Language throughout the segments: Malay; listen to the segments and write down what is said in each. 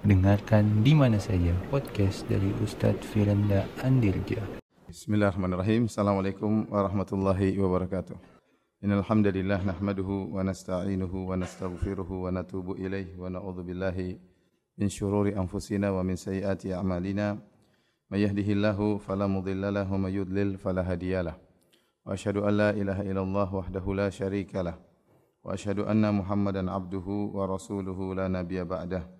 Dengarkan di mana saja podcast dari Ustadz Firanda Andirja. Bismillahirrahmanirrahim. Assalamualaikum warahmatullahi wabarakatuh. Innal hamdalillah nahmaduhu wa nasta'inuhu wa nastaghfiruhu wa natubu ilaihi wa na'udzu billahi min shururi anfusina wa min sayyiati a'malina. May yahdihillahu fala mudilla lahu wa may yudlil fala hadiyalah. Wa asyhadu an la ilaha illallah wahdahu la syarika lah. Wa asyhadu anna Muhammadan abduhu wa rasuluhu la nabiyya ba'dah.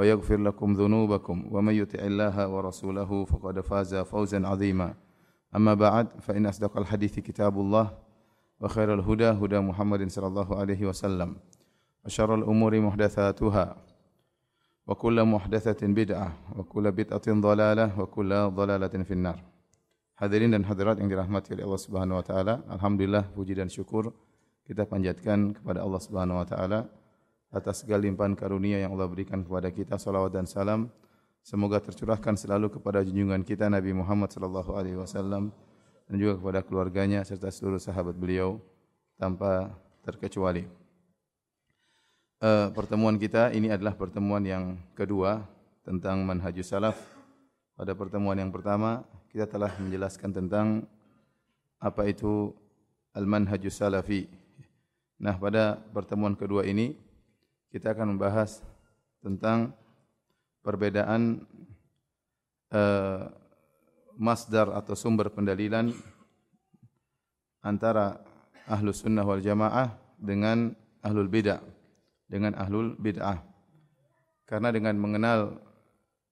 ويغفر لكم ذنوبكم ومن يطع الله ورسوله فقد فاز فوزا عظيما. أما بعد فإن أصدق الحديث كتاب الله وخير الهدى هدى محمد صلى الله عليه وسلم وشر الأمور محدثاتها وكل محدثة بدعة وكل بدعة ضلالة وكل ضلالة في النار. Hadirin dan hadirat yang dirahmati oleh Allah Subhanahu wa taala, alhamdulillah puji dan syukur kita panjatkan kepada Allah Subhanahu wa taala atas segala limpahan karunia yang Allah berikan kepada kita. Salawat dan salam semoga tercurahkan selalu kepada junjungan kita Nabi Muhammad sallallahu alaihi wasallam dan juga kepada keluarganya serta seluruh sahabat beliau tanpa terkecuali. Uh, pertemuan kita ini adalah pertemuan yang kedua tentang manhajus salaf. Pada pertemuan yang pertama kita telah menjelaskan tentang apa itu al-manhajus salafi. Nah, pada pertemuan kedua ini kita akan membahas tentang perbedaan uh, masdar atau sumber pendalilan antara ahlu sunnah wal jamaah dengan ahlul bid'ah dengan ahlul bid'ah. Karena dengan mengenal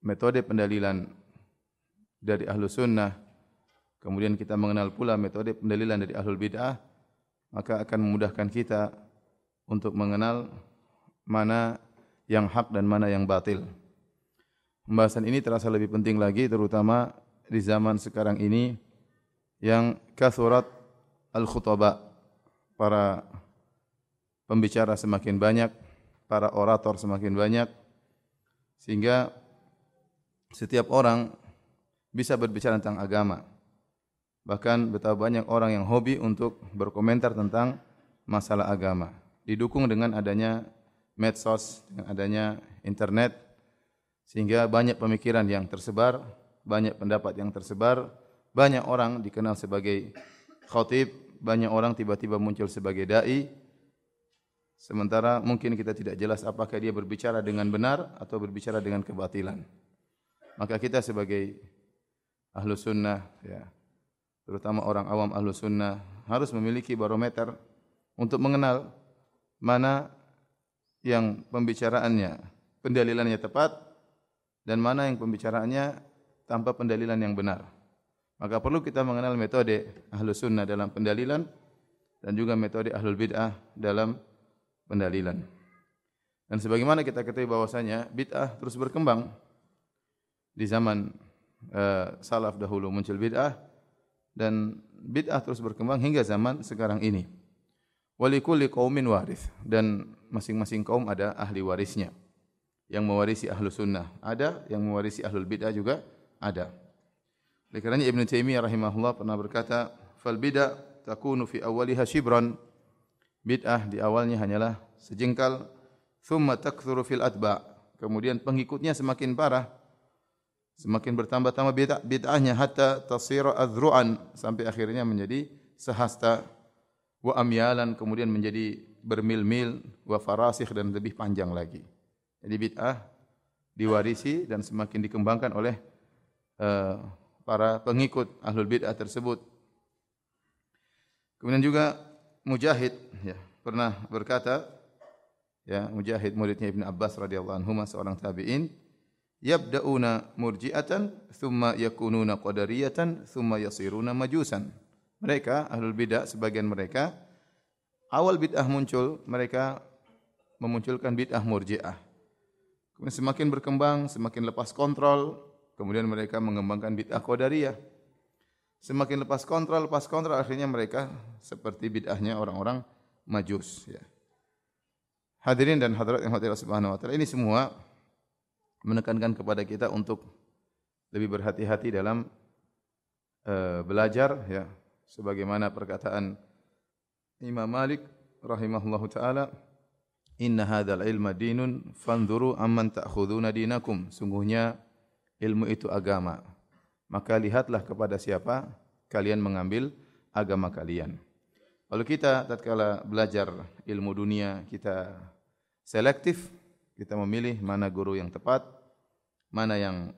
metode pendalilan dari ahlu sunnah kemudian kita mengenal pula metode pendalilan dari ahlul bid'ah maka akan memudahkan kita untuk mengenal mana yang hak dan mana yang batil. Pembahasan ini terasa lebih penting lagi terutama di zaman sekarang ini yang kathurat al-khutaba para pembicara semakin banyak, para orator semakin banyak sehingga setiap orang bisa berbicara tentang agama. Bahkan betapa banyak orang yang hobi untuk berkomentar tentang masalah agama. Didukung dengan adanya medsos, dengan adanya internet sehingga banyak pemikiran yang tersebar banyak pendapat yang tersebar, banyak orang dikenal sebagai khatib, banyak orang tiba-tiba muncul sebagai dai. Sementara mungkin kita tidak jelas apakah dia berbicara dengan benar atau berbicara dengan kebatilan. Maka kita sebagai ahlu sunnah, ya, terutama orang awam ahlu sunnah, harus memiliki barometer untuk mengenal mana yang pembicaraannya, pendalilannya tepat dan mana yang pembicaraannya tanpa pendalilan yang benar. Maka perlu kita mengenal metode ahlu sunnah dalam pendalilan dan juga metode ahlul bid'ah dalam pendalilan. Dan sebagaimana kita ketahui bahwasanya bid'ah terus berkembang di zaman uh, salaf dahulu muncul bid'ah dan bid'ah terus berkembang hingga zaman sekarang ini. Walikulli qaumin warith dan masing-masing kaum ada ahli warisnya yang mewarisi ahlu sunnah. Ada yang mewarisi ahlul bid'ah juga ada. Oleh kerana Ibn Taimiyah rahimahullah pernah berkata, "Fal bid'ah takunu fi awwaliha shibran." Bid'ah di awalnya hanyalah sejengkal, thumma takthuru fil atba'. Kemudian pengikutnya semakin parah. Semakin bertambah-tambah bid'ah bid'ahnya hatta tasira azru'an sampai akhirnya menjadi sehasta wa amyalan kemudian menjadi bermil-mil wa farasikh dan lebih panjang lagi. Jadi bid'ah diwarisi dan semakin dikembangkan oleh Eh, para pengikut ahlul bid'ah tersebut. Kemudian juga Mujahid ya, pernah berkata ya Mujahid muridnya Ibn Abbas radhiyallahu anhu seorang tabi'in yabda'una murji'atan thumma yakununa qadariyatan thumma yasiruna majusan. Mereka ahlul bid'ah sebagian mereka awal bid'ah muncul mereka memunculkan bid'ah murji'ah. Kemudian semakin berkembang, semakin lepas kontrol, Kemudian mereka mengembangkan bid'ah qadariyah. Semakin lepas kontrol, lepas kontrol akhirnya mereka seperti bid'ahnya orang-orang Majus ya. Hadirin dan hadirat yang hadirat subhanahu wa ta'ala Ini semua menekankan kepada kita untuk lebih berhati-hati dalam uh, belajar ya sebagaimana perkataan Imam Malik rahimahullahu taala Inna hadzal ilma dinun fanzuru amman ta'khuduna dinakum. Sungguhnya ilmu itu agama. Maka lihatlah kepada siapa kalian mengambil agama kalian. Kalau kita tatkala belajar ilmu dunia kita selektif kita memilih mana guru yang tepat mana yang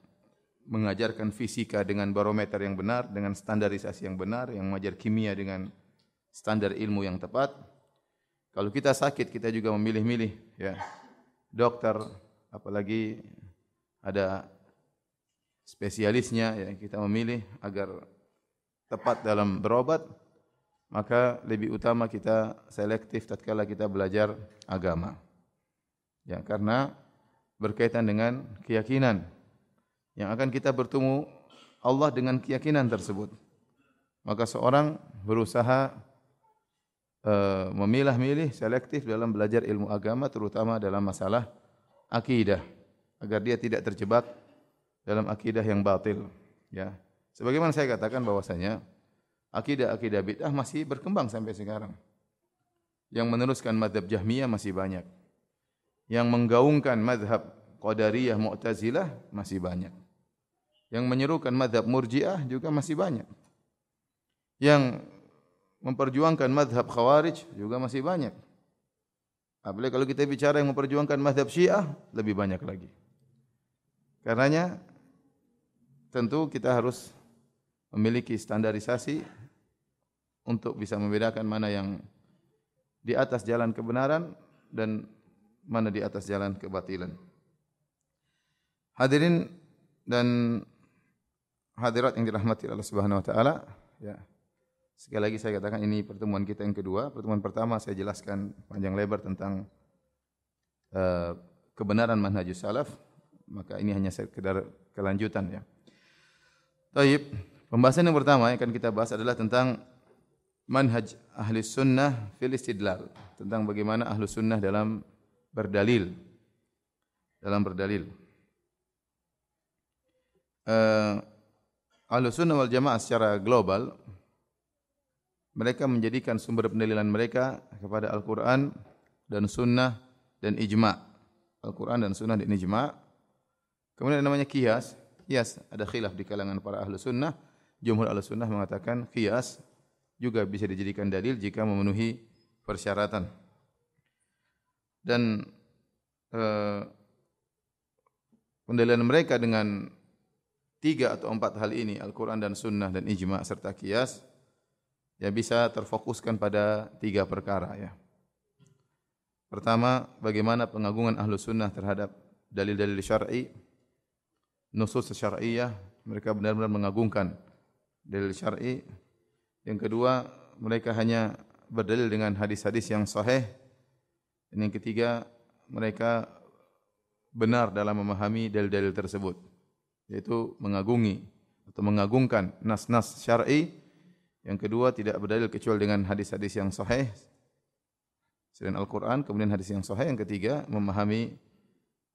mengajarkan fisika dengan barometer yang benar dengan standarisasi yang benar yang mengajar kimia dengan standar ilmu yang tepat kalau kita sakit kita juga memilih-milih ya. Dokter apalagi ada spesialisnya ya kita memilih agar tepat dalam berobat maka lebih utama kita selektif tatkala kita belajar agama. Ya karena berkaitan dengan keyakinan yang akan kita bertemu Allah dengan keyakinan tersebut. Maka seorang berusaha Eh, memilah-milih selektif dalam belajar ilmu agama terutama dalam masalah akidah agar dia tidak terjebak dalam akidah yang batil ya. Sebagaimana saya katakan bahwasanya akidah-akidah bid'ah masih berkembang sampai sekarang. Yang meneruskan mazhab Jahmiyah masih banyak. Yang menggaungkan mazhab Qadariyah Mu'tazilah masih banyak yang menyerukan mazhab Murji'ah juga masih banyak yang memperjuangkan madhab khawarij juga masih banyak. Apalagi kalau kita bicara yang memperjuangkan madhab syiah, lebih banyak lagi. Karenanya, tentu kita harus memiliki standarisasi untuk bisa membedakan mana yang di atas jalan kebenaran dan mana di atas jalan kebatilan. Hadirin dan hadirat yang dirahmati Allah Subhanahu wa taala, ya. Sekali lagi saya katakan ini pertemuan kita yang kedua. Pertemuan pertama saya jelaskan panjang lebar tentang uh, kebenaran manhajus salaf. Maka ini hanya sekedar kelanjutan ya. Taib. Pembahasan yang pertama yang akan kita bahas adalah tentang manhaj ahli sunnah fil istidlal. Tentang bagaimana ahli sunnah dalam berdalil. Dalam berdalil. Uh, ahli sunnah wal jamaah secara global mereka menjadikan sumber pendalilan mereka kepada Al-Quran dan Sunnah dan Ijma. Al-Quran dan Sunnah dan Ijma. Kemudian namanya kias. Kias ada khilaf di kalangan para ahlu sunnah. Jumhur ahlu sunnah mengatakan kias juga bisa dijadikan dalil jika memenuhi persyaratan. Dan eh, pendalilan mereka dengan tiga atau empat hal ini, Al-Quran dan Sunnah dan Ijma serta kias, ya bisa terfokuskan pada tiga perkara ya. Pertama, bagaimana pengagungan ahlu sunnah terhadap dalil-dalil syar'i, nusus syar'iyah, mereka benar-benar mengagungkan dalil syar'i. Yang kedua, mereka hanya berdalil dengan hadis-hadis yang sahih. Dan yang ketiga, mereka benar dalam memahami dalil-dalil tersebut, yaitu mengagungi atau mengagungkan nas-nas syar'i yang kedua tidak berdalil kecuali dengan hadis-hadis yang sahih selain Al-Quran. Kemudian hadis yang sahih. Yang ketiga memahami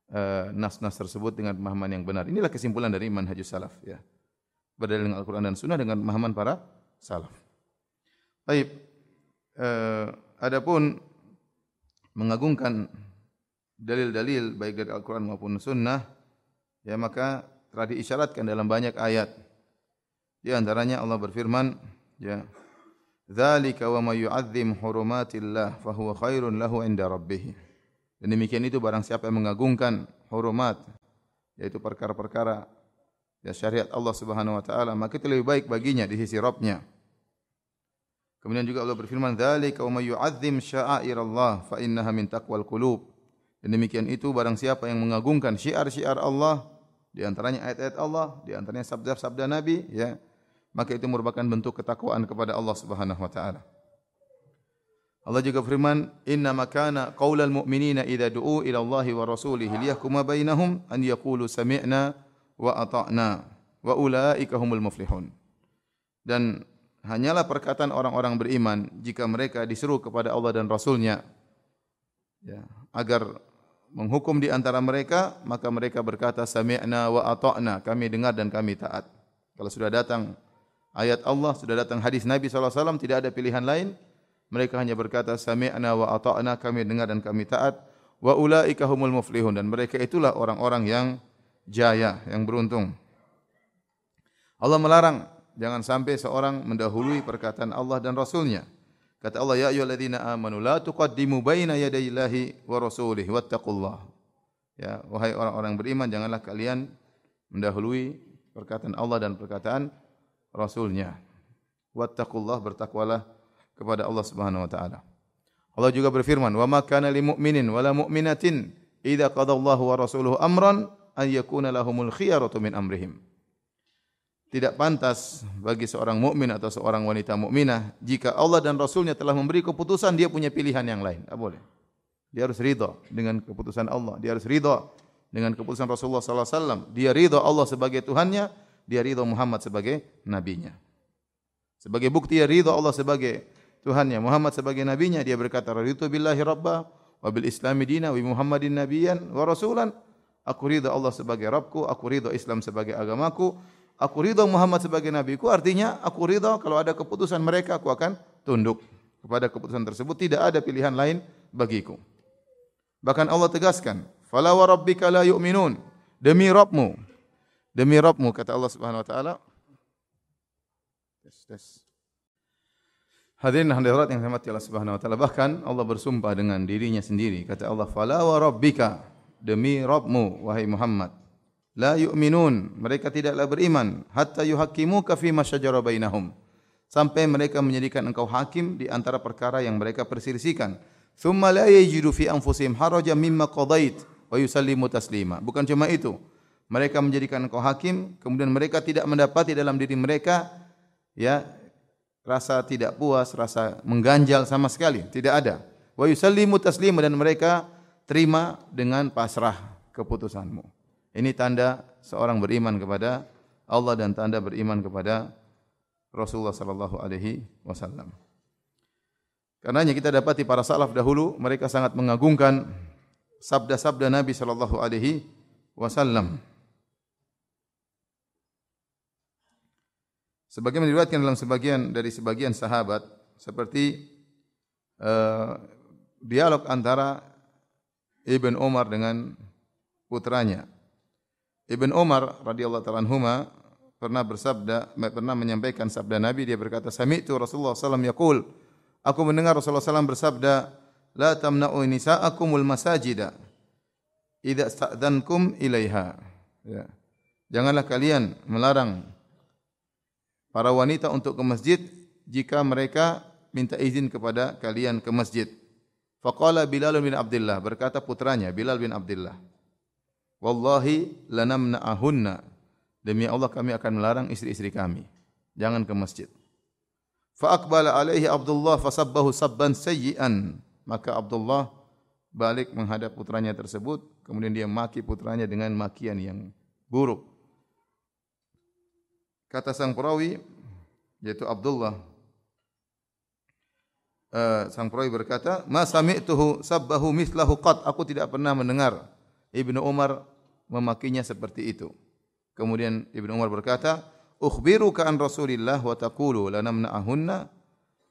uh, nas-nas tersebut dengan pemahaman yang benar. Inilah kesimpulan dari manhajus salaf. Ya. Berdalil dengan Al-Quran dan Sunnah dengan pemahaman para salaf. Baik. Uh, adapun mengagungkan dalil-dalil baik dari Al-Quran maupun Sunnah, ya maka telah diisyaratkan dalam banyak ayat. Di antaranya Allah berfirman, Ya. Zalika wa may yu'azzim hurumatillah fa huwa khairun lahu 'inda rabbih. Dan demikian itu barang siapa yang mengagungkan hurumat yaitu perkara-perkara ya syariat Allah Subhanahu wa taala maka itu lebih baik baginya di sisi Rabbnya. Kemudian juga Allah berfirman zalika wa may yu'azzim sya'airallah fa innaha min taqwal qulub. Dan demikian itu barang siapa yang mengagungkan syiar-syiar Allah di antaranya ayat-ayat Allah, di antaranya sabda-sabda Nabi ya maka itu merupakan bentuk ketakwaan kepada Allah Subhanahu wa taala. Allah juga firman, "Inna makana qaulal mu'minina idza du'u ila Allah wa rasulih liyahkuma bainahum an yaqulu sami'na wa ata'na wa ulaika humul muflihun." dan hanyalah perkataan orang-orang beriman jika mereka disuruh kepada Allah dan Rasulnya ya, agar menghukum di antara mereka, maka mereka berkata sami'na wa ata'na, kami dengar dan kami taat. Kalau sudah datang ayat Allah, sudah datang hadis Nabi SAW, tidak ada pilihan lain, mereka hanya berkata sami'na wa ata'na, kami dengar dan kami taat. Wa ulaika humul muflihun dan mereka itulah orang-orang yang jaya, yang beruntung. Allah melarang jangan sampai seorang mendahului perkataan Allah dan Rasulnya. Kata Allah, Ya ayyuhalladzina amanu, la tuqaddimu baina yadayillahi wa rasulih, wattaqullah. Ya, wahai orang-orang beriman, janganlah kalian mendahului perkataan Allah dan perkataan Rasulnya. Wattaqullah, bertakwalah kepada Allah subhanahu wa ta'ala. Allah juga berfirman, Wa ma kana li mu'minin wa la mu'minatin, idha qadallahu wa rasuluhu amran, an yakuna lahumul khiyaratu min amrihim tidak pantas bagi seorang mukmin atau seorang wanita mukminah jika Allah dan Rasulnya telah memberi keputusan dia punya pilihan yang lain. Tak boleh. Dia harus ridha dengan keputusan Allah. Dia harus ridha dengan keputusan Rasulullah sallallahu alaihi wasallam. Dia ridha Allah sebagai Tuhannya, dia ridha Muhammad sebagai nabinya. Sebagai bukti dia ridha Allah sebagai Tuhannya, Muhammad sebagai nabinya, dia berkata raditu billahi rabba wa bil islami dina wa Muhammadin nabiyan wa rasulan. Aku ridha Allah sebagai Rabbku, aku ridha Islam sebagai agamaku, aku ridha Muhammad sebagai nabiku artinya aku ridha kalau ada keputusan mereka aku akan tunduk kepada keputusan tersebut. Tidak ada pilihan lain bagiku. Bahkan Allah tegaskan fala wa rabbika la yu'minun. Demi rabbmu. Demi rabbmu kata Allah Subhanahu wa taala. Tes tes. Hadirin hadirat yang saya Allah Subhanahu wa taala bahkan Allah bersumpah dengan dirinya sendiri. Kata Allah fala wa rabbika. Demi rabbmu wahai Muhammad la yu'minun. Mereka tidaklah beriman. Hatta yuhaqqimuka fi ma syajara bainahum. Sampai mereka menjadikan engkau hakim di antara perkara yang mereka perselisihkan. Thumma la yajidu fi anfusihim haraja mimma qadait wa yusallimu taslima. Bukan cuma itu. Mereka menjadikan engkau hakim kemudian mereka tidak mendapati dalam diri mereka ya rasa tidak puas rasa mengganjal sama sekali. Tidak ada. Wa yusallimu taslima dan mereka terima dengan pasrah keputusanmu ini tanda seorang beriman kepada Allah dan tanda beriman kepada Rasulullah sallallahu alaihi wasallam. Karenanya kita dapati para salaf dahulu mereka sangat mengagungkan sabda-sabda Nabi sallallahu alaihi wasallam. Sebagaimana diriwayatkan dalam sebagian dari sebagian sahabat seperti uh, dialog antara Ibn Umar dengan putranya Ibn Umar radhiyallahu taala pernah bersabda pernah menyampaikan sabda Nabi. Dia berkata sami'tu Rasulullah sallallahu yaqul. Aku mendengar Rasulullah sallallahu bersabda la tamna'u nisa'akumul masajida idza sta'dhankum ilaiha. Ya. Janganlah kalian melarang para wanita untuk ke masjid jika mereka minta izin kepada kalian ke masjid. Faqala bilal bin abdullah berkata putranya bilal bin abdullah Wallahi lanamna'ahunna. Demi Allah kami akan melarang istri-istri kami. Jangan ke masjid. Fa aqbala alaihi Abdullah fasabbahu sabban sayyi'an. Maka Abdullah balik menghadap putranya tersebut. Kemudian dia maki putranya dengan makian yang buruk. Kata sang perawi, yaitu Abdullah. Uh, sang perawi berkata, Ma sami'tuhu sabbahu mislahu qat. Aku tidak pernah mendengar Ibnu Umar memakinya seperti itu. Kemudian Ibnu Umar berkata, "Ukhbiruka an Rasulillah wa taqulu lanamna'ahunna?"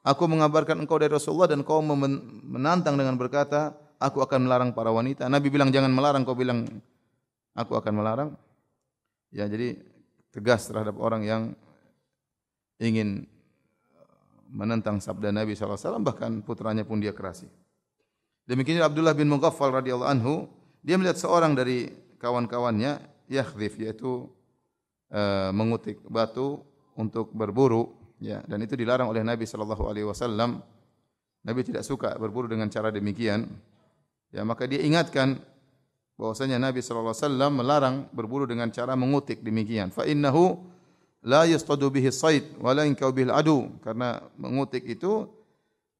Aku mengabarkan engkau dari Rasulullah dan kau menantang dengan berkata, "Aku akan melarang para wanita." Nabi bilang jangan melarang, kau bilang aku akan melarang. Ya, jadi tegas terhadap orang yang ingin menentang sabda Nabi sallallahu alaihi wasallam bahkan putranya pun dia kerasi. Demikian Abdullah bin Mughaffal radhiyallahu anhu dia melihat seorang dari kawan-kawannya yakhdhif yaitu uh, mengutik batu untuk berburu ya. Dan itu dilarang oleh Nabi sallallahu alaihi wasallam. Nabi tidak suka berburu dengan cara demikian. Ya maka dia ingatkan bahwasanya Nabi sallallahu alaihi wasallam melarang berburu dengan cara mengutik demikian. Fa innahu la yastadu bihi sayd wa la inkau bil adu karena mengutik itu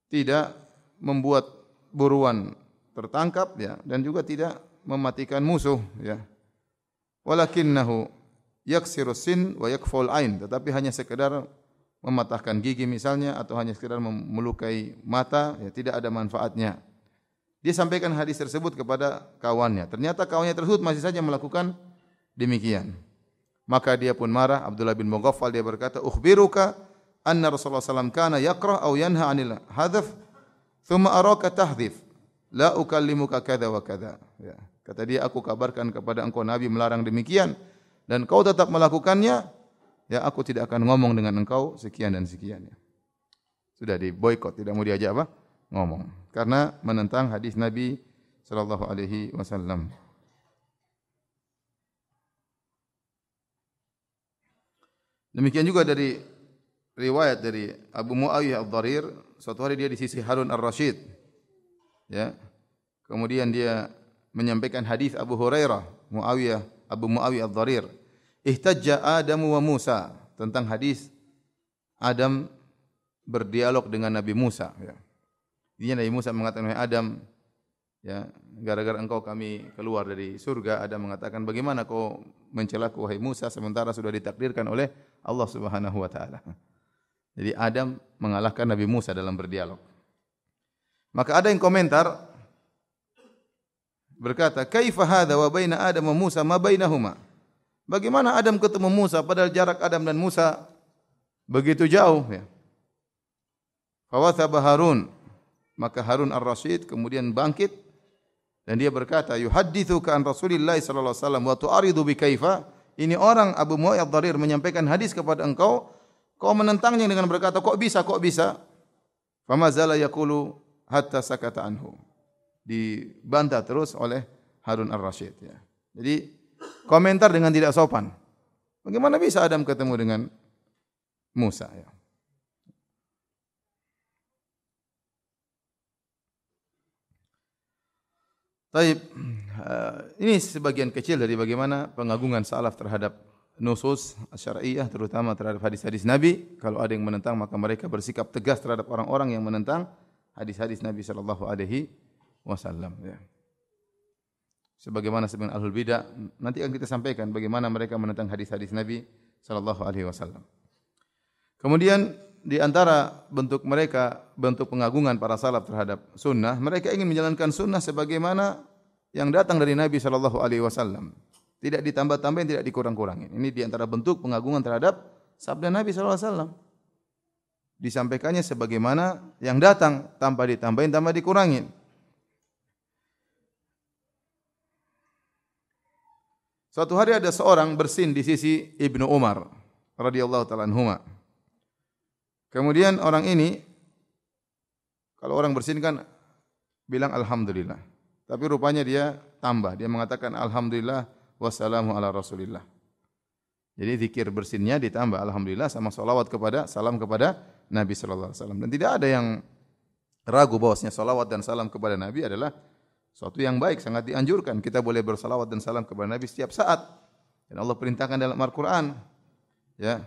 tidak membuat buruan tertangkap ya dan juga tidak mematikan musuh ya. Walakinnahu yaksiru sin wa yakful ain tetapi hanya sekedar mematahkan gigi misalnya atau hanya sekedar melukai mata, ya tidak ada manfaatnya. Dia sampaikan hadis tersebut kepada kawannya. Ternyata kawannya tersebut masih saja melakukan demikian. Maka dia pun marah. Abdullah bin Mughaffal dia berkata, "Ukhbiruka anna Rasulullah SAW kana yakrah atau yanha 'anil hadaf, thumma araka tahdhif. La ukallimuka kadza wa kadza." Ya. Kata dia, "Aku kabarkan kepada engkau Nabi melarang demikian dan kau tetap melakukannya, ya aku tidak akan ngomong dengan engkau sekian dan sekian." Sudah di boykot, tidak mau diajak apa? Ngomong. Karena menentang hadis Nabi sallallahu alaihi wasallam. Demikian juga dari riwayat dari Abu Muawiyah Al-Dharir, suatu hari dia di sisi Harun Ar-Rashid. Ya. Kemudian dia menyampaikan hadis Abu Hurairah, Muawiyah, Abu Muawiyah Al-Dharir. Ihtajja Adam wa Musa tentang hadis Adam berdialog dengan Nabi Musa. Ya. Dia Nabi Musa mengatakan, Adam, ya, gara-gara engkau kami keluar dari surga, Adam mengatakan, bagaimana kau mencelaku, wahai Musa, sementara sudah ditakdirkan oleh Allah Subhanahu wa taala. Jadi Adam mengalahkan Nabi Musa dalam berdialog. Maka ada yang komentar berkata, "Kaifa hadza wa baina Adam wa Musa ma bainahuma?" Bagaimana Adam ketemu Musa padahal jarak Adam dan Musa begitu jauh ya. Fawathaba Harun maka Harun Ar-Rasyid kemudian bangkit dan dia berkata, "Yuhaddithu ka an Rasulillah sallallahu alaihi wasallam wa tu'aridu bi kaifa?" Ini orang Abu Muayyad Dharir menyampaikan hadis kepada engkau, kau menentangnya dengan berkata, "Kok bisa? Kok bisa?" Fama zala yaqulu hatta sakata anhu. Dibantah terus oleh Harun Ar-Rasyid ya. Jadi komentar dengan tidak sopan. Bagaimana bisa Adam ketemu dengan Musa ya? Taib, uh, ini sebagian kecil dari bagaimana pengagungan salaf terhadap nusus syariah terutama terhadap hadis-hadis Nabi. Kalau ada yang menentang maka mereka bersikap tegas terhadap orang-orang yang menentang hadis-hadis Nabi sallallahu alaihi wasallam ya. Sebagaimana sebagian ahlul bidah nanti akan kita sampaikan bagaimana mereka menentang hadis-hadis Nabi sallallahu alaihi wasallam. Kemudian di antara bentuk mereka bentuk pengagungan para salaf terhadap sunnah, mereka ingin menjalankan sunnah sebagaimana yang datang dari Nabi sallallahu alaihi wasallam. Tidak ditambah-tambahin, tidak dikurang-kurangin. Ini di antara bentuk pengagungan terhadap sabda Nabi sallallahu alaihi wasallam. Disampaikannya sebagaimana yang datang tanpa ditambahin, tanpa dikurangin. Suatu hari ada seorang bersin di sisi Ibnu Umar radhiyallahu taala anhuma. Kemudian orang ini kalau orang bersin kan bilang alhamdulillah. Tapi rupanya dia tambah. Dia mengatakan Alhamdulillah wassalamu ala rasulillah. Jadi zikir bersinnya ditambah Alhamdulillah sama salawat kepada salam kepada Nabi sallallahu alaihi wasallam. Dan tidak ada yang ragu bahwasanya salawat dan salam kepada Nabi adalah suatu yang baik, sangat dianjurkan. Kita boleh bersalawat dan salam kepada Nabi setiap saat. Dan Allah perintahkan dalam Al-Quran. Ya.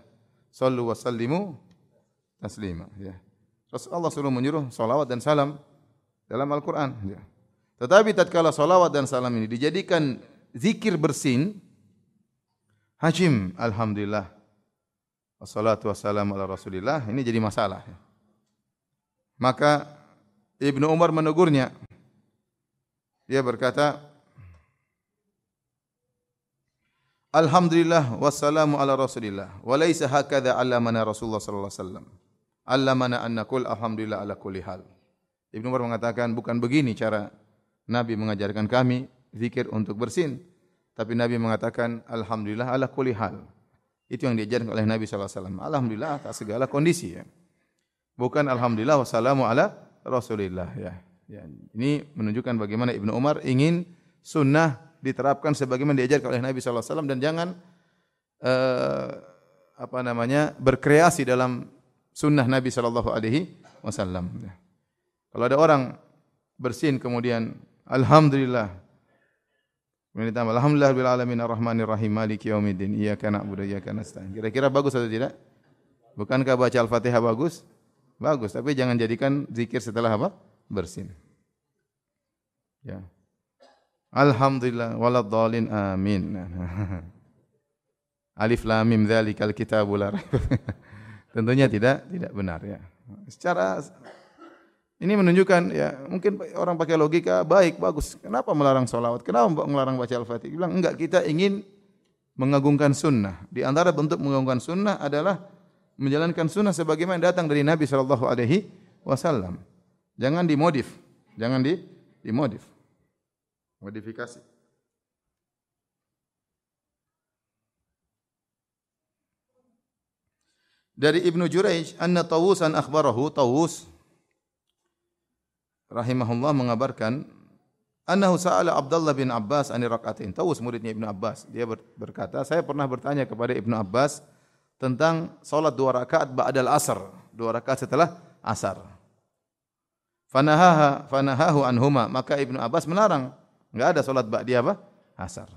Sallu wa sallimu taslima. Ya. Rasulullah suruh menyuruh salawat dan salam dalam Al-Quran. Ya. Tetapi tatkala salawat dan salam ini dijadikan zikir bersin, hajim, alhamdulillah, wassalatu wassalamu ala rasulillah, ini jadi masalah. Maka Ibnu Umar menegurnya. Dia berkata, Alhamdulillah wassalamu ala rasulillah wa laysa hakadha allamana Rasulullah sallallahu alaihi wasallam. Allamana an naqul alhamdulillah ala kulli hal. Ibnu Umar mengatakan bukan begini cara Nabi mengajarkan kami zikir untuk bersin. Tapi Nabi mengatakan Alhamdulillah ala kulli hal. Itu yang diajarkan oleh Nabi SAW. Alhamdulillah atas segala kondisi. Ya. Bukan Alhamdulillah wassalamu ala Rasulillah. Ya. Ya. Ini menunjukkan bagaimana Ibnu Umar ingin sunnah diterapkan sebagaimana diajarkan oleh Nabi SAW dan jangan uh, apa namanya berkreasi dalam sunnah Nabi Sallallahu Alaihi Wasallam. Kalau ada orang bersin kemudian Alhamdulillah. Kemudian ditambah Alhamdulillah bil alamin arrahmanir rahim maliki yaumiddin iyyaka na'budu wa iyyaka nasta'in. Kira-kira bagus atau tidak? Bukankah baca Al-Fatihah bagus? Bagus, tapi jangan jadikan zikir setelah apa? Bersin. Ya. Alhamdulillah waladhdallin amin. Alif lam mim dzalikal kitabul la Tentunya tidak tidak benar ya. Secara ini menunjukkan ya mungkin orang pakai logika baik bagus. Kenapa melarang solawat? Kenapa melarang baca al-fatihah? Bilang enggak kita ingin mengagungkan sunnah. Di antara bentuk mengagungkan sunnah adalah menjalankan sunnah sebagaimana datang dari Nabi Shallallahu Alaihi Wasallam. Jangan dimodif, jangan di dimodif, modifikasi. Dari Ibnu Jurayj, anna Tawusan akhbarahu Tawus rahimahullah mengabarkan annahu sa'ala Abdullah bin Abbas ani rakaatain. Tawus muridnya Ibnu Abbas. Dia berkata, saya pernah bertanya kepada Ibnu Abbas tentang salat dua rakaat ba'dal asar, dua rakaat setelah asar. Fanahaha fanahahu anhuma, maka Ibnu Abbas melarang. Enggak ada salat ba'di apa? Asar.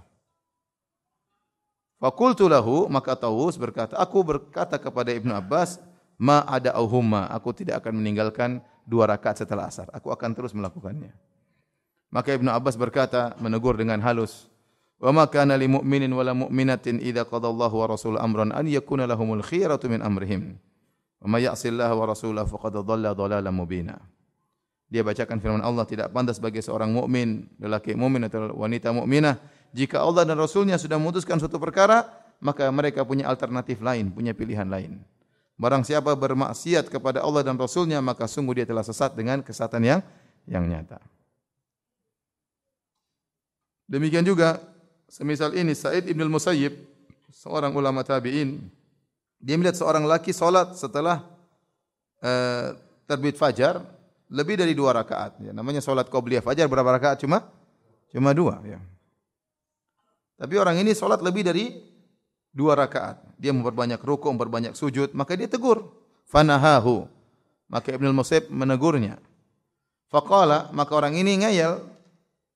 Fakultu lahu maka Tawus berkata, aku berkata kepada Ibnu Abbas, ma ada auhuma, aku tidak akan meninggalkan dua rakaat setelah asar. Aku akan terus melakukannya. Maka Ibnu Abbas berkata, menegur dengan halus, wa ma kana lil mu'minin wala mu'minatin idza qada Allahu wa rasuluhu amran an yakuna lahumul khiyaratu min amrihim. Wa may ya'si Allah wa rasulahu faqad dhalla dhalalan mubina. Dia bacakan firman Allah tidak pantas bagi seorang mukmin, lelaki mukmin atau wanita mukminah jika Allah dan Rasulnya sudah memutuskan suatu perkara, maka mereka punya alternatif lain, punya pilihan lain. Barang siapa bermaksiat kepada Allah dan Rasulnya, maka sungguh dia telah sesat dengan kesatan yang yang nyata. Demikian juga, semisal ini, Sa'id ibn al-Musayyib, seorang ulama tabi'in, dia melihat seorang laki solat setelah uh, terbit fajar, lebih dari dua rakaat. Ya, namanya solat qobliyah fajar, berapa rakaat? Cuma cuma dua. Ya. Tapi orang ini solat lebih dari dua rakaat. Dia memperbanyak ruku, memperbanyak sujud. Maka dia tegur. Fanahahu. Maka Ibn al-Musayib menegurnya. Faqala, maka orang ini ngayal.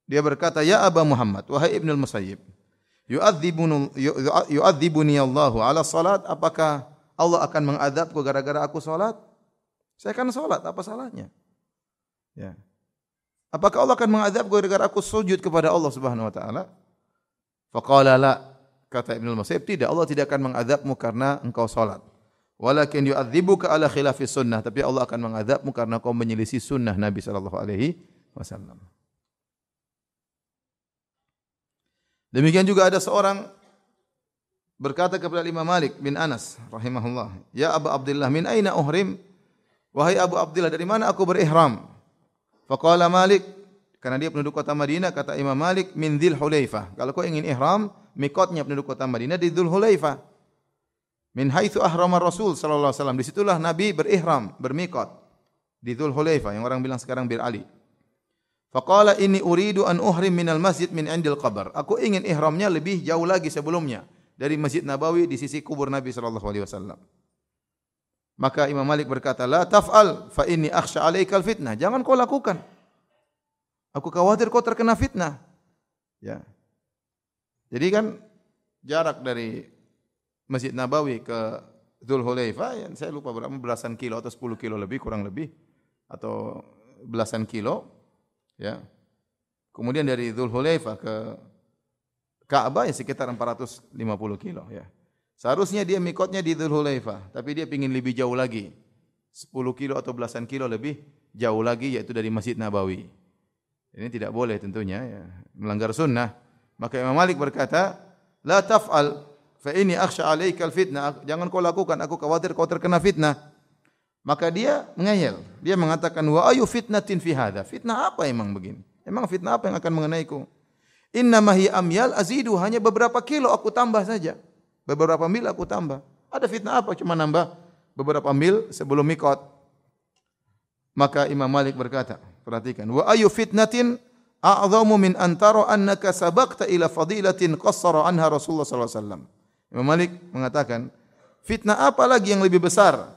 Dia berkata, Ya Aba Muhammad, wahai Ibn al-Musayib. Yu'adzibuni Allahu ala salat. Apakah Allah akan mengadabku gara-gara aku salat? Saya kan salat, apa salahnya? Ya. Apakah Allah akan mengadabku gara-gara aku sujud kepada Allah Subhanahu wa taala? Faqala la kata Ibnu Musayyib tidak Allah tidak akan mengadabmu karena engkau salat. Walakin yu'adzibuka ala khilafi sunnah tapi Allah akan mengadabmu karena kau menyelisih sunnah Nabi sallallahu alaihi wasallam. Demikian juga ada seorang berkata kepada Imam Malik bin Anas rahimahullah, "Ya Abu Abdullah, min aina uhrim?" Wahai Abu Abdullah, dari mana aku berihram? Faqala Malik, karena dia penduduk kota Madinah, kata Imam Malik, min dhil hulaifah. Kalau kau ingin ihram, mikotnya penduduk kota Madinah di dhul hulaifah. Min haithu ahramar Rasul sallallahu alaihi wasallam. Disitulah Nabi berihram, bermikot. Di dhul hulaifah, yang orang bilang sekarang Bir Ali. Faqala inni uridu an uhrim minal masjid min indil qabr. Aku ingin ihramnya lebih jauh lagi sebelumnya. Dari Masjid Nabawi di sisi kubur Nabi sallallahu alaihi wasallam. Maka Imam Malik berkata, La taf'al fa inni akhsha alaikal fitnah. Jangan kau lakukan. Aku khawatir kau terkena fitnah. Ya. Jadi kan jarak dari Masjid Nabawi ke Dhul Hulaifah, ya, saya lupa berapa belasan kilo atau 10 kilo lebih kurang lebih atau belasan kilo. Ya. Kemudian dari Dhul Hulaifah ke Ka'bah ya sekitar 450 kilo. Ya. Seharusnya dia mikotnya di Dhul Hulaifah, tapi dia ingin lebih jauh lagi. 10 kilo atau belasan kilo lebih jauh lagi yaitu dari Masjid Nabawi. Ini tidak boleh tentunya ya. melanggar sunnah. Maka Imam Malik berkata, "La taf'al fa inni akhsha 'alaika al-fitnah." Jangan kau lakukan, aku khawatir kau terkena fitnah. Maka dia mengayal. Dia mengatakan, "Wa ayu fitnatin fi hadha?" Fitnah apa emang begini? Emang fitnah apa yang akan mengenaiku? Inna mahi amyal azidu hanya beberapa kilo aku tambah saja. Beberapa mil aku tambah. Ada fitnah apa cuma nambah beberapa mil sebelum mikot? Maka Imam Malik berkata, Perhatikan. Wa ayu fitnatin a'zamu min antara annaka sabaqta ila fadilatin qassara anha Rasulullah sallallahu alaihi wasallam. Imam Malik mengatakan, fitnah apa lagi yang lebih besar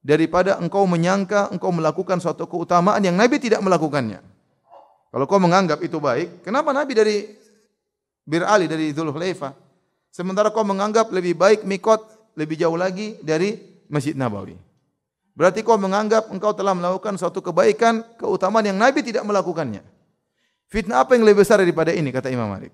daripada engkau menyangka engkau melakukan suatu keutamaan yang Nabi tidak melakukannya. Kalau kau menganggap itu baik, kenapa Nabi dari Bir Ali dari Dzul Hulaifah? Sementara kau menganggap lebih baik mikot lebih jauh lagi dari Masjid Nabawi. Berarti kau menganggap engkau telah melakukan suatu kebaikan, keutamaan yang Nabi tidak melakukannya. Fitnah apa yang lebih besar daripada ini, kata Imam Malik.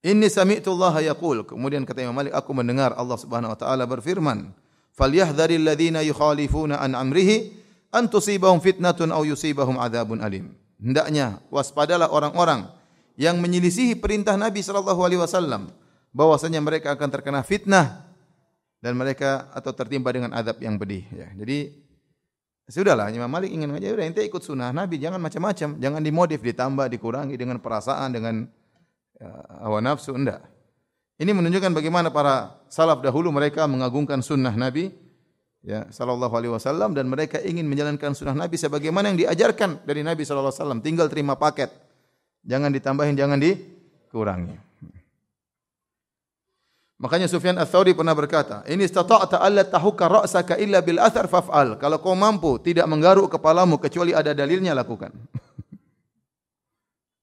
Inni sami'tu Allah yaqul. Kemudian kata Imam Malik, aku mendengar Allah Subhanahu wa taala berfirman, "Falyahdharil ladzina yukhalifuna an amrihi an tusibahum fitnatun aw yusibahum adzabun alim." Hendaknya waspadalah orang-orang yang menyelisihi perintah Nabi sallallahu alaihi wasallam bahwasanya mereka akan terkena fitnah dan mereka atau tertimpa dengan azab yang pedih ya. Jadi sudahlah Imam Malik ingin aja udah ente ikut sunnah Nabi jangan macam-macam, jangan dimodif, ditambah, dikurangi dengan perasaan dengan ya, hawa nafsu enggak. Ini menunjukkan bagaimana para salaf dahulu mereka mengagungkan sunnah Nabi ya sallallahu alaihi wasallam dan mereka ingin menjalankan sunnah Nabi sebagaimana yang diajarkan dari Nabi sallallahu alaihi wasallam tinggal terima paket jangan ditambahin jangan dikurangi makanya Sufyan Ats-Tsauri pernah berkata ini istata'ta alla tahuka ra'saka illa bil athar faf'al kalau kau mampu tidak menggaruk kepalamu kecuali ada dalilnya lakukan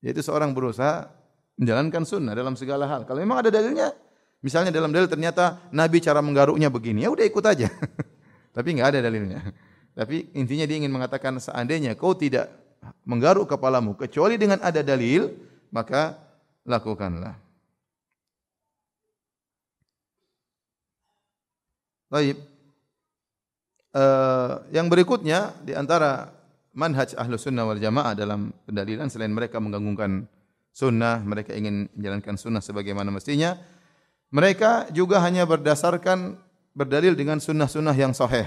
yaitu seorang berusaha menjalankan sunnah dalam segala hal. Kalau memang ada dalilnya, misalnya dalam dalil ternyata Nabi cara menggaruknya begini, ya udah ikut aja. Tapi enggak ada dalilnya. Tapi intinya dia ingin mengatakan seandainya kau tidak menggaruk kepalamu kecuali dengan ada dalil, maka lakukanlah. Baik. Uh, yang berikutnya di antara manhaj ahlu sunnah wal jamaah dalam pendalilan selain mereka mengganggukan sunnah, mereka ingin menjalankan sunnah sebagaimana mestinya. Mereka juga hanya berdasarkan berdalil dengan sunnah-sunnah yang sahih.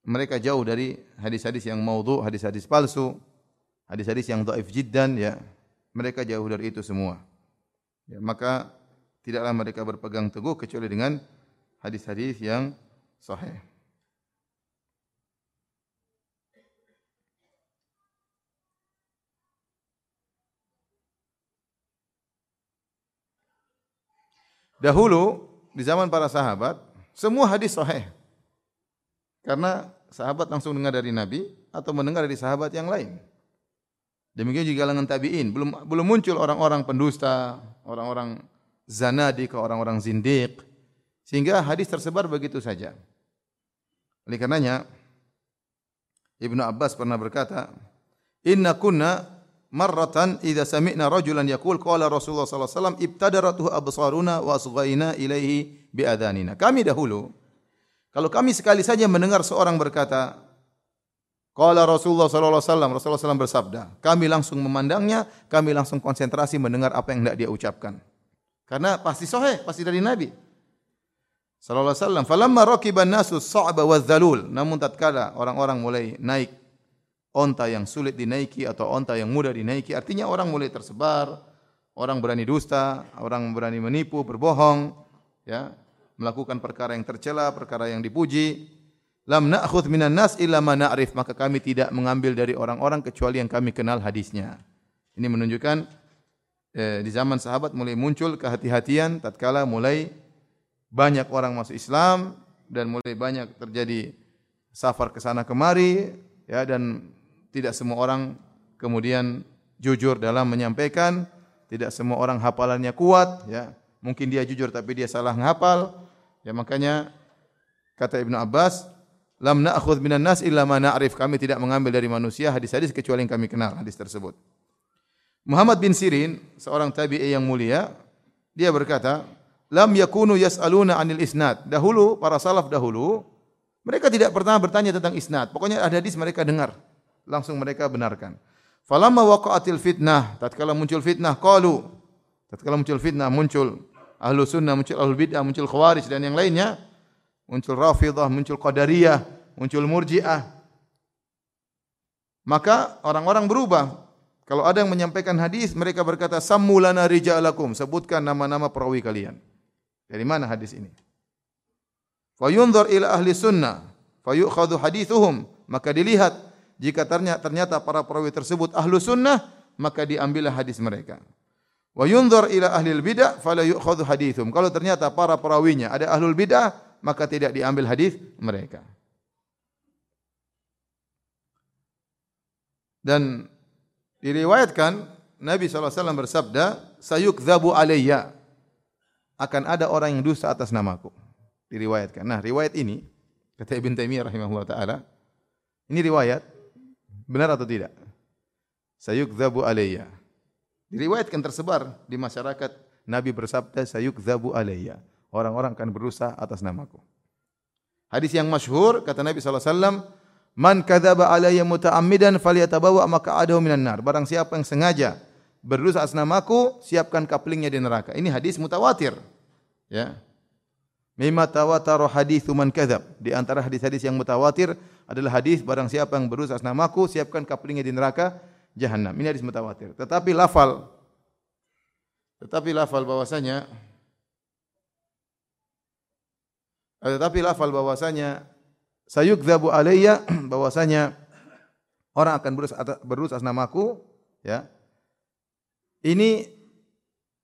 Mereka jauh dari hadis-hadis yang maudhu, hadis-hadis palsu, hadis-hadis yang dhaif jiddan ya. Mereka jauh dari itu semua. Ya, maka tidaklah mereka berpegang teguh kecuali dengan hadis-hadis yang sahih. Dahulu di zaman para sahabat semua hadis sahih. Karena sahabat langsung dengar dari Nabi atau mendengar dari sahabat yang lain. Demikian juga kalangan tabi'in, belum belum muncul orang-orang pendusta, orang-orang zanadik, orang-orang zindiq sehingga hadis tersebar begitu saja. Oleh karenanya Ibnu Abbas pernah berkata, "Inna kunna marratan idza sami'na rajulan yaqul qala Rasulullah wasallam ibtadaratuhu absaruna wa asghayna ilaihi bi adhanina. Kami dahulu kalau kami sekali saja mendengar seorang berkata qala Rasulullah sallallahu alaihi wasallam Rasulullah sallallahu bersabda, kami langsung memandangnya, kami langsung konsentrasi mendengar apa yang hendak dia ucapkan. Karena pasti sahih, pasti dari Nabi. Sallallahu alaihi wasallam, falamma rakiban nasu sa'ba wa dzalul, namun tatkala orang-orang mulai naik onta yang sulit dinaiki atau onta yang mudah dinaiki. Artinya orang mulai tersebar, orang berani dusta, orang berani menipu, berbohong, ya, melakukan perkara yang tercela, perkara yang dipuji. Lam na'khudh minan nas illa ma na'rif, maka kami tidak mengambil dari orang-orang kecuali yang kami kenal hadisnya. Ini menunjukkan eh, di zaman sahabat mulai muncul kehati-hatian tatkala mulai banyak orang masuk Islam dan mulai banyak terjadi safar ke sana kemari ya dan tidak semua orang kemudian jujur dalam menyampaikan, tidak semua orang hafalannya kuat, ya. Mungkin dia jujur tapi dia salah menghafal. Ya makanya kata Ibnu Abbas, lam na'khudh minan nas illa ma na'rif. Kami tidak mengambil dari manusia hadis-hadis kecuali yang kami kenal hadis tersebut. Muhammad bin Sirin, seorang tabi'i yang mulia, dia berkata, lam yakunu yas'aluna 'anil isnad. Dahulu para salaf dahulu mereka tidak pernah bertanya tentang isnad. Pokoknya ada hadis mereka dengar langsung mereka benarkan. Falamma waqa'atil fitnah, tatkala muncul fitnah, qalu. Tatkala muncul fitnah, muncul ahlu sunnah, muncul ahlu bid'ah, muncul khawarij dan yang lainnya, muncul rafidah, muncul qadariyah, muncul murji'ah. Maka orang-orang berubah. Kalau ada yang menyampaikan hadis, mereka berkata, Sammulana rija'alakum, sebutkan nama-nama perawi kalian. Dari mana hadis ini? Fayunzur ila ahli sunnah, fayukhadu hadithuhum, maka dilihat jika ternyata para perawi tersebut ahlu sunnah, maka diambillah hadis mereka. Wa yunzur ila ahli bidah fala yu'khadhu hadithum. Kalau ternyata para perawinya ada ahlul bidah, maka tidak diambil hadis mereka. Dan diriwayatkan Nabi SAW bersabda, sayuk zabu alayya. Akan ada orang yang dusta atas namaku. Diriwayatkan. Nah, riwayat ini, kata Ibn Taimiyah rahimahullah ta'ala, ini riwayat Benar atau tidak? Sayuk zabu alayya. Diriwayatkan tersebar di masyarakat Nabi bersabda sayukdzabu alayya. Orang-orang akan berusaha atas namaku. Hadis yang masyhur kata Nabi wasallam, "Man kadzaba alayya muta'ammidan falyatabawa maq'adahu minan nar." Barang siapa yang sengaja berdosa atas namaku, siapkan kaplingnya di neraka. Ini hadis mutawatir. Ya. Mimma tawataru hadithu man kadzab. Di antara hadis-hadis yang mutawatir adalah hadis barang siapa yang berusaha atas namaku, siapkan kaplingnya di neraka jahanam. Ini hadis mutawatir. Tetapi lafal tetapi lafal bahwasanya tetapi lafal bahwasanya sayukdzabu alayya bahwasanya orang akan berusaha atas, berusaha atas namaku ya. Ini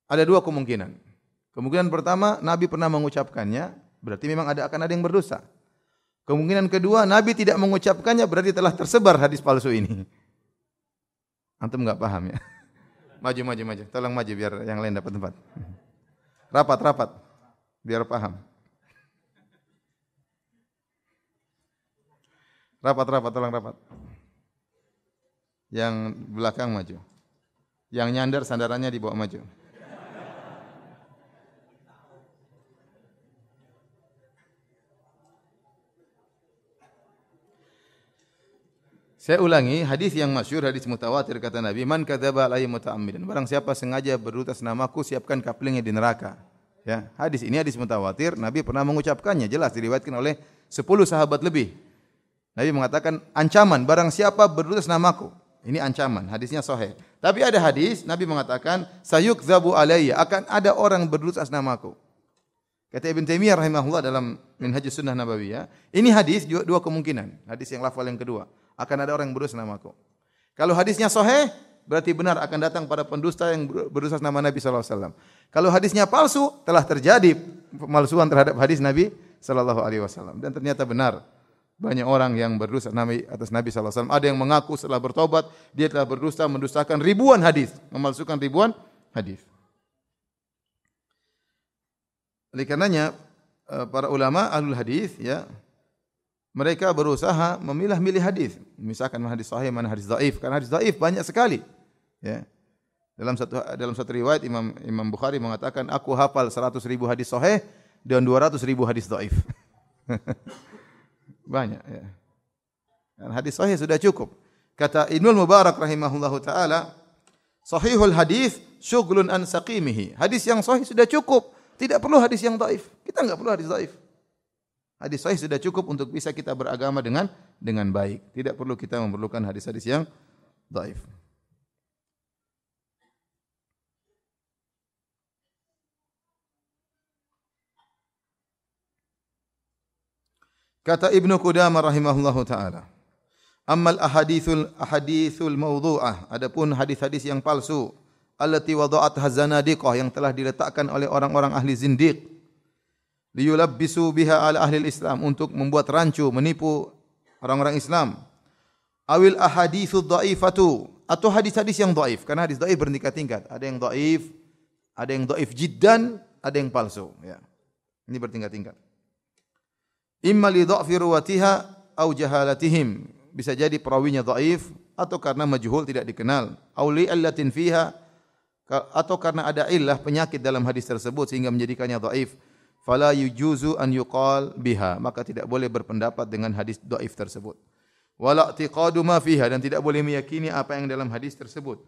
ada dua kemungkinan. Kemungkinan pertama, Nabi pernah mengucapkannya, berarti memang ada akan ada yang berdosa. Kemungkinan kedua, Nabi tidak mengucapkannya, berarti telah tersebar hadis palsu ini. Antum enggak paham ya? Maju, maju, maju. Tolong maju biar yang lain dapat tempat. Rapat, rapat. Biar paham. Rapat, rapat, tolong rapat. Yang belakang maju. Yang nyandar sandarannya dibawa maju. Saya ulangi hadis yang masyhur hadis mutawatir kata Nabi man kadzaba alayya muta'ammidan. Barang siapa sengaja berutas namaku siapkan kaplingnya di neraka. Ya hadis ini hadis mutawatir. Nabi pernah mengucapkannya jelas diriwayatkan oleh 10 sahabat lebih. Nabi mengatakan ancaman barang siapa berutas namaku. Ini ancaman hadisnya sahih. Tapi ada hadis Nabi mengatakan sayuk zabu alayya. Akan ada orang berutas namaku. Kata Ibn Taimiyah rahimahullah dalam Minhajus Sunnah Nabawiyah, ini hadis dua kemungkinan. Hadis yang lafal yang kedua akan ada orang yang berusaha namaku. Kalau hadisnya sahih, berarti benar akan datang pada pendusta yang berusaha nama Nabi sallallahu alaihi wasallam. Kalau hadisnya palsu, telah terjadi pemalsuan terhadap hadis Nabi sallallahu alaihi wasallam dan ternyata benar. Banyak orang yang berdusta Nabi atas Nabi sallallahu alaihi wasallam. Ada yang mengaku setelah bertobat dia telah berdusta mendustakan ribuan hadis, memalsukan ribuan hadis. Oleh karenanya eh, para ulama ahlul hadis ya mereka berusaha memilah-milih hadis. Misalkan mana hadis sahih, mana hadis dhaif. Karena hadis dhaif banyak sekali. Ya. Dalam satu dalam satu riwayat Imam Imam Bukhari mengatakan aku hafal 100 ribu hadis sahih dan 200 ribu hadis dhaif. banyak ya. Dan hadis sahih sudah cukup. Kata Ibnu Mubarak rahimahullahu taala, sahihul hadis syughlun an saqimihi. Hadis yang sahih sudah cukup, tidak perlu hadis yang dhaif. Kita enggak perlu hadis dhaif. Hadis sahih sudah cukup untuk bisa kita beragama dengan dengan baik. Tidak perlu kita memerlukan hadis-hadis yang dhaif. Kata Ibnu Qudamah rahimahullahu taala, "Ammal ahadithul ahadithul mawdhu'ah, adapun hadis-hadis yang palsu, allati wada'at hazanadiqah yang telah diletakkan oleh orang-orang ahli zindiq, liyulabbisu biha ala ahli Islam untuk membuat rancu menipu orang-orang Islam. Awil ahaditsu dhaifatu atau hadis-hadis yang dhaif karena hadis dhaif bertingkat-tingkat. Ada yang dhaif, ada yang dhaif jiddan, ada yang palsu, ya. Ini bertingkat-tingkat. Imma li dha'fi ruwatiha au jahalatihim. Bisa jadi perawinya dhaif atau karena majhul tidak dikenal. Au li allatin fiha atau karena ada illah penyakit dalam hadis tersebut sehingga menjadikannya dhaif fala yujuzu an yuqal biha. Maka tidak boleh berpendapat dengan hadis dhaif tersebut. Wala i'tiqadu ma fiha. Dan tidak boleh meyakini apa yang dalam hadis tersebut.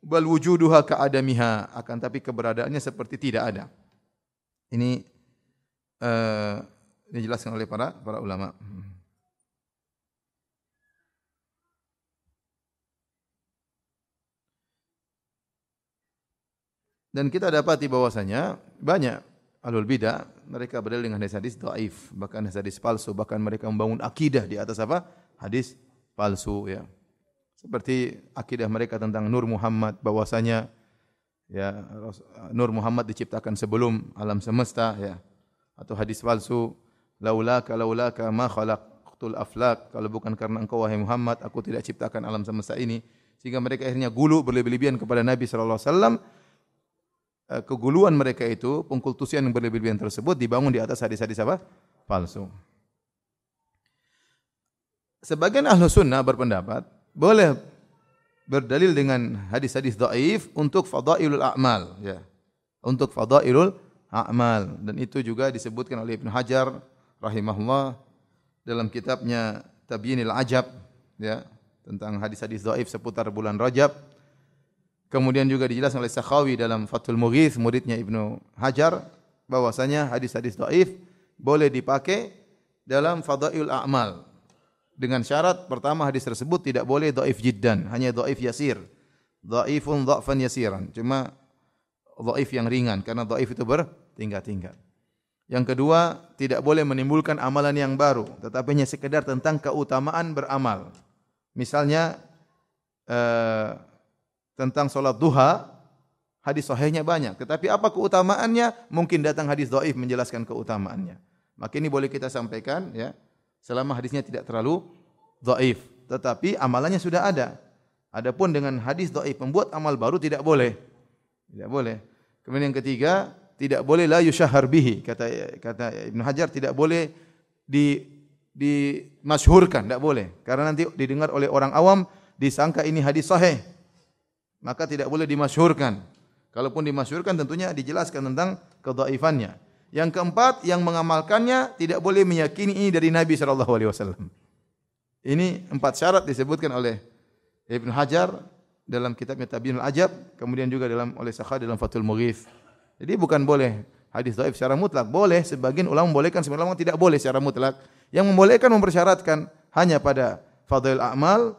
Bal wujuduha ka adamiha. Akan tapi keberadaannya seperti tidak ada. Ini uh, dijelaskan oleh para para ulama. Dan kita dapati bahwasanya banyak Alul bidah mereka berdalil dengan hadis-hadis dhaif, bahkan hadis palsu, bahkan mereka membangun akidah di atas apa? Hadis palsu ya. Seperti akidah mereka tentang Nur Muhammad bahwasanya ya Nur Muhammad diciptakan sebelum alam semesta ya. Atau hadis palsu laulaka laulaka ma khalaqtul aflak kalau bukan karena engkau wahai Muhammad aku tidak ciptakan alam semesta ini sehingga mereka akhirnya gulu berlebih-lebihan kepada Nabi sallallahu alaihi wasallam keguluan mereka itu, pengkultusian yang berlebihan tersebut dibangun di atas hadis-hadis apa? Palsu. Sebagian ahlu sunnah berpendapat, boleh berdalil dengan hadis-hadis daif untuk fadailul a'mal. Ya. untuk fadailul a'mal dan itu juga disebutkan oleh Ibn Hajar rahimahullah dalam kitabnya Tabyinil Ajab ya tentang hadis-hadis dhaif seputar bulan Rajab. Kemudian juga dijelaskan oleh Sakhawi dalam Fathul Mughith muridnya Ibnu Hajar bahwasanya hadis-hadis dhaif boleh dipakai dalam fadail a'mal. Dengan syarat pertama hadis tersebut tidak boleh dhaif jiddan hanya dhaif yasir. Dhaifun dhafan yasiran. Cuma dhaif yang ringan karena dhaif itu bertingkat-tingkat. Yang kedua, tidak boleh menimbulkan amalan yang baru, tetapi hanya sekedar tentang keutamaan beramal. Misalnya eh, tentang solat duha, hadis sahihnya banyak, tetapi apa keutamaannya? Mungkin datang hadis dhaif menjelaskan keutamaannya. Maka ini boleh kita sampaikan ya, selama hadisnya tidak terlalu dhaif, tetapi amalannya sudah ada. Adapun dengan hadis dhaif membuat amal baru tidak boleh. Tidak boleh. Kemudian yang ketiga, tidak boleh la yushahar bihi kata kata Ibn Hajar tidak boleh di dimasyhurkan tidak boleh karena nanti didengar oleh orang awam disangka ini hadis sahih maka tidak boleh dimasyhurkan kalaupun dimasyhurkan tentunya dijelaskan tentang kedhaifannya yang keempat yang mengamalkannya tidak boleh meyakini ini dari Nabi sallallahu alaihi wasallam ini empat syarat disebutkan oleh Ibn Hajar dalam kitabnya Tabiinul Ajab kemudian juga dalam oleh Sakha dalam Fathul Mughith jadi bukan boleh hadis dhaif secara mutlak. Boleh sebagian ulama membolehkan, sebagian ulama tidak boleh secara mutlak. Yang membolehkan mempersyaratkan hanya pada fadhil amal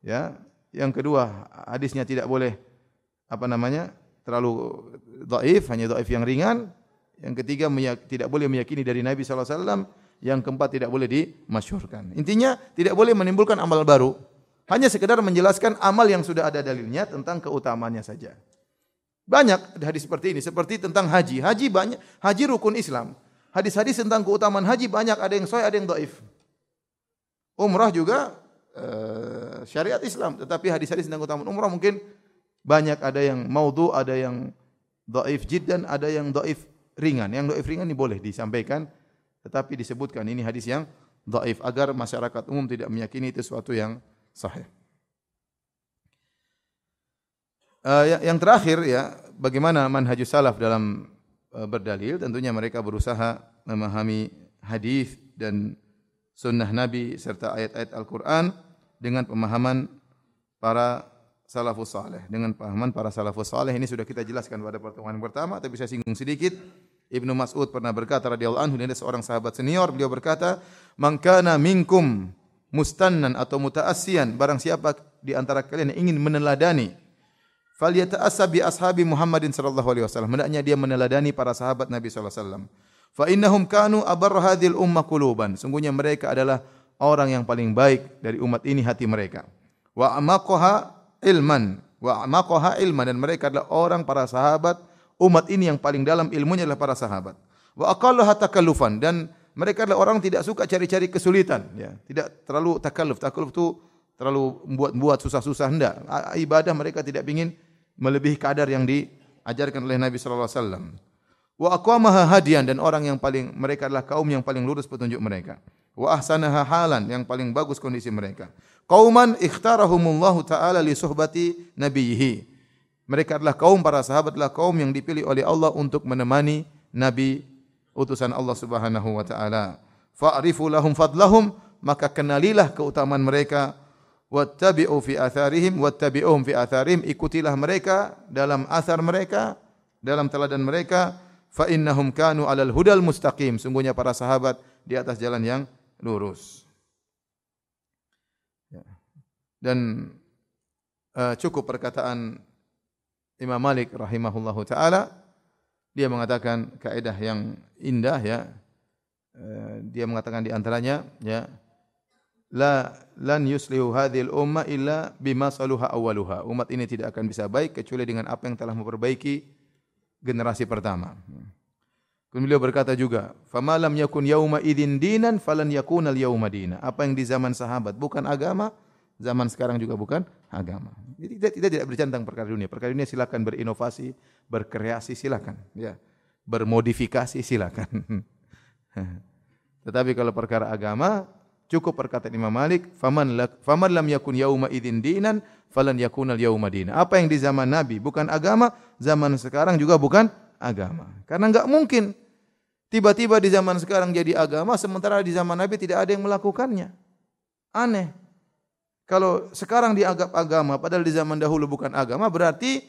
ya. Yang kedua, hadisnya tidak boleh apa namanya? terlalu dhaif, hanya dhaif yang ringan. Yang ketiga tidak boleh meyakini dari Nabi sallallahu alaihi wasallam. Yang keempat tidak boleh dimasyhurkan. Intinya tidak boleh menimbulkan amal baru. Hanya sekedar menjelaskan amal yang sudah ada dalilnya tentang keutamaannya saja. Banyak hadis seperti ini, seperti tentang haji. Haji banyak, haji rukun Islam. Hadis-hadis tentang keutamaan haji banyak, ada yang sahih, ada yang dhaif. Umrah juga uh, syariat Islam, tetapi hadis-hadis tentang keutamaan umrah mungkin banyak ada yang maudhu, ada yang dhaif jiddan, ada yang dhaif ringan. Yang dhaif ringan ini boleh disampaikan, tetapi disebutkan ini hadis yang dhaif agar masyarakat umum tidak meyakini itu sesuatu yang sahih. Uh, yang terakhir ya, bagaimana manhajus salaf dalam uh, berdalil? Tentunya mereka berusaha memahami hadis dan sunnah Nabi serta ayat-ayat Al-Quran dengan pemahaman para salafus saleh. Dengan pemahaman para salafus saleh ini sudah kita jelaskan pada pertemuan pertama, tapi saya singgung sedikit. Ibnu Mas'ud pernah berkata radhiyallahu anhu dia seorang sahabat senior, beliau berkata, "Man kana minkum mustannan atau mutaassiyan, barang siapa di antara kalian yang ingin meneladani falyata'assa bi ashabi Muhammadin sallallahu alaihi wasallam. Hendaknya dia meneladani para sahabat Nabi sallallahu alaihi wasallam. Fa innahum kanu abar hadhil ummah quluban. Sungguhnya mereka adalah orang yang paling baik dari umat ini hati mereka. Wa amaqaha ilman wa amaqaha ilman dan mereka adalah orang para sahabat umat ini yang paling dalam ilmunya adalah para sahabat. Wa aqalluha takallufan dan mereka adalah orang tidak suka cari-cari kesulitan ya. Tidak terlalu takalluf. Takalluf itu terlalu buat-buat susah-susah hendak. Ibadah mereka tidak ingin melebihi kadar yang diajarkan oleh Nabi sallallahu alaihi wasallam. Wa aqwamaha hadian dan orang yang paling mereka adalah kaum yang paling lurus petunjuk mereka. Wa ahsanaha halan yang paling bagus kondisi mereka. Qauman ikhtarahumullahu taala li suhbati nabiyhi. Mereka adalah kaum para sahabat adalah kaum yang dipilih oleh Allah untuk menemani nabi utusan Allah Subhanahu wa taala. Fa'rifu lahum fadlahum maka kenalilah keutamaan mereka wattabi'u fi atharihim wattabi'uhum fi atharihim ikutilah mereka dalam athar mereka dalam teladan mereka fa innahum kanu alal hudal mustaqim sungguhnya para sahabat di atas jalan yang lurus ya. dan uh, cukup perkataan Imam Malik rahimahullahu taala dia mengatakan kaidah yang indah ya uh, dia mengatakan di antaranya ya la lan yuslihu hadhil umma illa bima saluha awaluha. Umat ini tidak akan bisa baik kecuali dengan apa yang telah memperbaiki generasi pertama. Beliau berkata juga, "Fama lam yakun yauma idzin dinan falan yakuna al yauma dina." Apa yang di zaman sahabat bukan agama, zaman sekarang juga bukan agama. Jadi kita tidak berbicara tentang perkara dunia. Perkara dunia silakan berinovasi, berkreasi silakan, ya. Bermodifikasi silakan. Tetapi kalau perkara agama, Cukup perkataan Imam Malik, faman lak, faman lam yakun yauma idzin falan yakun al yauma dina. Apa yang di zaman Nabi bukan agama, zaman sekarang juga bukan agama. Karena enggak mungkin tiba-tiba di zaman sekarang jadi agama sementara di zaman Nabi tidak ada yang melakukannya. Aneh. Kalau sekarang dianggap agama padahal di zaman dahulu bukan agama berarti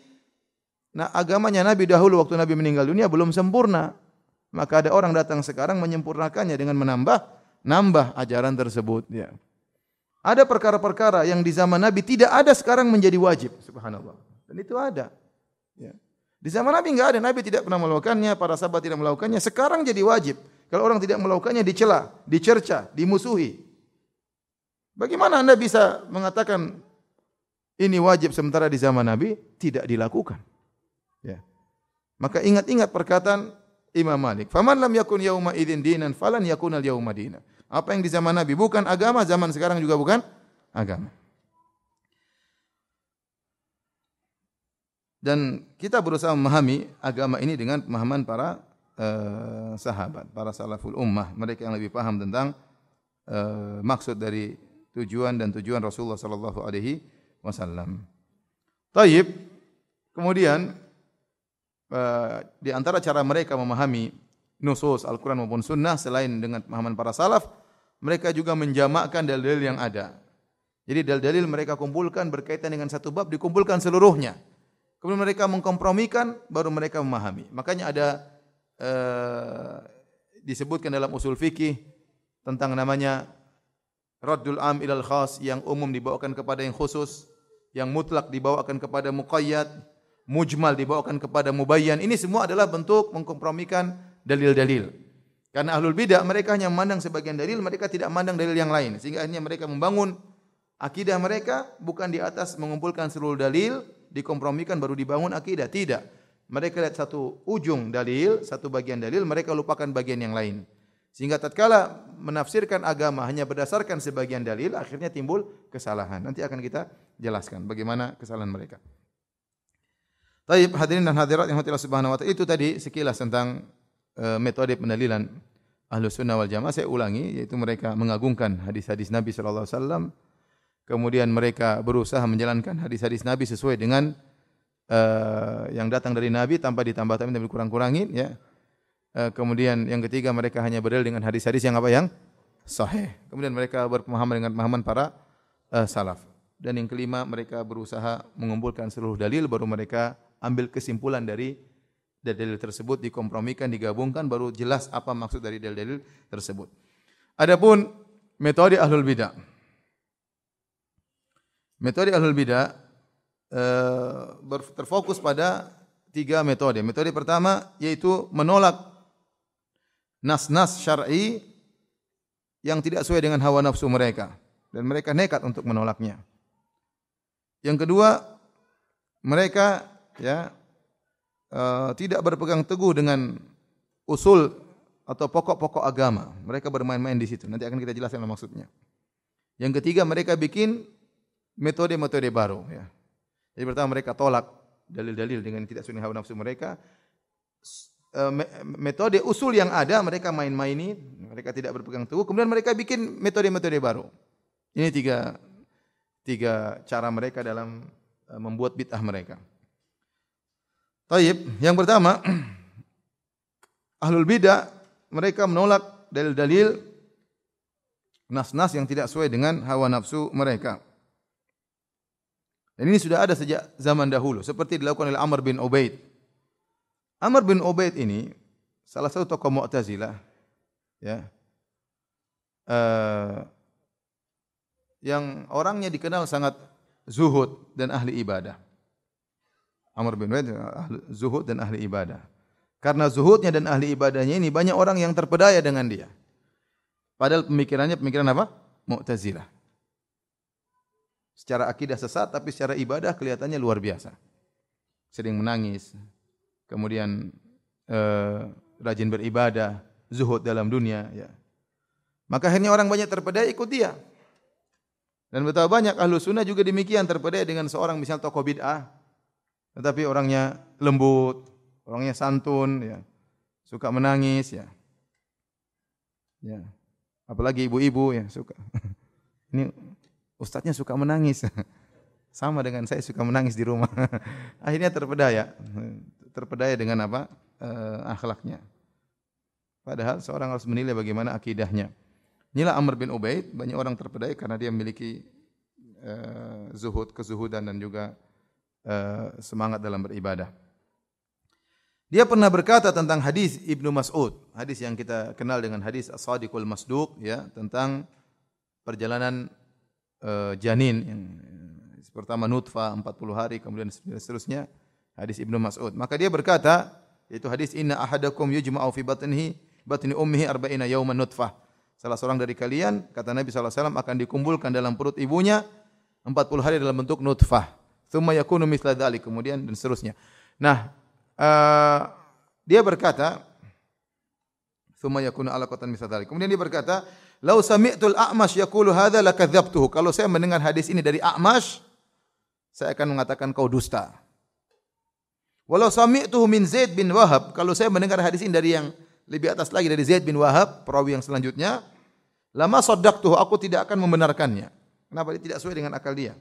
nah agamanya Nabi dahulu waktu Nabi meninggal dunia belum sempurna. Maka ada orang datang sekarang menyempurnakannya dengan menambah nambah ajaran tersebut ya. Ada perkara-perkara yang di zaman Nabi tidak ada sekarang menjadi wajib, subhanallah. Dan itu ada. Ya. Di zaman Nabi enggak ada, Nabi tidak pernah melakukannya, para sahabat tidak melakukannya, sekarang jadi wajib. Kalau orang tidak melakukannya dicela, dicerca, dimusuhi. Bagaimana Anda bisa mengatakan ini wajib sementara di zaman Nabi tidak dilakukan? Ya. Maka ingat-ingat perkataan Imam Malik. Faman lam yakun yauma idzin dinan falan yakun al yauma dinan. Apa yang di zaman Nabi bukan agama, zaman sekarang juga bukan agama. Dan kita berusaha memahami agama ini dengan pemahaman para uh, sahabat, para salaful ummah, mereka yang lebih paham tentang uh, maksud dari tujuan dan tujuan Rasulullah sallallahu alaihi wasallam. Taib. Kemudian uh, di antara cara mereka memahami nusus Al-Qur'an maupun sunnah selain dengan pemahaman para salaf, mereka juga menjamakkan dalil-dalil yang ada. Jadi dalil-dalil mereka kumpulkan berkaitan dengan satu bab dikumpulkan seluruhnya. Kemudian mereka mengkompromikan baru mereka memahami. Makanya ada uh, disebutkan dalam usul fikih tentang namanya Raddul am ilal khas yang umum dibawakan kepada yang khusus, yang mutlak dibawakan kepada muqayyad, mujmal dibawakan kepada mubayyan. Ini semua adalah bentuk mengkompromikan dalil-dalil. Karena ahlul bidah mereka hanya memandang sebagian dalil, mereka tidak memandang dalil yang lain. Sehingga akhirnya mereka membangun akidah mereka bukan di atas mengumpulkan seluruh dalil, dikompromikan baru dibangun akidah. Tidak. Mereka lihat satu ujung dalil, satu bagian dalil, mereka lupakan bagian yang lain. Sehingga tatkala menafsirkan agama hanya berdasarkan sebagian dalil, akhirnya timbul kesalahan. Nanti akan kita jelaskan bagaimana kesalahan mereka. Taib hadirin dan hadirat yang Allah Subhanahu wa taala itu tadi sekilas tentang uh, metode pendalilan Ahlus Sunnah wal Jamaah saya ulangi yaitu mereka mengagungkan hadis-hadis Nabi sallallahu alaihi wasallam kemudian mereka berusaha menjalankan hadis-hadis Nabi sesuai dengan uh, yang datang dari Nabi tanpa ditambah-tambah dan dikurang-kurangin ya Eh, kemudian yang ketiga mereka hanya berdalil dengan hadis-hadis yang apa yang sahih. Kemudian mereka berpemahaman dengan pemahaman para uh, salaf. Dan yang kelima mereka berusaha mengumpulkan seluruh dalil baru mereka ambil kesimpulan dari dalil tersebut dikompromikan digabungkan baru jelas apa maksud dari dalil-dalil tersebut. Adapun metode ahlul bidah. Metode ahlul bidah uh, terfokus pada tiga metode. Metode pertama yaitu menolak nas-nas syar'i yang tidak sesuai dengan hawa nafsu mereka dan mereka nekat untuk menolaknya. Yang kedua, mereka ya uh, tidak berpegang teguh dengan usul atau pokok-pokok agama. Mereka bermain-main di situ. Nanti akan kita jelaskan maksudnya. Yang ketiga, mereka bikin metode-metode baru ya. Jadi pertama mereka tolak dalil-dalil dengan tidak dengan hawa nafsu mereka Eh, metode usul yang ada mereka main-maini, mereka tidak berpegang teguh. Kemudian mereka bikin metode-metode baru. Ini tiga tiga cara mereka dalam eh, membuat bid'ah mereka. Taib, yang pertama ahlul bidah mereka menolak dalil-dalil nas-nas yang tidak sesuai dengan hawa nafsu mereka. Dan ini sudah ada sejak zaman dahulu seperti dilakukan oleh Amr bin Ubaid Amr bin Ubaid ini salah satu tokoh Mu'tazilah ya. Uh, yang orangnya dikenal sangat zuhud dan ahli ibadah. Amr bin Ubaid zuhud dan ahli ibadah. Karena zuhudnya dan ahli ibadahnya ini banyak orang yang terpedaya dengan dia. Padahal pemikirannya pemikiran apa? Mu'tazilah. Secara akidah sesat tapi secara ibadah kelihatannya luar biasa. Sering menangis, kemudian uh, rajin beribadah, zuhud dalam dunia. Ya. Maka akhirnya orang banyak terpedaya ikut dia. Dan betapa banyak ahlu sunnah juga demikian terpedaya dengan seorang misal tokoh bid'ah. Tetapi orangnya lembut, orangnya santun, ya. suka menangis. ya. Ya. Apalagi ibu-ibu ya suka. Ini ustaznya suka menangis. Sama dengan saya suka menangis di rumah. Akhirnya terpedaya terpedaya dengan apa? uh, akhlaknya. Padahal seorang harus menilai bagaimana akidahnya. Inilah Amr bin Ubaid, banyak orang terpedaya karena dia memiliki uh, zuhud, kezuhudan dan juga uh, semangat dalam beribadah. Dia pernah berkata tentang hadis Ibnu Mas'ud, hadis yang kita kenal dengan hadis As-Sadiqul Masduq ya, tentang perjalanan uh, janin yang pertama nutfah 40 hari kemudian seterusnya hadis Ibnu Mas'ud. Maka dia berkata, yaitu hadis inna ahadakum yujma'u fi batnihi batni ummihi arba'ina yawman nutfah. Salah seorang dari kalian kata Nabi sallallahu alaihi wasallam akan dikumpulkan dalam perut ibunya 40 hari dalam bentuk nutfah. Thumma yakunu mithla dhalik kemudian dan seterusnya. Nah, uh, dia berkata thumma yakunu alaqatan mithla dhalik. Kemudian dia berkata, "Lau sami'tul a'mash yaqulu hadza lakadzabtuhu." Kalau saya mendengar hadis ini dari A'mash, saya akan mengatakan kau dusta. Walau sami'tuhu min Zaid bin Wahab, kalau saya mendengar hadis ini dari yang lebih atas lagi dari Zaid bin Wahab, perawi yang selanjutnya, lama saddaqtuhu, aku tidak akan membenarkannya. Kenapa dia tidak sesuai dengan akal dia?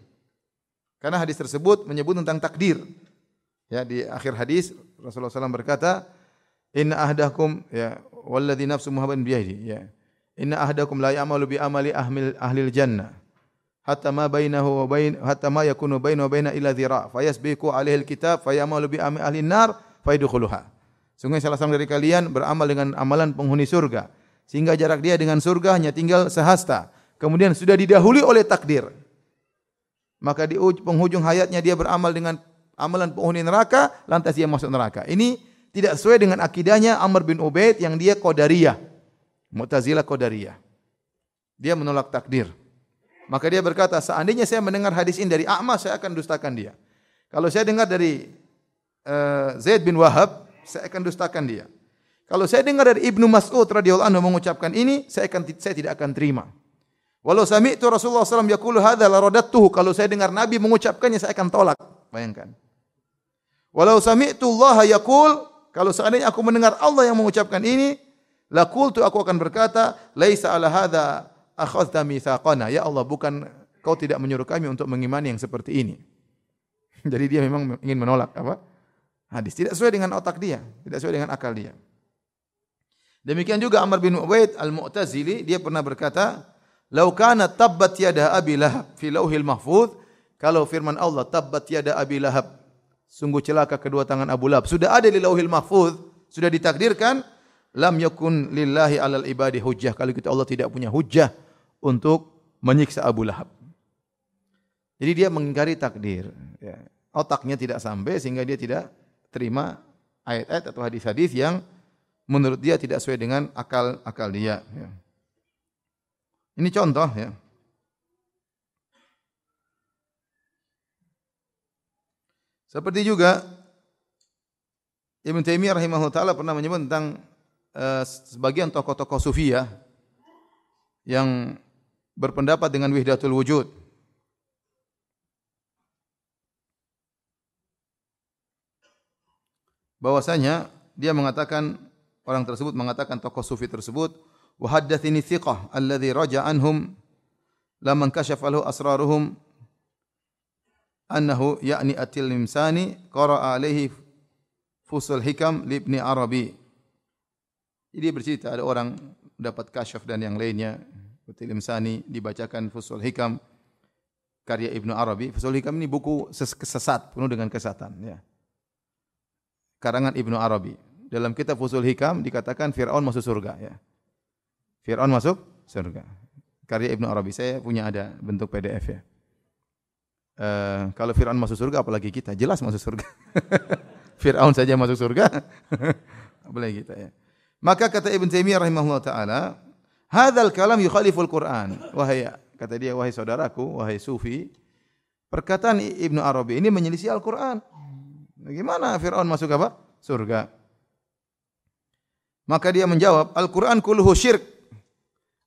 Karena hadis tersebut menyebut tentang takdir. Ya, di akhir hadis Rasulullah SAW berkata, Inna ahdakum ya walladhi nafsu Muhammadin ya. Inna ahdakum la ya'malu bi amali ahli ahli jannah hatta ma bainahu wa bain hatta ma yakunu bainahu wa baina illa dhira fa yasbiqu alaihi alkitab fa ya'malu bi amali ahli nar fa yadkhuluha. Sungguh salah seorang dari kalian beramal dengan amalan penghuni surga sehingga jarak dia dengan surga hanya tinggal sehasta. Kemudian sudah didahului oleh takdir. Maka di penghujung hayatnya dia beramal dengan amalan penghuni neraka, lantas dia masuk neraka. Ini tidak sesuai dengan akidahnya Amr bin Ubaid yang dia Qadariyah. Mu'tazilah Qadariyah. Dia menolak takdir. Maka dia berkata, seandainya saya mendengar hadis ini dari A'ma, saya akan dustakan dia. Kalau saya dengar dari uh, Zaid bin Wahab, saya akan dustakan dia. Kalau saya dengar dari Ibnu Mas'ud radhiyallahu anhu mengucapkan ini, saya akan saya tidak akan terima. Walau sami'tu Rasulullah SAW yaqulu hadza la radattuhu. Kalau saya dengar Nabi mengucapkannya, saya akan tolak. Bayangkan. Walau sami'tu Allah yaqul, kalau seandainya aku mendengar Allah yang mengucapkan ini, la qultu aku akan berkata, laisa ala hadza akhadta mitsaqana. Ya Allah, bukan kau tidak menyuruh kami untuk mengimani yang seperti ini. Jadi dia memang ingin menolak apa? Hadis tidak sesuai dengan otak dia, tidak sesuai dengan akal dia. Demikian juga Amr bin Ubaid Al-Mu'tazili dia pernah berkata, "Lau kana tabbat yada Abi Lahab fi lauhil mahfuz" Kalau firman Allah tabbat yada Abi Lahab sungguh celaka kedua tangan Abu Lahab. Sudah ada di lauhil mahfuz, sudah ditakdirkan, lam yakun lillahi alal ibadi hujjah. Kalau kita Allah tidak punya hujjah untuk menyiksa Abu Lahab. Jadi dia mengingkari takdir. Ya. Otaknya tidak sampai sehingga dia tidak terima ayat-ayat atau hadis-hadis yang menurut dia tidak sesuai dengan akal-akal dia. Ya. Ini contoh ya. Seperti juga Ibn Taimiyah rahimahullah taala pernah menyebut tentang uh, sebagian tokoh-tokoh sufi ya yang berpendapat dengan wahdatul wujud. Bahwasanya dia mengatakan orang tersebut mengatakan tokoh sufi tersebut wa haddatsini thiqah alladhi raja anhum lamman kashafa lahu asraruhum annahu yakni atil limsani qara alaihi fusul hikam li ibni arabi jadi bercerita ada orang dapat kasyaf dan yang lainnya atil limsani dibacakan fusul hikam karya ibnu arabi fusul hikam ini buku sesat penuh dengan kesesatan ya karangan ibnu arabi dalam kitab fusul hikam dikatakan Fir'aun masuk surga ya Fir'aun masuk surga karya ibnu arabi saya punya ada bentuk pdf ya Uh, kalau Fir'aun masuk surga, apalagi kita? Jelas masuk surga. Fir'aun saja masuk surga. apalagi kita ya. Maka kata Ibn Taimiyah rahimahullah ta'ala, Hadal kalam yukhaliful Quran. Wahai, kata dia, wahai saudaraku, wahai sufi, perkataan Ibn Arabi ini menyelisih Al-Quran. Bagaimana Fir'aun masuk apa? Surga. Maka dia menjawab, Al-Quran kuluhu syirk.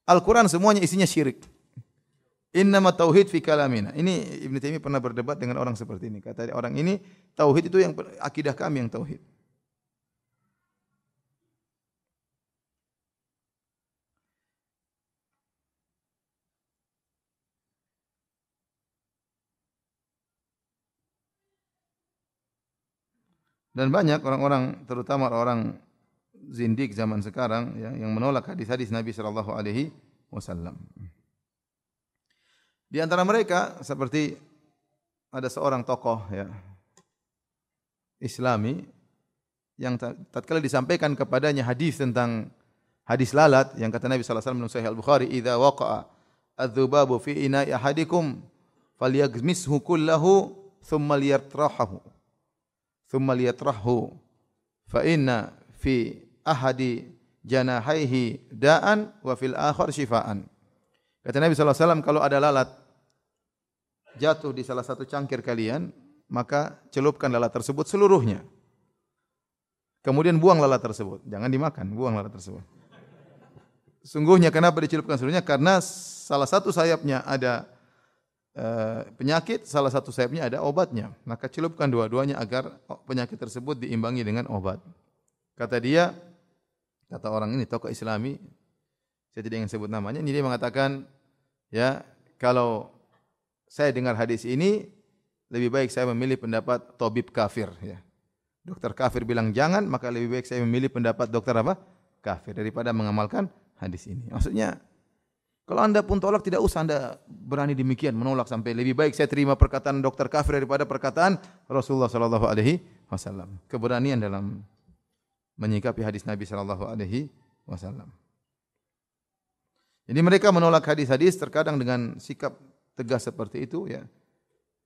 Al-Quran semuanya isinya syirik. Innama tauhid fi kalamina. Ini Ibn Taimiyah pernah berdebat dengan orang seperti ini. Kata orang ini, tauhid itu yang akidah kami yang tauhid. Dan banyak orang-orang terutama orang zindik zaman sekarang ya, yang menolak hadis-hadis Nabi sallallahu alaihi wasallam. Di antara mereka seperti ada seorang tokoh ya Islami yang tatkala disampaikan kepadanya hadis tentang hadis lalat yang kata Nabi sallallahu alaihi wasallam dalam Sahih Al-Bukhari, "Idza waqa'a adz-dzubabu fi ina'i ahadikum falyaghmishu kullahu thumma liyatrahu." Thumma liyatrahu fa inna fi ahadi janahaihi da'an wa fil akhir shifaan. Kata Nabi sallallahu alaihi wasallam kalau ada lalat jatuh di salah satu cangkir kalian, maka celupkan lalat tersebut seluruhnya. Kemudian buang lalat tersebut. Jangan dimakan, buang lalat tersebut. Sungguhnya kenapa dicelupkan seluruhnya? Karena salah satu sayapnya ada penyakit, salah satu sayapnya ada obatnya. Maka celupkan dua-duanya agar penyakit tersebut diimbangi dengan obat. Kata dia, kata orang ini tokoh Islami, saya tidak ingin sebut namanya, ini dia mengatakan, ya kalau saya dengar hadis ini, lebih baik saya memilih pendapat tabib kafir. Ya. Dokter kafir bilang jangan, maka lebih baik saya memilih pendapat dokter apa? Kafir daripada mengamalkan hadis ini. Maksudnya, kalau anda pun tolak tidak usah anda berani demikian menolak sampai lebih baik saya terima perkataan dokter kafir daripada perkataan Rasulullah Sallallahu Alaihi Wasallam. Keberanian dalam menyikapi hadis Nabi Sallallahu Alaihi Wasallam. Jadi mereka menolak hadis-hadis terkadang dengan sikap tegas seperti itu ya,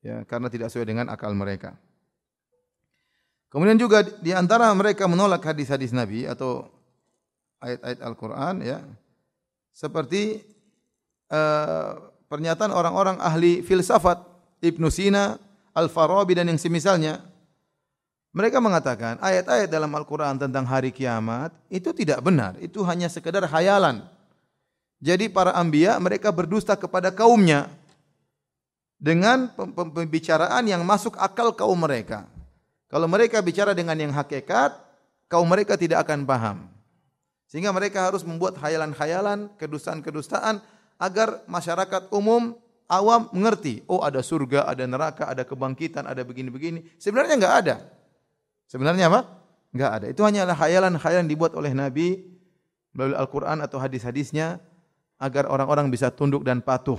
ya karena tidak sesuai dengan akal mereka. Kemudian juga di antara mereka menolak hadis-hadis Nabi atau ayat-ayat Al-Quran ya seperti uh, pernyataan orang-orang ahli filsafat Ibn Sina, Al-Farabi dan yang semisalnya mereka mengatakan ayat-ayat dalam Al-Quran tentang hari kiamat itu tidak benar. Itu hanya sekedar hayalan. Jadi para ambia mereka berdusta kepada kaumnya dengan pembicaraan yang masuk akal kaum mereka. Kalau mereka bicara dengan yang hakikat, kaum mereka tidak akan paham. Sehingga mereka harus membuat khayalan-khayalan, kedustaan-kedustaan agar masyarakat umum awam mengerti. Oh ada surga, ada neraka, ada kebangkitan, ada begini-begini. Sebenarnya enggak ada. Sebenarnya apa? Enggak ada. Itu hanyalah khayalan-khayalan dibuat oleh Nabi melalui Al-Quran atau hadis-hadisnya agar orang-orang bisa tunduk dan patuh.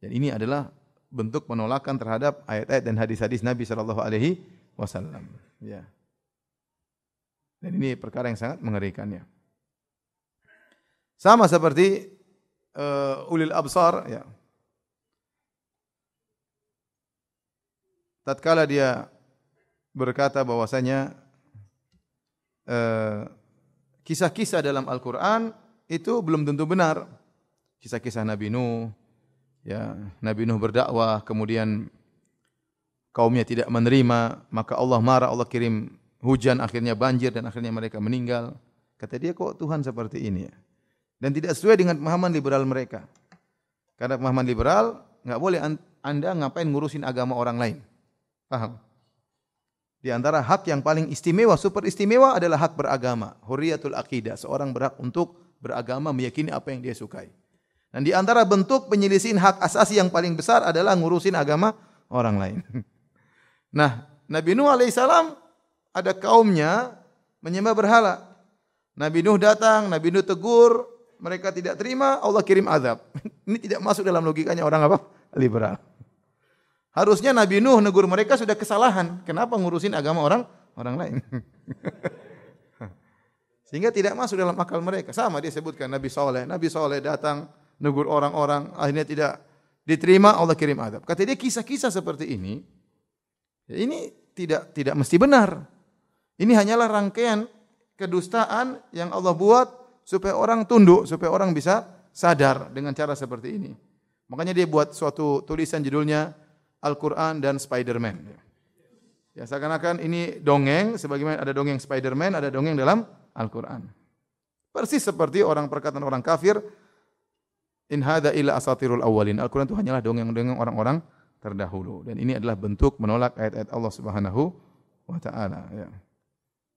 Dan ini adalah bentuk penolakan terhadap ayat-ayat dan hadis-hadis Nabi sallallahu alaihi wasallam. Ya. Dan ini perkara yang sangat mengerikan ya. Sama seperti uh, ulil absar ya. Tatkala dia berkata bahwasanya uh, kisah-kisah dalam Al-Qur'an itu belum tentu benar. Kisah-kisah Nabi Nuh ya, Nabi Nuh berdakwah kemudian kaumnya tidak menerima, maka Allah marah, Allah kirim hujan, akhirnya banjir dan akhirnya mereka meninggal. Kata dia, kok Tuhan seperti ini ya? Dan tidak sesuai dengan pemahaman liberal mereka. Karena pemahaman liberal, enggak boleh anda ngapain ngurusin agama orang lain. Paham? Di antara hak yang paling istimewa, super istimewa adalah hak beragama. Huriyatul akidah. Seorang berhak untuk beragama, meyakini apa yang dia sukai. Dan di antara bentuk penyelisihan hak asasi yang paling besar adalah ngurusin agama orang lain. Nah, Nabi Nuh alaihissalam ada kaumnya menyembah berhala. Nabi Nuh datang, Nabi Nuh tegur, mereka tidak terima, Allah kirim azab. Ini tidak masuk dalam logikanya orang apa? Liberal. Harusnya Nabi Nuh negur mereka sudah kesalahan. Kenapa ngurusin agama orang orang lain? Sehingga tidak masuk dalam akal mereka. Sama dia sebutkan Nabi Saleh. Nabi Saleh datang negur orang-orang, akhirnya tidak diterima, Allah kirim azab. Kata dia kisah-kisah seperti ini, Ya, ini tidak tidak mesti benar. Ini hanyalah rangkaian kedustaan yang Allah buat supaya orang tunduk, supaya orang bisa sadar dengan cara seperti ini. Makanya dia buat suatu tulisan judulnya Al-Quran dan Spider-Man. Ya, seakan-akan ini dongeng, sebagaimana ada dongeng Spider-Man, ada dongeng dalam Al-Quran. Persis seperti orang perkataan orang kafir, In hada illa asatirul awalin. Al-Quran itu hanyalah dongeng-dongeng orang-orang terdahulu dan ini adalah bentuk menolak ayat-ayat Allah Subhanahu wa taala ya.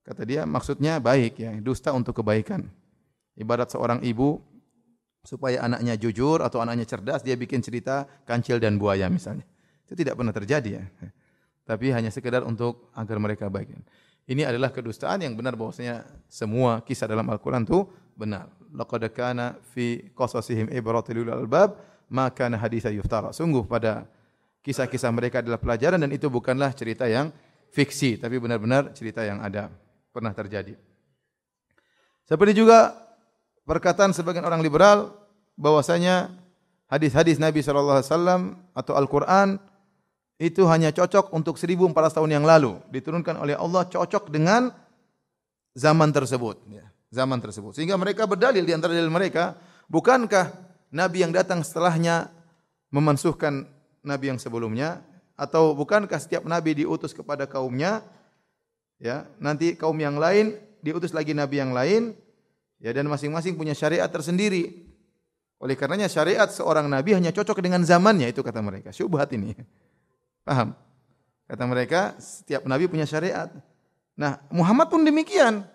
Kata dia maksudnya baik ya, dusta untuk kebaikan. Ibarat seorang ibu supaya anaknya jujur atau anaknya cerdas dia bikin cerita kancil dan buaya misalnya. Itu tidak pernah terjadi ya. tapi hanya sekedar untuk agar mereka baik. Ini adalah kedustaan yang benar bahwasanya semua kisah dalam Al-Qur'an itu benar. Laqad kana fi qasasihim ibratun lil albab ma kana haditsan yuftara. Sungguh pada kisah-kisah mereka adalah pelajaran dan itu bukanlah cerita yang fiksi tapi benar-benar cerita yang ada pernah terjadi. Seperti juga perkataan sebagian orang liberal bahwasanya hadis-hadis Nabi sallallahu alaihi wasallam atau Al-Qur'an itu hanya cocok untuk 1400 tahun yang lalu. Diturunkan oleh Allah cocok dengan zaman tersebut ya zaman tersebut. Sehingga mereka berdalil di antara dalil mereka bukankah nabi yang datang setelahnya memansuhkan nabi yang sebelumnya? Atau bukankah setiap nabi diutus kepada kaumnya ya nanti kaum yang lain diutus lagi nabi yang lain ya dan masing-masing punya syariat tersendiri oleh karenanya syariat seorang nabi hanya cocok dengan zamannya itu kata mereka syubhat ini Paham? Kata mereka, setiap nabi punya syariat. Nah, Muhammad pun demikian.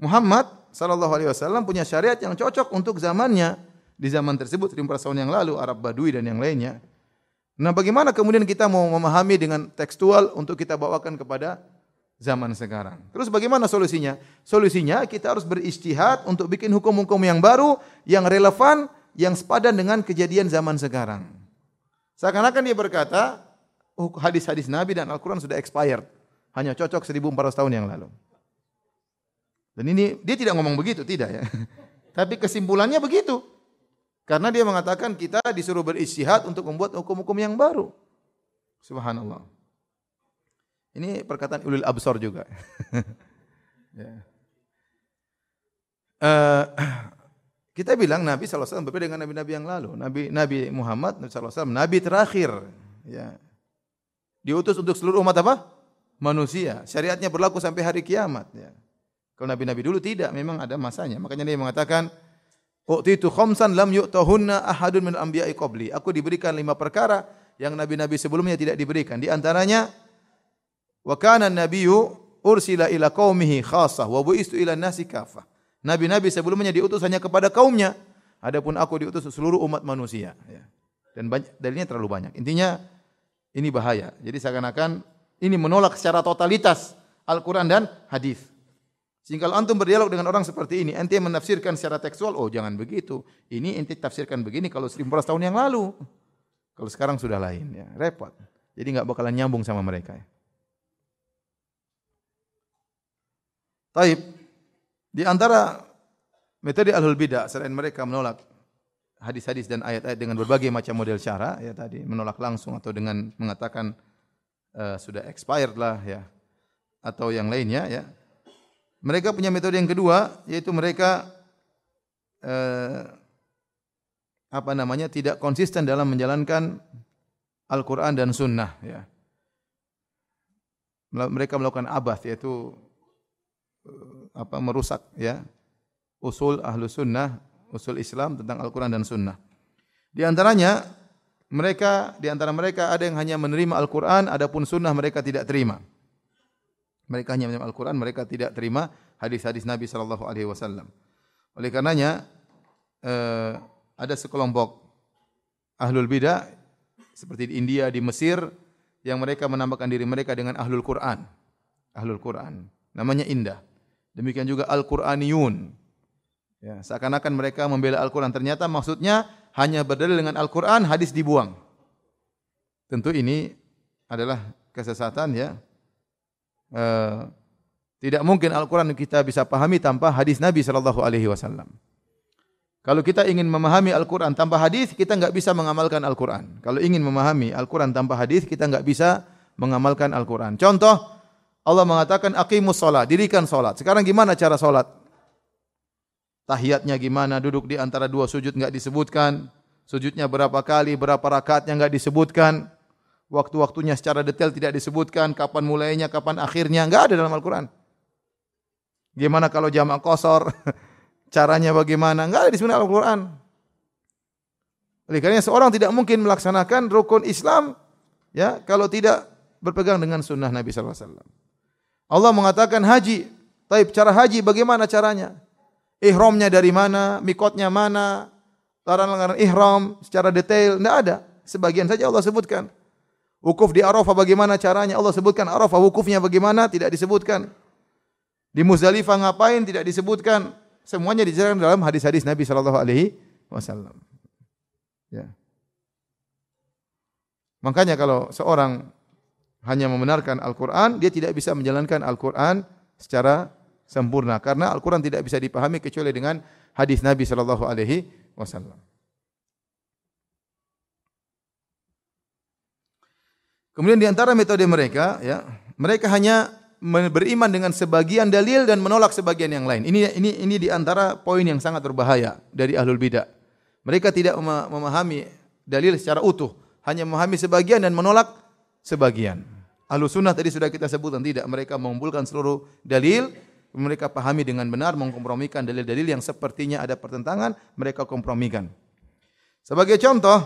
Muhammad sallallahu alaihi wasallam punya syariat yang cocok untuk zamannya. Di zaman tersebut 15 tahun yang lalu Arab Badui dan yang lainnya. Nah, bagaimana kemudian kita mau memahami dengan tekstual untuk kita bawakan kepada zaman sekarang? Terus bagaimana solusinya? Solusinya kita harus beristihad untuk bikin hukum-hukum yang baru, yang relevan, yang sepadan dengan kejadian zaman sekarang. Seakan-akan dia berkata, Oh, hadis-hadis Nabi dan Al-Quran sudah expired. Hanya cocok 1400 tahun yang lalu. Dan ini dia tidak ngomong begitu, tidak ya. Tapi kesimpulannya begitu. Karena dia mengatakan kita disuruh beristihad untuk membuat hukum-hukum yang baru. Subhanallah. Ini perkataan ulil absor juga. ya. uh, kita bilang Nabi SAW berbeda dengan Nabi-Nabi yang lalu. Nabi Nabi Muhammad SAW, Nabi terakhir. Ya diutus untuk seluruh umat apa? Manusia. Syariatnya berlaku sampai hari kiamat. Ya. Kalau nabi-nabi dulu tidak, memang ada masanya. Makanya dia mengatakan, "U'titu khamsan lam yu'tahunna ahadun min anbiya'i qabli." Aku diberikan lima perkara yang nabi-nabi sebelumnya tidak diberikan. Di antaranya, "Wa kana an-nabiyyu ursila ila qaumihi khassah wa bu'istu ila nasi kafah." Nabi-nabi sebelumnya diutus hanya kepada kaumnya. Adapun aku diutus seluruh umat manusia. Ya. Dan banyak, dalilnya terlalu banyak. Intinya, ini bahaya. Jadi seakan-akan ini menolak secara totalitas Al-Quran dan hadis. Sehingga kalau antum berdialog dengan orang seperti ini, ente menafsirkan secara tekstual, oh jangan begitu. Ini ente tafsirkan begini kalau 1400 tahun yang lalu. Kalau sekarang sudah lain, ya repot. Jadi enggak bakalan nyambung sama mereka. Ya. Taib, di antara metode ahlul bidah selain mereka menolak hadis-hadis dan ayat-ayat dengan berbagai macam model cara ya tadi menolak langsung atau dengan mengatakan uh, sudah expired lah ya atau yang lainnya ya mereka punya metode yang kedua yaitu mereka uh, apa namanya tidak konsisten dalam menjalankan Al-Qur'an dan sunnah ya. Mereka melakukan abah yaitu apa merusak ya usul ahlu sunnah usul Islam tentang Al-Quran dan Sunnah. Di antaranya, mereka di antara mereka ada yang hanya menerima Al-Quran, adapun Sunnah mereka tidak terima. Mereka hanya menerima Al-Quran, mereka tidak terima hadis-hadis Nabi Sallallahu Alaihi Wasallam. Oleh karenanya, eh, ada sekelompok ahlul bidah seperti di India, di Mesir, yang mereka menambahkan diri mereka dengan ahlul Quran. Ahlul Quran. Namanya indah. Demikian juga Al-Quraniyun. Ya, seakan-akan mereka membela Al-Quran. Ternyata maksudnya hanya berdalil dengan Al-Quran, hadis dibuang. Tentu ini adalah kesesatan ya. E, tidak mungkin Al-Quran kita bisa pahami tanpa hadis Nabi Sallallahu Alaihi Wasallam. Kalau kita ingin memahami Al-Quran tanpa hadis, kita enggak bisa mengamalkan Al-Quran. Kalau ingin memahami Al-Quran tanpa hadis, kita enggak bisa mengamalkan Al-Quran. Contoh, Allah mengatakan aqimus salat, dirikan salat. Sekarang gimana cara salat? tahiyatnya gimana, duduk di antara dua sujud enggak disebutkan, sujudnya berapa kali, berapa rakaatnya enggak disebutkan, waktu-waktunya secara detail tidak disebutkan, kapan mulainya, kapan akhirnya, enggak ada dalam Al-Quran. Gimana kalau jamak kosor, caranya bagaimana, enggak ada di dalam Al-Quran. Oleh karena seorang tidak mungkin melaksanakan rukun Islam ya kalau tidak berpegang dengan sunnah Nabi sallallahu alaihi wasallam. Allah mengatakan haji, tapi cara haji bagaimana caranya? ihramnya dari mana, mikotnya mana, larangan-larangan ihram secara detail, tidak ada. Sebagian saja Allah sebutkan. Wukuf di Arafah bagaimana caranya? Allah sebutkan Arafah wukufnya bagaimana? Tidak disebutkan. Di Muzdalifah ngapain? Tidak disebutkan. Semuanya dijelaskan dalam hadis-hadis Nabi sallallahu alaihi wasallam. Ya. Makanya kalau seorang hanya membenarkan Al-Quran, dia tidak bisa menjalankan Al-Quran secara sempurna. Karena Al-Quran tidak bisa dipahami kecuali dengan hadis Nabi sallallahu alaihi wasallam. Kemudian di antara metode mereka, ya, mereka hanya beriman dengan sebagian dalil dan menolak sebagian yang lain. Ini ini ini di antara poin yang sangat berbahaya dari ahlul bidah. Mereka tidak memahami dalil secara utuh, hanya memahami sebagian dan menolak sebagian. Ahlus sunnah tadi sudah kita sebutkan tidak, mereka mengumpulkan seluruh dalil, mereka pahami dengan benar, mengkompromikan dalil-dalil yang sepertinya ada pertentangan, mereka kompromikan. Sebagai contoh,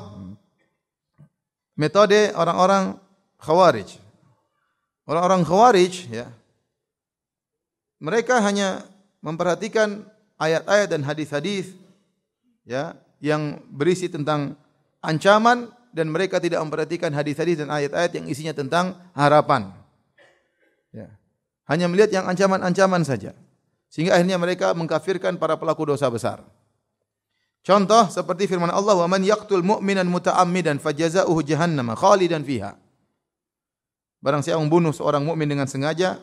metode orang-orang Khawarij. Orang-orang Khawarij ya. Mereka hanya memperhatikan ayat-ayat dan hadis-hadis ya yang berisi tentang ancaman dan mereka tidak memperhatikan hadis-hadis dan ayat-ayat yang isinya tentang harapan. Ya. Hanya melihat yang ancaman-ancaman saja. Sehingga akhirnya mereka mengkafirkan para pelaku dosa besar. Contoh seperti firman Allah, "Wa man yaqtul mu'minan muta'ammidan fajaza'uhu jahannam khalidan fiha." Barang siapa membunuh seorang mukmin dengan sengaja,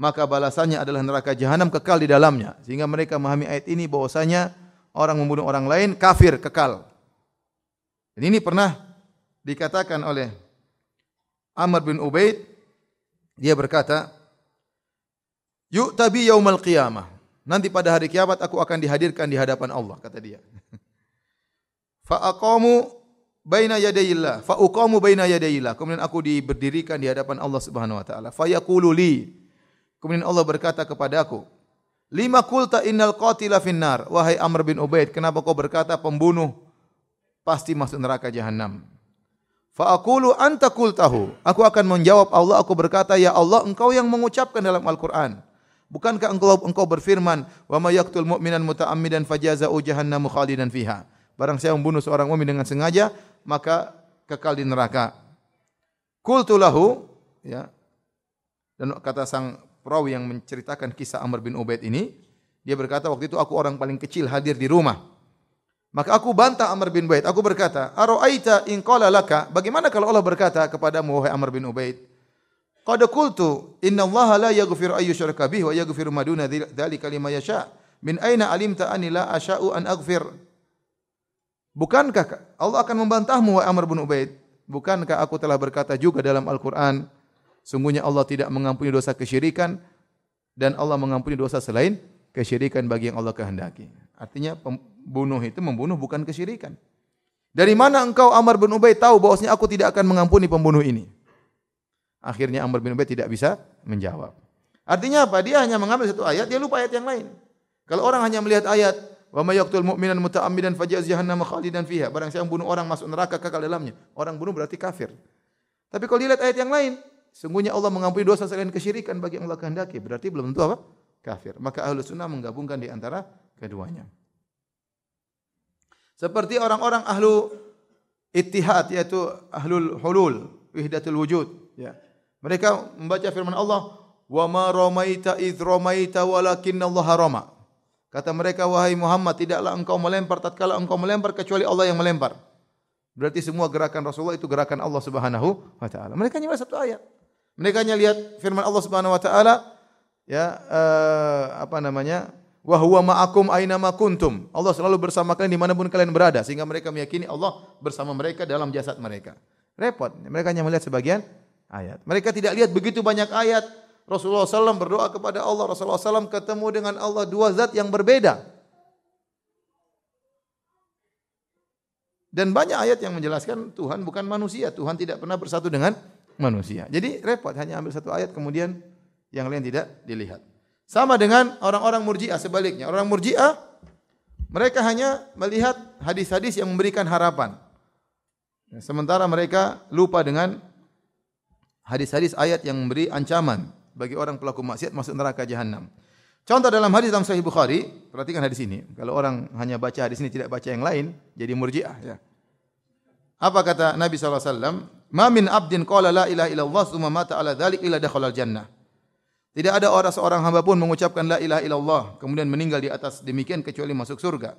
maka balasannya adalah neraka jahanam kekal di dalamnya. Sehingga mereka memahami ayat ini bahwasanya orang membunuh orang lain kafir kekal. Dan ini pernah dikatakan oleh Amr bin Ubaid. Dia berkata, Yuk tabi yaumal qiyamah. Nanti pada hari kiamat aku akan dihadirkan di hadapan Allah, kata dia. Fa aqamu baina yadayillah fa uqamu baina yadayillah kemudian aku diberdirikan di hadapan Allah Subhanahu wa taala fa yaqulu li kemudian Allah berkata kepadaku lima qulta innal qatila finnar wahai amr bin ubaid kenapa kau berkata pembunuh pasti masuk neraka jahanam fa aqulu anta qultahu aku akan menjawab Allah aku berkata ya Allah engkau yang mengucapkan dalam Al-Qur'an bukankah engkau engkau berfirman wa may yaqtul mu'minan muta'ammidan fajazaa'u jahannamu khalidan fiha Barang siapa membunuh seorang mukmin dengan sengaja, maka kekal di neraka. Qultu lahu ya. Dan kata sang perawi yang menceritakan kisah Amr bin Ubaid ini, dia berkata waktu itu aku orang paling kecil hadir di rumah. Maka aku bantah Amr bin Ubaid. Aku berkata, "Ara'aita in qala laka?" Bagaimana kalau Allah berkata kepadamu wahai Amr bin Ubaid? Qad qultu inna Allah la yaghfiru ay yushraka bihi wa yaghfiru ma duna dzalika liman yasha. Min aina alimta anni la asya'u an aghfir? Bukankah Allah akan membantahmu wahai Amr bin Ubaid? Bukankah aku telah berkata juga dalam Al-Qur'an, sungguhnya Allah tidak mengampuni dosa kesyirikan dan Allah mengampuni dosa selain kesyirikan bagi yang Allah kehendaki. Artinya pembunuh itu membunuh bukan kesyirikan. Dari mana engkau Amr bin Ubaid tahu bahwasanya aku tidak akan mengampuni pembunuh ini? Akhirnya Amr bin Ubaid tidak bisa menjawab. Artinya apa? Dia hanya mengambil satu ayat, dia lupa ayat yang lain. Kalau orang hanya melihat ayat Wa may yaqtul mu'minan muta'ammidan fajaz jahannam khalidan fiha. Barang siapa bunuh orang masuk neraka kekal dalamnya. Orang bunuh berarti kafir. Tapi kalau dilihat ayat yang lain, sungguhnya Allah mengampuni dosa selain kesyirikan bagi yang Allah kehendaki. Berarti belum tentu apa? Kafir. Maka ahlu sunnah menggabungkan di antara keduanya. Seperti orang-orang ahlu ittihad, yaitu ahlul hulul, wihdatul wujud. Ya. Mereka membaca firman Allah, Wa ma idh ramaita walakinna Allah rama. Kata mereka, wahai Muhammad, tidaklah engkau melempar tatkala engkau melempar kecuali Allah yang melempar. Berarti semua gerakan Rasulullah itu gerakan Allah Subhanahu wa taala. Mereka hanya satu ayat. Mereka hanya lihat firman Allah Subhanahu wa taala ya uh, apa namanya? Wa huwa ma'akum aina ma kuntum. Allah selalu bersama kalian dimanapun kalian berada sehingga mereka meyakini Allah bersama mereka dalam jasad mereka. Repot. Mereka hanya melihat sebagian ayat. Mereka tidak lihat begitu banyak ayat Rasulullah SAW berdoa kepada Allah. Rasulullah SAW ketemu dengan Allah dua zat yang berbeda. Dan banyak ayat yang menjelaskan Tuhan bukan manusia. Tuhan tidak pernah bersatu dengan manusia. Jadi repot hanya ambil satu ayat kemudian yang lain tidak dilihat. Sama dengan orang-orang murjiah sebaliknya. Orang murjiah mereka hanya melihat hadis-hadis yang memberikan harapan. Sementara mereka lupa dengan hadis-hadis ayat yang memberi ancaman bagi orang pelaku maksiat masuk neraka jahanam. Contoh dalam hadis dalam Sahih Bukhari, perhatikan hadis ini. Kalau orang hanya baca hadis ini tidak baca yang lain, jadi murjiah. Ya. Apa kata Nabi SAW? Ma min abdin qala la ilaha illallah tsumma mata ala dzalik illa dakhala jannah. Tidak ada orang seorang hamba pun mengucapkan la ilaha illallah kemudian meninggal di atas demikian kecuali masuk surga.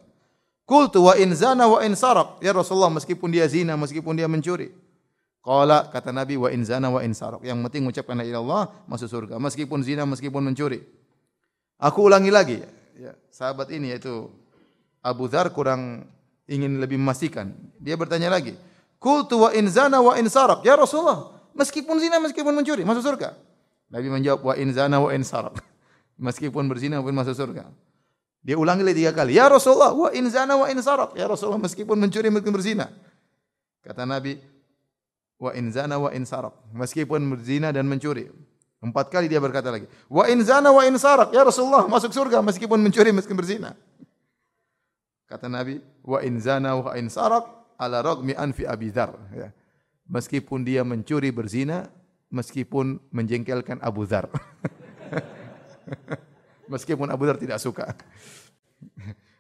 Qultu wa in zana wa in saraq. Ya Rasulullah meskipun dia zina, meskipun dia mencuri. Qala kata Nabi wa in zana wa in saraq. Yang penting mengucapkan la ilaha illallah masuk surga meskipun zina, meskipun mencuri. Aku ulangi lagi. Ya, sahabat ini yaitu Abu Dzar kurang ingin lebih memastikan. Dia bertanya lagi. Qultu wa in zana wa in saraq. Ya Rasulullah, meskipun zina meskipun mencuri masuk surga. Nabi menjawab wa in zana wa in saraq. Meskipun berzina pun masuk surga. Dia ulangi lagi tiga kali. Ya Rasulullah, wa in zana wa in saraq. Ya Rasulullah, meskipun mencuri meskipun berzina. Kata Nabi, wa in zana wa in saraq. Meskipun berzina dan mencuri. Empat kali dia berkata lagi. Wa in zana wa in saraq. Ya Rasulullah, masuk surga meskipun mencuri meskipun berzina. Kata Nabi, wa in zana wa in saraq ala ragmi anfi Abi Dzar ya. Meskipun dia mencuri berzina, meskipun menjengkelkan Abu Dzar. meskipun Abu Dzar tidak suka.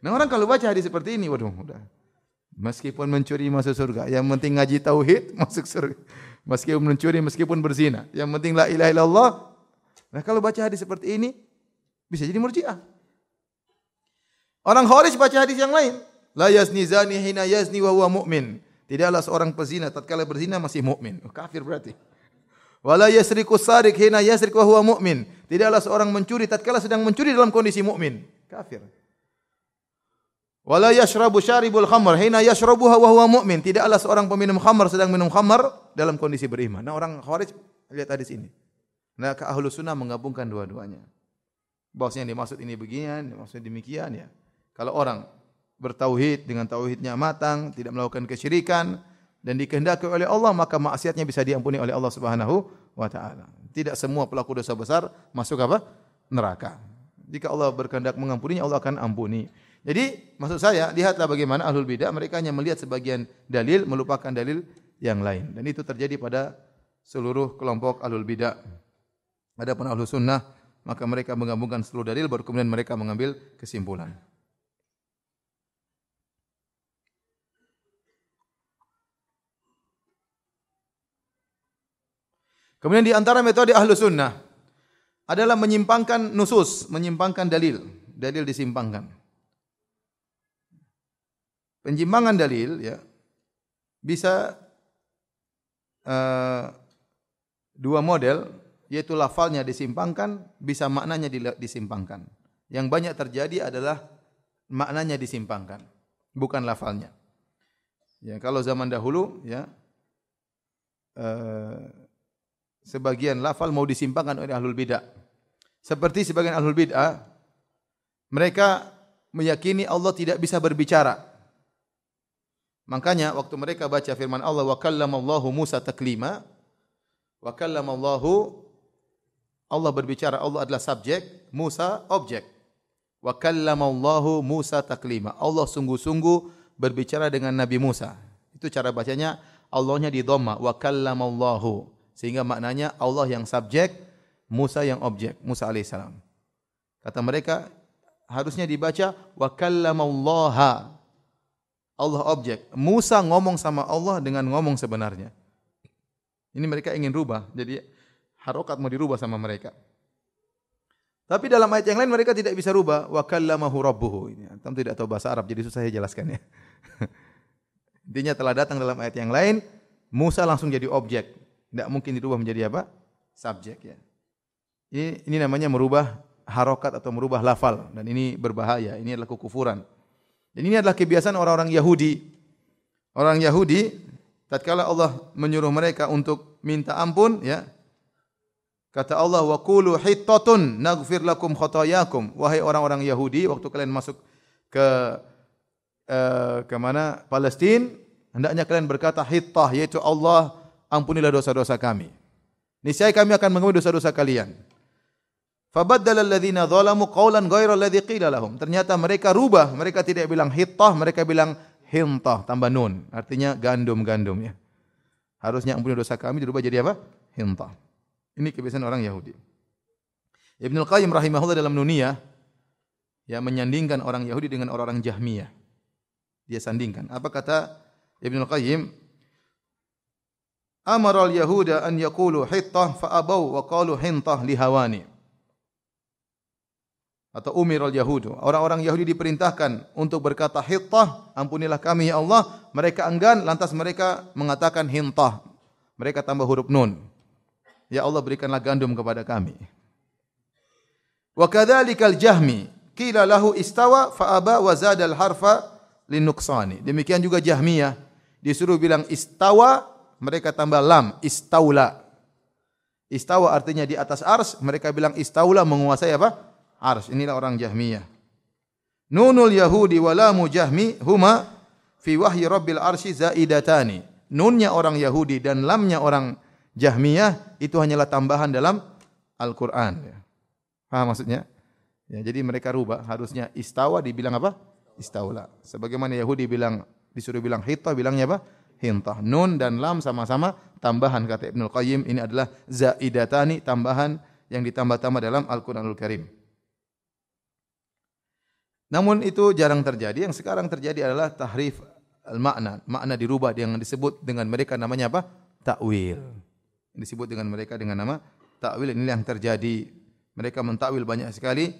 nah orang kalau baca hadis seperti ini, waduh, udah. Meskipun mencuri masuk surga, yang penting ngaji tauhid masuk surga. Meskipun mencuri, meskipun berzina, yang penting la ilaha illallah. Nah kalau baca hadis seperti ini, bisa jadi murjiah. Orang Khawarij baca hadis yang lain. La yazni zani hina yazni wa huwa mu'min. Tidaklah seorang pezina tatkala berzina masih mukmin. Oh, kafir berarti. Wala yasriku sarik hina yasrik wa huwa mu'min. Tidaklah seorang mencuri tatkala sedang mencuri dalam kondisi mukmin. Kafir. Wala yashrabu syaribul khamr hina yashrabuha wa huwa mu'min. Tidaklah seorang peminum khamr sedang minum khamr dalam kondisi beriman. Nah, orang Khawarij lihat hadis ini. Nah, ke ahlu sunnah menggabungkan dua-duanya. Bahwasanya yang dimaksud ini beginian, dimaksud demikian ya. Kalau orang bertauhid dengan tauhidnya matang, tidak melakukan kesyirikan dan dikehendaki oleh Allah maka maksiatnya bisa diampuni oleh Allah Subhanahu wa taala. Tidak semua pelaku dosa besar masuk apa? neraka. Jika Allah berkehendak mengampuninya Allah akan ampuni. Jadi maksud saya lihatlah bagaimana ahlul bidah mereka hanya melihat sebagian dalil melupakan dalil yang lain dan itu terjadi pada seluruh kelompok ahlul bidah. Adapun ahlus sunnah maka mereka menggabungkan seluruh dalil baru kemudian mereka mengambil kesimpulan. Kemudian di antara metode ahlu sunnah adalah menyimpangkan nusus, menyimpangkan dalil. Dalil disimpangkan. Penyimpangan dalil ya bisa uh, dua model, yaitu lafalnya disimpangkan, bisa maknanya disimpangkan. Yang banyak terjadi adalah maknanya disimpangkan, bukan lafalnya. Ya, kalau zaman dahulu ya uh, sebagian lafal mau disimpangkan oleh ahlul bidah. Seperti sebagian ahlul bidah, mereka meyakini Allah tidak bisa berbicara. Makanya waktu mereka baca firman Allah wa kallamallahu Musa taklima wa kallamallahu Allah berbicara Allah adalah subjek Musa objek wa kallamallahu Musa taklima Allah sungguh-sungguh berbicara dengan Nabi Musa itu cara bacanya Allahnya di dhamma wa kallamallahu sehingga maknanya Allah yang subjek, Musa yang objek, Musa alaihissalam. Kata mereka harusnya dibaca wa kallamallaha. Allah objek. Musa ngomong sama Allah dengan ngomong sebenarnya. Ini mereka ingin rubah. Jadi harokat mau dirubah sama mereka. Tapi dalam ayat yang lain mereka tidak bisa rubah wa kallamahu rabbuhu. Ini antum tidak tahu bahasa Arab jadi susah saya jelaskan ya. Intinya telah datang dalam ayat yang lain Musa langsung jadi objek tidak mungkin dirubah menjadi apa? Subjek ya. Ini, ini namanya merubah harokat atau merubah lafal dan ini berbahaya. Ini adalah kekufuran. Dan ini adalah kebiasaan orang-orang Yahudi. Orang Yahudi, tatkala Allah menyuruh mereka untuk minta ampun, ya, kata Allah, wa kulu hittatun nagfir lakum khotayakum. Wahai orang-orang Yahudi, waktu kalian masuk ke uh, ke mana Palestina, hendaknya kalian berkata hittah, yaitu Allah ampunilah dosa-dosa kami. Niscaya kami akan mengampuni dosa-dosa kalian. Fabaddala alladhina zalamu qawlan ghayra alladhi qila lahum. Ternyata mereka rubah, mereka tidak bilang hittah, mereka bilang hintah tambah nun. Artinya gandum-gandum ya. Harusnya ampuni dosa kami dirubah jadi apa? Hintah. Ini kebiasaan orang Yahudi. Ibnu Qayyim rahimahullah dalam Nuniyah ya menyandingkan orang Yahudi dengan orang-orang Jahmiyah. Dia sandingkan. Apa kata Ibnu Qayyim? Amara al-yahuda an yaqulu hittah fa abaw wa qalu hintah lihawani. Atau umir al-yahudu. Orang-orang Yahudi diperintahkan untuk berkata hittah, ampunilah kami ya Allah. Mereka enggan, lantas mereka mengatakan hintah. Mereka tambah huruf nun. Ya Allah berikanlah gandum kepada kami. Wa kadzalikal jahmi qila lahu istawa fa aba wa zada al harfa linuqsani. Demikian juga Jahmiyah disuruh bilang istawa mereka tambah lam istaula. Istawa artinya di atas ars, mereka bilang istaula menguasai apa? Ars. Inilah orang Jahmiyah. Nunul Yahudi wa lamu Jahmi huma fi wahyi Rabbil Arsy zaidatani. Nunnya orang Yahudi dan lamnya orang Jahmiyah itu hanyalah tambahan dalam Al-Qur'an. Faham maksudnya? Ya, jadi mereka rubah harusnya istawa dibilang apa? Istaula. Sebagaimana Yahudi bilang disuruh bilang hitta bilangnya apa? Hintah. Nun dan lam sama-sama tambahan kata Ibnu Qayyim ini adalah zaidatani tambahan yang ditambah-tambah dalam Al-Qur'anul Karim. Namun itu jarang terjadi. Yang sekarang terjadi adalah tahrif al-makna. Makna dirubah yang disebut dengan mereka namanya apa? Takwil. Disebut dengan mereka dengan nama takwil. Ini yang terjadi. Mereka mentakwil banyak sekali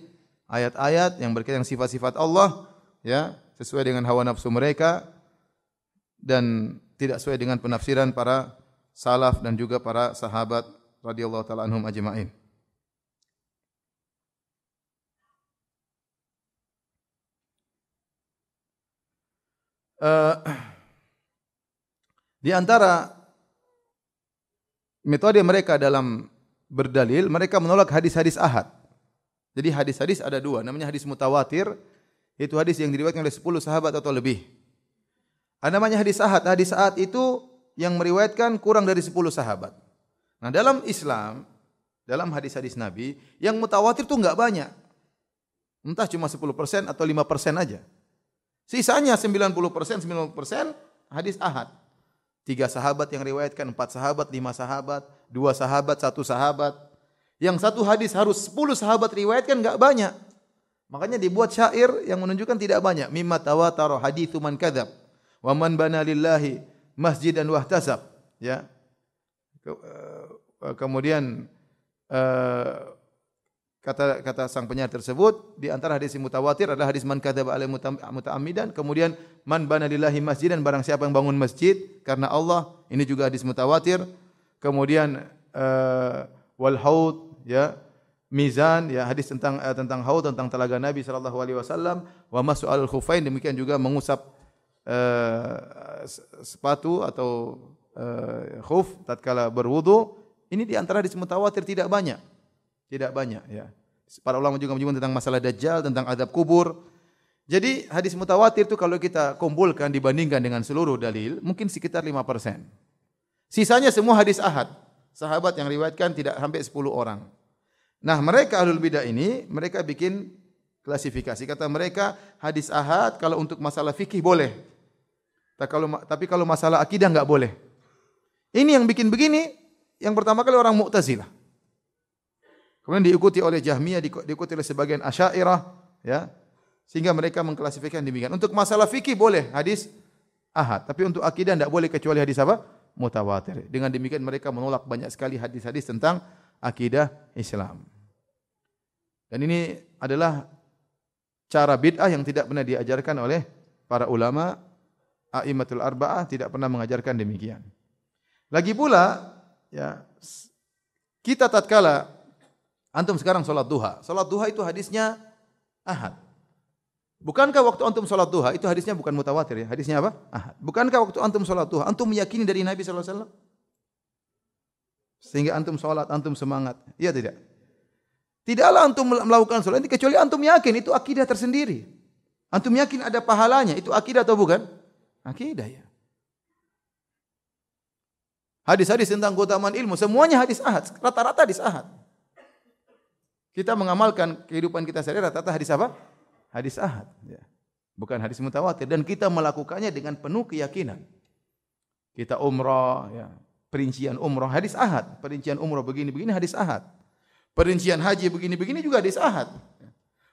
ayat-ayat yang berkaitan sifat-sifat Allah ya sesuai dengan hawa nafsu mereka dan tidak sesuai dengan penafsiran para salaf dan juga para sahabat radhiyallahu taala anhum ajma'in. Uh, di antara metode mereka dalam berdalil, mereka menolak hadis-hadis ahad. Jadi hadis-hadis ada dua, namanya hadis mutawatir, itu hadis yang diriwayatkan oleh 10 sahabat atau lebih. Namanya hadis ahad. Hadis ahad itu yang meriwayatkan kurang dari 10 sahabat. Nah dalam Islam, dalam hadis-hadis Nabi, yang mutawatir itu enggak banyak. Entah cuma 10% atau 5% aja. Sisanya 90%, 90% hadis ahad. Tiga sahabat yang riwayatkan, empat sahabat, lima sahabat, dua sahabat, satu sahabat. Yang satu hadis harus 10 sahabat riwayatkan enggak banyak. Makanya dibuat syair yang menunjukkan tidak banyak. Mimma tawataro hadithu man kadhab wa man bana lillahi masjidan wahtasab. Ya. Eh, kemudian eh, kata kata sang penyair tersebut di antara hadis mutawatir adalah hadis man kadzaba alaihi mutaammidan. Kemudian man bana lillahi masjidan barang siapa yang bangun masjid karena Allah ini juga hadis mutawatir. Kemudian uh, wal haud ya mizan ya hadis tentang uh, tentang haud tentang telaga Nabi sallallahu alaihi wasallam. Wa mas'al khufain demikian juga mengusap uh, sepatu atau uh, khuf tatkala berwudu ini di antara hadis mutawatir tidak banyak. Tidak banyak ya. Para ulama juga menyebut tentang masalah dajjal, tentang adab kubur. Jadi hadis mutawatir itu kalau kita kumpulkan dibandingkan dengan seluruh dalil mungkin sekitar 5%. Sisanya semua hadis ahad. Sahabat yang riwayatkan tidak sampai 10 orang. Nah, mereka ahlul bidah ini mereka bikin klasifikasi. Kata mereka hadis ahad kalau untuk masalah fikih boleh. Tapi kalau tapi kalau masalah akidah enggak boleh. Ini yang bikin begini yang pertama kali orang Mu'tazilah. Kemudian diikuti oleh Jahmiyah, diikuti oleh sebagian Asy'ariyah, ya. Sehingga mereka mengklasifikasikan demikian. Untuk masalah fikih boleh hadis ahad, tapi untuk akidah tidak boleh kecuali hadis apa? Mutawatir. Dengan demikian mereka menolak banyak sekali hadis-hadis tentang akidah Islam. Dan ini adalah cara bid'ah yang tidak pernah diajarkan oleh para ulama A'immatul Arba'ah tidak pernah mengajarkan demikian. Lagi pula, ya, kita tatkala antum sekarang solat duha. Solat duha itu hadisnya ahad. Bukankah waktu antum solat duha itu hadisnya bukan mutawatir ya? Hadisnya apa? Ahad. Bukankah waktu antum solat duha antum meyakini dari Nabi sallallahu alaihi wasallam? Sehingga antum solat, antum semangat. Iya tidak? Tidaklah antum melakukan solat ini kecuali antum yakin itu akidah tersendiri. Antum yakin ada pahalanya, itu akidah atau bukan? Akidah ya. Hadis-hadis tentang keutamaan ilmu semuanya hadis ahad, rata-rata hadis ahad. Kita mengamalkan kehidupan kita sehari rata-rata hadis apa? Hadis ahad, ya. Bukan hadis mutawatir dan kita melakukannya dengan penuh keyakinan. Kita umrah, ya. Perincian umrah hadis ahad, perincian umrah begini-begini hadis ahad. Perincian haji begini-begini juga hadis ahad.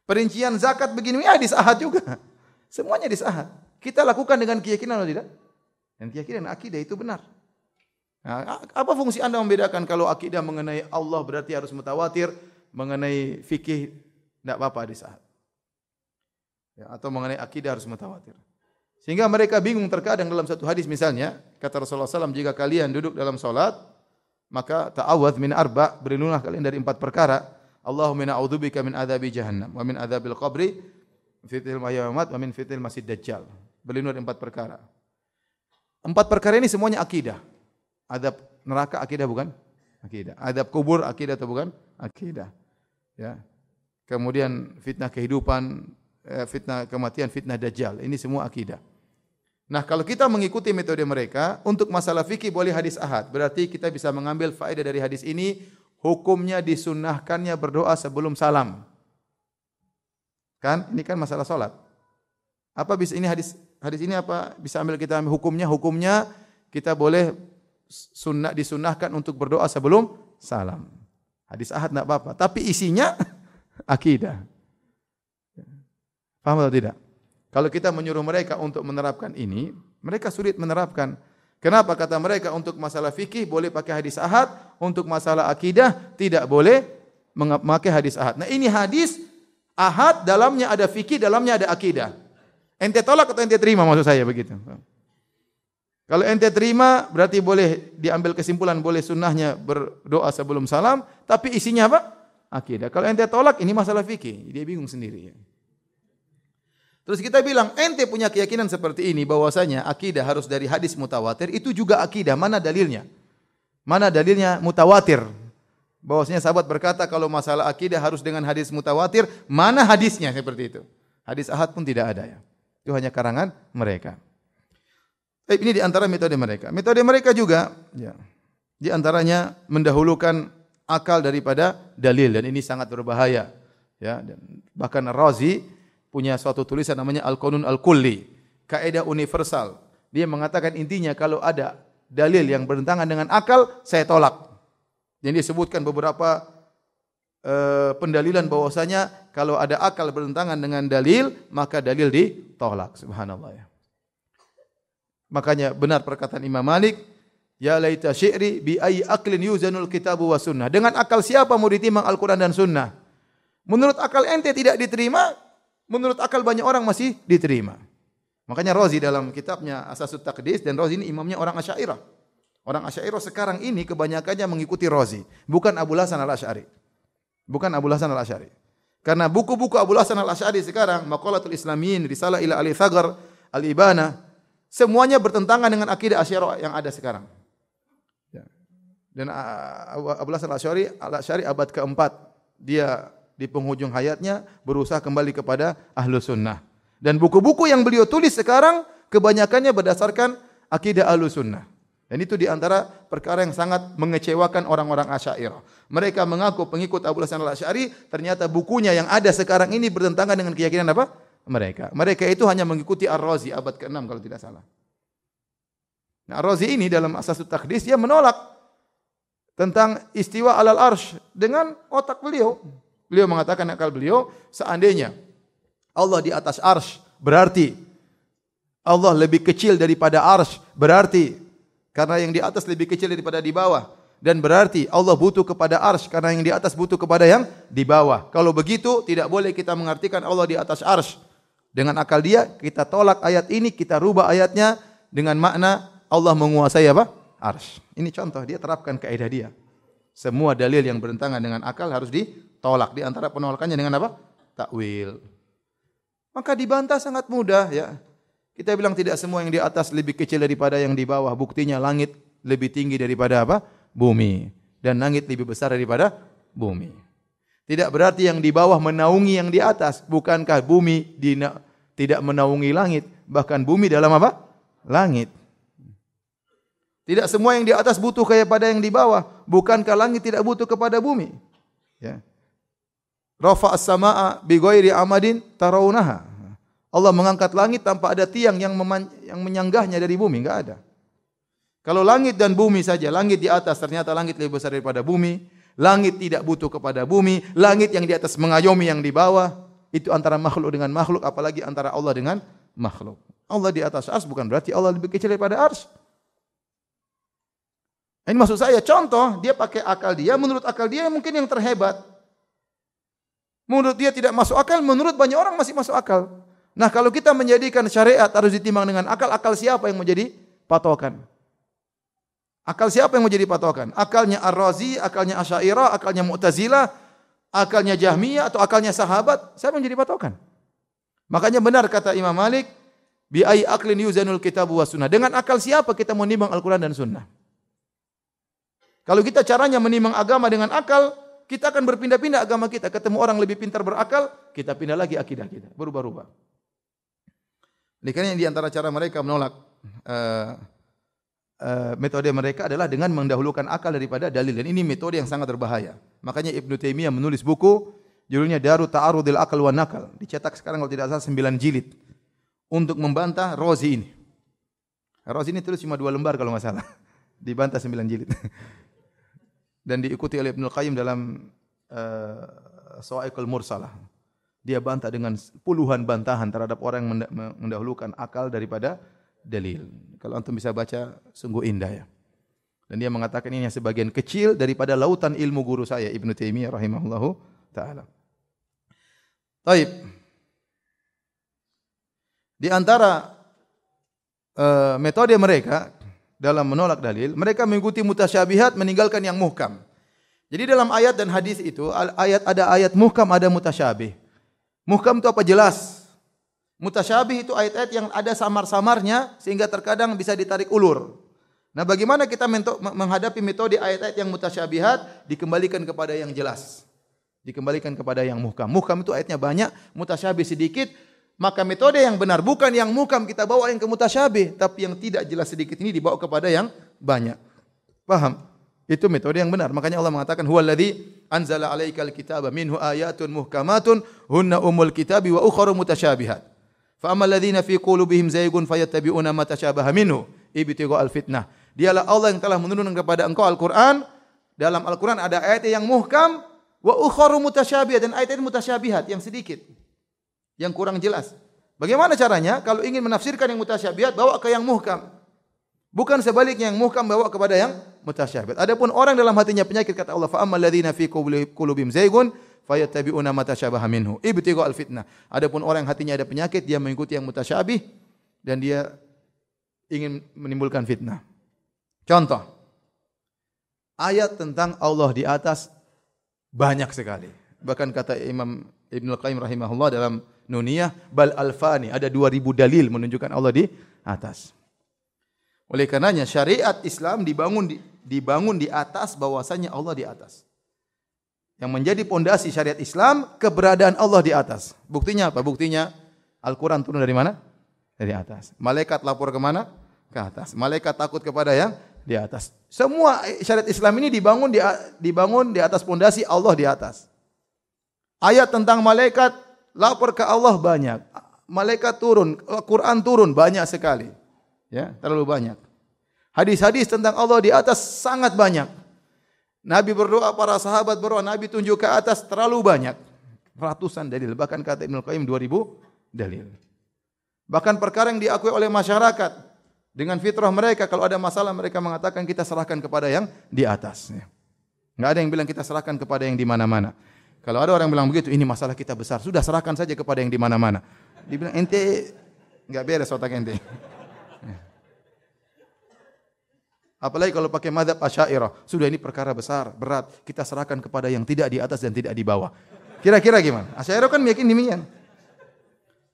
Perincian zakat begini hadis ahad juga. Semuanya hadis ahad. Kita lakukan dengan keyakinan atau tidak? Dan keyakinan akidah itu benar. Nah, apa fungsi anda membedakan kalau akidah mengenai Allah berarti harus mutawatir, mengenai fikih tidak apa-apa hadis ahad. Ya, atau mengenai akidah harus mutawatir. Sehingga mereka bingung terkadang dalam satu hadis misalnya, kata Rasulullah SAW, jika kalian duduk dalam solat, maka ta'awad min arba, berlindunglah kalian dari empat perkara. Allahumma na'udzubika min adzabi jahannam wa min adzabil qabri fitil mayamat wa min fitil masjid dajjal. Berlindung dari empat perkara. Empat perkara ini semuanya akidah. Adab neraka akidah bukan? Akidah. Adab kubur akidah atau bukan? Akidah. Ya. Kemudian fitnah kehidupan, eh, fitnah kematian, fitnah dajjal. Ini semua akidah. Nah, kalau kita mengikuti metode mereka untuk masalah fikih boleh hadis ahad. Berarti kita bisa mengambil faedah dari hadis ini hukumnya disunnahkannya berdoa sebelum salam. Kan? Ini kan masalah solat. Apa bisa ini hadis hadis ini apa bisa ambil kita ambil hukumnya? Hukumnya kita boleh sunnah disunnahkan untuk berdoa sebelum salam. Hadis ahad tidak apa-apa. Tapi isinya akidah. Faham atau tidak? Kalau kita menyuruh mereka untuk menerapkan ini, mereka sulit menerapkan. Kenapa kata mereka untuk masalah fikih boleh pakai hadis ahad, untuk masalah akidah tidak boleh memakai hadis ahad. Nah ini hadis ahad dalamnya ada fikih, dalamnya ada akidah. Ente tolak atau ente terima maksud saya begitu. Kalau ente terima berarti boleh diambil kesimpulan boleh sunnahnya berdoa sebelum salam, tapi isinya apa? Akidah. Kalau ente tolak ini masalah fikih, dia bingung sendiri. Terus kita bilang, ente punya keyakinan seperti ini bahwasanya akidah harus dari hadis mutawatir, itu juga akidah. Mana dalilnya? Mana dalilnya mutawatir? Bahwasanya sahabat berkata kalau masalah akidah harus dengan hadis mutawatir, mana hadisnya seperti itu? Hadis ahad pun tidak ada ya. Itu hanya karangan mereka. Tapi ini di antara metode mereka. Metode mereka juga ya. Di antaranya mendahulukan akal daripada dalil dan ini sangat berbahaya. Ya, dan bahkan Razi punya suatu tulisan namanya Al-Qanun Al-Kulli, kaidah universal. Dia mengatakan intinya kalau ada dalil yang bertentangan dengan akal, saya tolak. Jadi disebutkan beberapa uh, pendalilan bahwasanya kalau ada akal bertentangan dengan dalil, maka dalil ditolak. Subhanallah ya. Makanya benar perkataan Imam Malik, Ya laita syi'ri bi ayyi aqlin yuzanul kitabu wa sunnah. Dengan akal siapa mau ditimbang Al-Quran dan sunnah? Menurut akal ente tidak diterima, menurut akal banyak orang masih diterima. Makanya Razi dalam kitabnya Asasut Taqdis dan Razi ini imamnya orang Asy'ariyah. Orang Asy'ariyah sekarang ini kebanyakannya mengikuti Razi, bukan Abu Hasan Al-Asy'ari. Bukan Abu Hasan Al-Asy'ari. Karena buku-buku Abu Hasan Al-Asy'ari sekarang, Maqalatul Islamin, Risalah ila Ali Thagar, Al-Ibana, semuanya bertentangan dengan akidah Asy'ariyah yang ada sekarang. Ya. Dan Abu Hasan Al-Asy'ari, Al-Asy'ari abad keempat, dia di penghujung hayatnya berusaha kembali kepada ahlu sunnah. Dan buku-buku yang beliau tulis sekarang kebanyakannya berdasarkan akidah ahlu sunnah. Dan itu di antara perkara yang sangat mengecewakan orang-orang asyairah. Mereka mengaku pengikut Abu Hasan al-Asy'ari, ternyata bukunya yang ada sekarang ini bertentangan dengan keyakinan apa? Mereka. Mereka itu hanya mengikuti Ar-Razi abad ke-6 kalau tidak salah. Nah, Ar-Razi ini dalam Asasut Takdis dia menolak tentang istiwa alal arsh dengan otak beliau. Beliau mengatakan akal beliau, seandainya Allah di atas arsh, berarti Allah lebih kecil daripada arsh, berarti karena yang di atas lebih kecil daripada di bawah. Dan berarti Allah butuh kepada arsh karena yang di atas butuh kepada yang di bawah. Kalau begitu, tidak boleh kita mengartikan Allah di atas arsh. Dengan akal dia, kita tolak ayat ini, kita rubah ayatnya dengan makna Allah menguasai apa? Arsh. Ini contoh, dia terapkan kaidah dia. Semua dalil yang bertentangan dengan akal harus di tolak di antara penolakannya dengan apa? Takwil. Maka dibantah sangat mudah ya. Kita bilang tidak semua yang di atas lebih kecil daripada yang di bawah. Buktinya langit lebih tinggi daripada apa? Bumi. Dan langit lebih besar daripada bumi. Tidak berarti yang di bawah menaungi yang di atas. Bukankah bumi tidak menaungi langit? Bahkan bumi dalam apa? Langit. Tidak semua yang di atas butuh kepada yang di bawah. Bukankah langit tidak butuh kepada bumi? Ya rafa as-samaa bi ghairi amadin tarawunaha. Allah mengangkat langit tanpa ada tiang yang yang menyanggahnya dari bumi, enggak ada. Kalau langit dan bumi saja, langit di atas ternyata langit lebih besar daripada bumi, langit tidak butuh kepada bumi, langit yang di atas mengayomi yang di bawah, itu antara makhluk dengan makhluk apalagi antara Allah dengan makhluk. Allah di atas ars bukan berarti Allah lebih kecil daripada ars. Ini maksud saya contoh dia pakai akal dia menurut akal dia mungkin yang terhebat. Menurut dia tidak masuk akal, menurut banyak orang masih masuk akal. Nah, kalau kita menjadikan syariat harus ditimbang dengan akal, akal siapa yang menjadi patokan? Akal siapa yang menjadi patokan? Akalnya Ar-Razi, akalnya Asy'ariyah, akalnya Mu'tazilah, akalnya Jahmiyah atau akalnya sahabat? Siapa yang menjadi patokan? Makanya benar kata Imam Malik, bi ai aqlin yuzanul kitab wa sunnah. Dengan akal siapa kita menimbang Al-Qur'an dan Sunnah? Kalau kita caranya menimbang agama dengan akal, kita akan berpindah-pindah agama kita. Ketemu orang lebih pintar berakal, kita pindah lagi akidah kita. Berubah-ubah. Kan yang di antara cara mereka menolak uh, uh, metode mereka adalah dengan mendahulukan akal daripada dalil. Dan ini metode yang sangat berbahaya. Makanya Ibn Taimiyah menulis buku, judulnya Daru Ta'arudil Akal wa Nakal. Dicetak sekarang kalau tidak salah sembilan jilid. Untuk membantah Rozi ini. Rozi ini tulis cuma dua lembar kalau nggak salah. Dibantah sembilan jilid. dan diikuti oleh Ibnu Qayyim dalam uh, Sawa'iqul Mursalah. Dia bantah dengan puluhan bantahan terhadap orang yang mendahulukan akal daripada dalil. Kalau antum bisa baca sungguh indah ya. Dan dia mengatakan ini sebagian kecil daripada lautan ilmu guru saya Ibnu Taimiyah rahimahullahu taala. Baik. Di antara uh, metode mereka dalam menolak dalil, mereka mengikuti mutasyabihat meninggalkan yang muhkam. Jadi dalam ayat dan hadis itu, ayat ada ayat muhkam, ada mutasyabih. Muhkam itu apa jelas? Mutasyabih itu ayat-ayat yang ada samar-samarnya sehingga terkadang bisa ditarik ulur. Nah, bagaimana kita menghadapi metode ayat-ayat yang mutasyabihat dikembalikan kepada yang jelas. Dikembalikan kepada yang muhkam. Muhkam itu ayatnya banyak, mutasyabih sedikit, maka metode yang benar bukan yang muhkam kita bawa yang ke mutasyabih, tapi yang tidak jelas sedikit ini dibawa kepada yang banyak. Paham? Itu metode yang benar. Makanya Allah mengatakan huwallazi anzala 'alaikal kitaba minhu ayatun muhkamatun hunna umul kitabi wa ukhra mutasyabihat. Fa ammal ladzina fi qulubihim zaygun fayattabi'una ma tashabaha minhu ibtigha al-fitnah. Dialah Allah yang telah menurunkan kepada engkau Al-Qur'an. Dalam Al-Qur'an ada ayat yang muhkam wa ukhra mutasyabihat dan ayat-ayat mutasyabihat yang sedikit yang kurang jelas. Bagaimana caranya? Kalau ingin menafsirkan yang mutasyabihat, bawa ke yang muhkam. Bukan sebaliknya yang muhkam bawa kepada yang mutasyabihat. Adapun orang dalam hatinya penyakit kata Allah, fa ammal ladzina fi qulubihim zaygun fayattabi'una ma tashabaha minhu ibtigha al fitnah. Adapun orang yang hatinya ada penyakit, dia mengikuti yang mutasyabih dan dia ingin menimbulkan fitnah. Contoh. Ayat tentang Allah di atas banyak sekali. Bahkan kata Imam Ibn Al-Qayyim rahimahullah dalam Nuniyah bal alfani ada 2000 dalil menunjukkan Allah di atas. Oleh karenanya syariat Islam dibangun di, dibangun di atas bahwasanya Allah di atas. Yang menjadi pondasi syariat Islam keberadaan Allah di atas. Buktinya apa? Buktinya Al-Quran turun dari mana? Dari atas. Malaikat lapor ke mana? Ke atas. Malaikat takut kepada yang di atas. Semua syariat Islam ini dibangun di dibangun di atas pondasi Allah di atas. Ayat tentang malaikat lapor ke Allah banyak. Malaikat turun, Quran turun banyak sekali. Ya, terlalu banyak. Hadis-hadis tentang Allah di atas sangat banyak. Nabi berdoa, para sahabat berdoa, Nabi tunjuk ke atas terlalu banyak. Ratusan dalil, bahkan kata Ibn Qayyim 2000 dalil. Bahkan perkara yang diakui oleh masyarakat dengan fitrah mereka kalau ada masalah mereka mengatakan kita serahkan kepada yang di atas. Enggak ada yang bilang kita serahkan kepada yang di mana-mana. Kalau ada orang bilang begitu, ini masalah kita besar. Sudah serahkan saja kepada yang di mana-mana. Dibilang ente enggak beres otak ente. Apalagi kalau pakai madhab asyairah. Sudah ini perkara besar, berat. Kita serahkan kepada yang tidak di atas dan tidak di bawah. Kira-kira gimana? Asyairah kan meyakini demikian.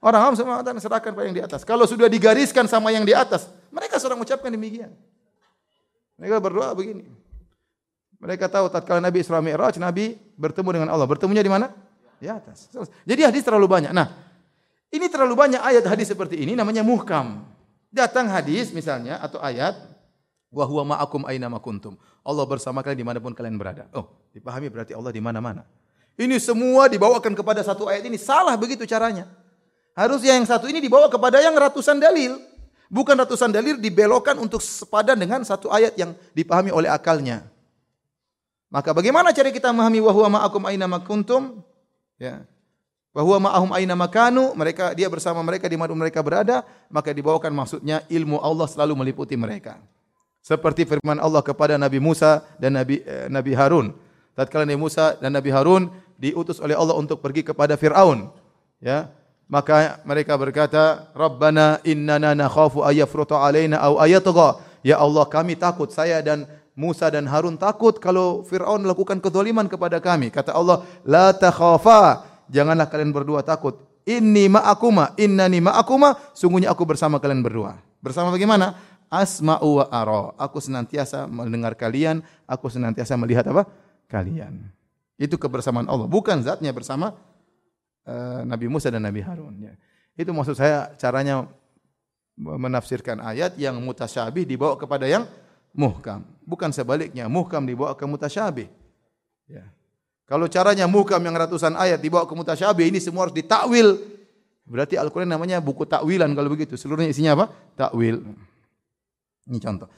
Orang awam semua mengatakan serahkan pada yang di atas. Kalau sudah digariskan sama yang di atas, mereka sedang mengucapkan demikian. Mereka berdoa begini. Mereka tahu tatkala Nabi Isra Mi'raj, Nabi bertemu dengan Allah. Bertemunya di mana? Di atas. Jadi hadis terlalu banyak. Nah, ini terlalu banyak ayat hadis seperti ini namanya muhkam. Datang hadis misalnya atau ayat wa huwa ma'akum aina ma kuntum. Allah bersama kalian dimanapun kalian berada. Oh, dipahami berarti Allah di mana-mana. Ini semua dibawakan kepada satu ayat ini salah begitu caranya. Harusnya yang satu ini dibawa kepada yang ratusan dalil. Bukan ratusan dalil dibelokkan untuk sepadan dengan satu ayat yang dipahami oleh akalnya. Maka bagaimana cara kita memahami wa huwa ma'akum aina ma kuntum? Ya. Wa huwa ma'ahum aina makanu, mereka dia bersama mereka di mana mereka berada, maka dibawakan maksudnya ilmu Allah selalu meliputi mereka. Seperti firman Allah kepada Nabi Musa dan Nabi eh, Nabi Harun. Tatkala Nabi Musa dan Nabi Harun diutus oleh Allah untuk pergi kepada Firaun. Ya. Maka mereka berkata, "Rabbana innana nakhafu ayafruta alaina aw ayatgha." Ya Allah, kami takut saya dan Musa dan Harun takut kalau Firaun melakukan kezaliman kepada kami. Kata Allah, "La takhafa." Janganlah kalian berdua takut. Inni ma'akuma, innani ma'akuma, sungguhnya aku bersama kalian berdua. Bersama bagaimana? Asma'u wa ara. Aku senantiasa mendengar kalian, aku senantiasa melihat apa? Kalian. Itu kebersamaan Allah, bukan zatnya bersama uh, Nabi Musa dan Nabi Harun. Ya. Itu maksud saya caranya menafsirkan ayat yang mutasyabih dibawa kepada yang muhkam. Bukan sebaliknya, muhkam dibawa ke mutasyabih. Ya. Kalau caranya muhkam yang ratusan ayat dibawa ke mutasyabih, ini semua harus ditakwil. Berarti Al-Quran namanya buku takwilan kalau begitu. Seluruhnya isinya apa? Takwil. Ini contoh.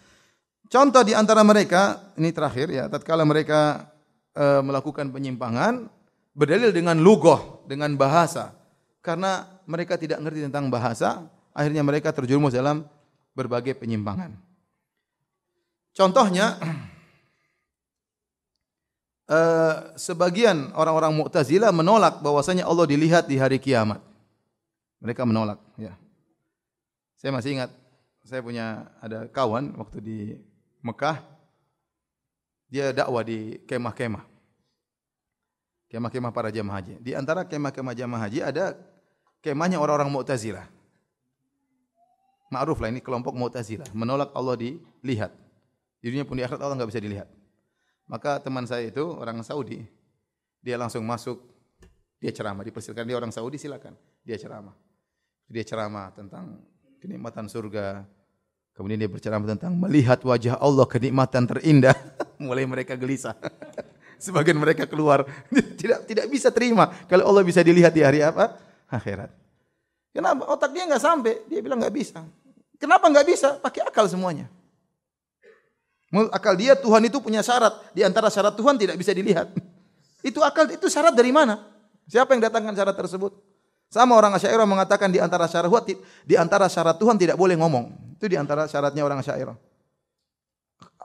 Contoh di antara mereka, ini terakhir ya, tatkala mereka e, melakukan penyimpangan, berdalil dengan lugoh, dengan bahasa. Karena mereka tidak mengerti tentang bahasa, akhirnya mereka terjerumus dalam berbagai penyimpangan. Contohnya, e, sebagian orang-orang Mu'tazilah menolak bahwasanya Allah dilihat di hari kiamat. Mereka menolak. Ya. Saya masih ingat saya punya ada kawan waktu di Mekah dia dakwah di kemah-kemah. Kemah-kemah para jemaah haji. Di antara kemah-kemah jemaah haji ada kemahnya orang-orang Mu'tazilah. Ma'ruf lah ini kelompok Mu'tazilah, menolak Allah dilihat. Di dunia pun di akhirat Allah enggak bisa dilihat. Maka teman saya itu orang Saudi, dia langsung masuk, dia ceramah, dipersilakan dia orang Saudi silakan, dia ceramah. Dia ceramah tentang kenikmatan surga, Kemudian dia berceramah tentang melihat wajah Allah kenikmatan terindah. Mulai mereka gelisah. Sebagian mereka keluar tidak tidak bisa terima kalau Allah bisa dilihat di hari apa? Akhirat. Kenapa? Otak dia enggak sampai. Dia bilang enggak bisa. Kenapa enggak bisa? Pakai akal semuanya. Akal dia Tuhan itu punya syarat. Di antara syarat Tuhan tidak bisa dilihat. Itu akal itu syarat dari mana? Siapa yang datangkan syarat tersebut? Sama orang Asy'ariyah mengatakan di antara syarat di antara syarat Tuhan tidak boleh ngomong. Itu di antara syaratnya orang Asy'ariyah.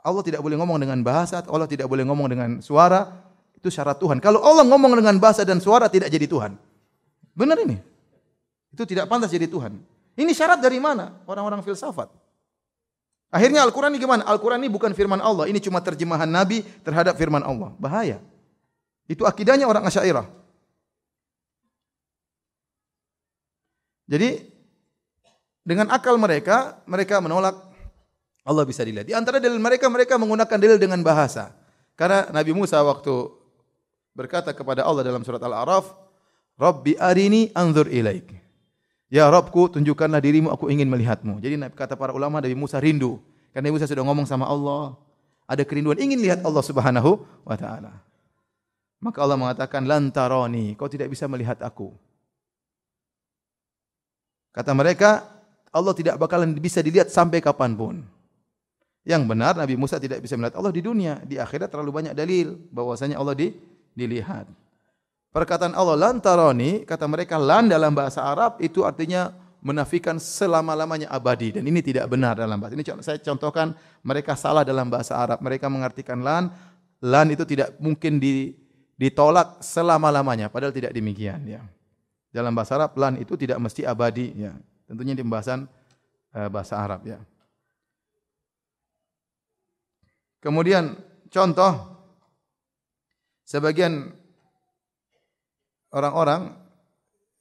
Allah tidak boleh ngomong dengan bahasa, Allah tidak boleh ngomong dengan suara. Itu syarat Tuhan. Kalau Allah ngomong dengan bahasa dan suara tidak jadi Tuhan. Benar ini? Itu tidak pantas jadi Tuhan. Ini syarat dari mana? Orang-orang filsafat. Akhirnya Al-Quran ini gimana? Al-Quran ini bukan firman Allah. Ini cuma terjemahan Nabi terhadap firman Allah. Bahaya. Itu akidahnya orang Asy'ariyah. Jadi dengan akal mereka, mereka menolak Allah bisa dilihat. Di antara dalil mereka, mereka menggunakan dalil dengan bahasa. Karena Nabi Musa waktu berkata kepada Allah dalam surat Al-A'raf, Rabbi arini anzur ilaik. Ya Rabbku, tunjukkanlah dirimu, aku ingin melihatmu. Jadi kata para ulama, Nabi Musa rindu. Karena Nabi Musa sudah ngomong sama Allah. Ada kerinduan, ingin lihat Allah subhanahu wa ta'ala. Maka Allah mengatakan, lantaroni, kau tidak bisa melihat aku. Kata mereka, Allah tidak bakalan bisa dilihat sampai kapanpun. Yang benar Nabi Musa tidak bisa melihat Allah di dunia. Di akhirat terlalu banyak dalil bahwasanya Allah di, dilihat. Perkataan Allah lantaroni, kata mereka lan dalam bahasa Arab itu artinya menafikan selama-lamanya abadi. Dan ini tidak benar dalam bahasa. Ini saya contohkan mereka salah dalam bahasa Arab. Mereka mengartikan lan, lan itu tidak mungkin ditolak selama-lamanya. Padahal tidak demikian. Ya dalam bahasa Arab lan itu tidak mesti abadi ya. Tentunya di pembahasan uh, bahasa Arab ya. Kemudian contoh sebagian orang-orang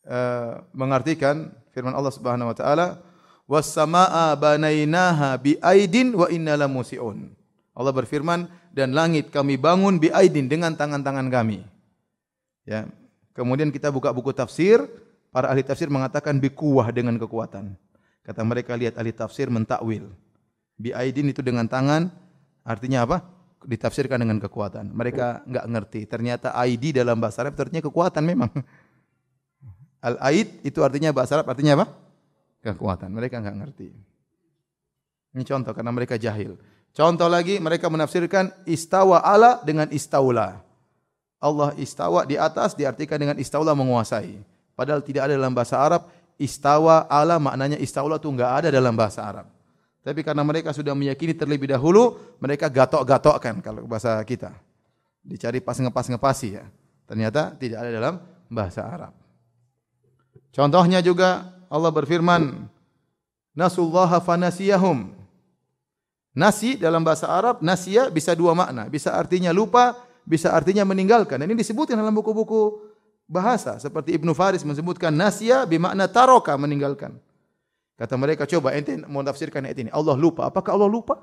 uh, mengartikan firman Allah Subhanahu wa taala was samaa banainaha bi aidin wa inna lamusiun. Allah berfirman dan langit kami bangun bi aidin dengan tangan-tangan kami. Ya, Kemudian kita buka buku tafsir, para ahli tafsir mengatakan bikuah dengan kekuatan. Kata mereka lihat ahli tafsir mentakwil. Bi aidin itu dengan tangan, artinya apa? Ditafsirkan dengan kekuatan. Mereka enggak ngerti. Ternyata ID dalam bahasa Arab artinya kekuatan memang. Al aid itu artinya bahasa Arab artinya apa? Kekuatan. Mereka enggak ngerti. Ini contoh karena mereka jahil. Contoh lagi mereka menafsirkan istawa ala dengan istaula. Allah istawa di atas diartikan dengan istaula menguasai. Padahal tidak ada dalam bahasa Arab istawa ala maknanya istaula itu enggak ada dalam bahasa Arab. Tapi karena mereka sudah meyakini terlebih dahulu, mereka gatok-gatokkan kalau bahasa kita. Dicari pas ngepas ngepasi ya. Ternyata tidak ada dalam bahasa Arab. Contohnya juga Allah berfirman, Nasullaha fanasiyahum. Nasi dalam bahasa Arab, nasia bisa dua makna. Bisa artinya lupa, bisa artinya meninggalkan. Dan ini disebutkan dalam buku-buku bahasa. Seperti Ibnu Faris menyebutkan nasia bermakna taroka, meninggalkan. Kata mereka, coba ente mau tafsirkan ayat ini. Allah lupa. Apakah Allah lupa?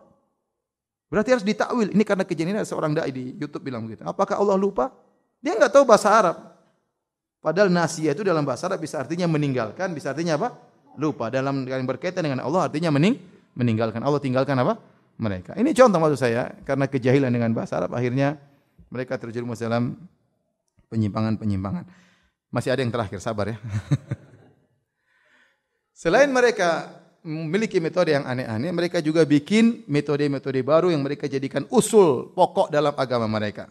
Berarti harus ditakwil. Ini karena kejadian seorang dai di YouTube bilang begitu. Apakah Allah lupa? Dia enggak tahu bahasa Arab. Padahal nasia itu dalam bahasa Arab bisa artinya meninggalkan, bisa artinya apa? Lupa. Dalam yang berkaitan dengan Allah artinya mening meninggalkan. Allah tinggalkan apa? Mereka. Ini contoh maksud saya karena kejahilan dengan bahasa Arab akhirnya mereka terjerumus dalam penyimpangan-penyimpangan. Masih ada yang terakhir, sabar ya. Selain mereka memiliki metode yang aneh-aneh, mereka juga bikin metode-metode baru yang mereka jadikan usul pokok dalam agama mereka.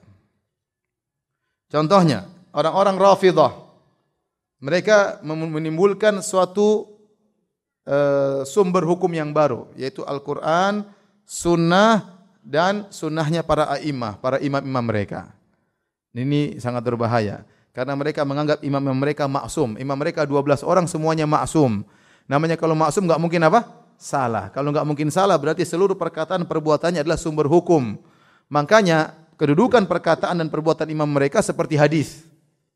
Contohnya, orang-orang Rafidah. Mereka menimbulkan suatu uh, sumber hukum yang baru, yaitu Al-Quran, Sunnah, dan sunnahnya para a'imah, para imam-imam mereka. Ini sangat berbahaya. Karena mereka menganggap imam-imam mereka maksum. Imam mereka 12 orang semuanya maksum. Namanya kalau maksum enggak mungkin apa? Salah. Kalau enggak mungkin salah berarti seluruh perkataan perbuatannya adalah sumber hukum. Makanya kedudukan perkataan dan perbuatan imam mereka seperti hadis.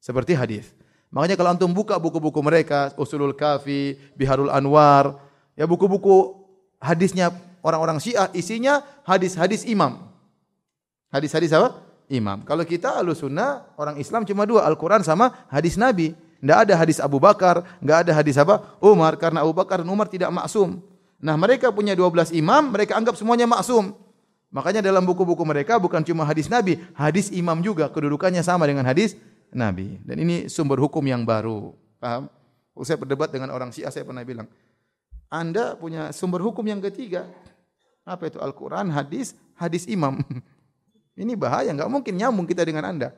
Seperti hadis. Makanya kalau antum buka buku-buku mereka, Usulul Kafi, Biharul Anwar, ya buku-buku hadisnya orang-orang Syiah isinya hadis-hadis imam. Hadis-hadis apa? Imam. Kalau kita ahlu sunnah, orang Islam cuma dua, Al-Quran sama hadis Nabi. Tidak ada hadis Abu Bakar, tidak ada hadis apa? Umar, karena Abu Bakar dan Umar tidak maksum. Nah mereka punya 12 imam, mereka anggap semuanya maksum. Makanya dalam buku-buku mereka bukan cuma hadis Nabi, hadis imam juga kedudukannya sama dengan hadis Nabi. Dan ini sumber hukum yang baru. Paham? Saya berdebat dengan orang Syiah, saya pernah bilang, Anda punya sumber hukum yang ketiga. Apa itu? Al-Quran, hadis, hadis imam. Ini bahaya, enggak mungkin nyambung kita dengan Anda.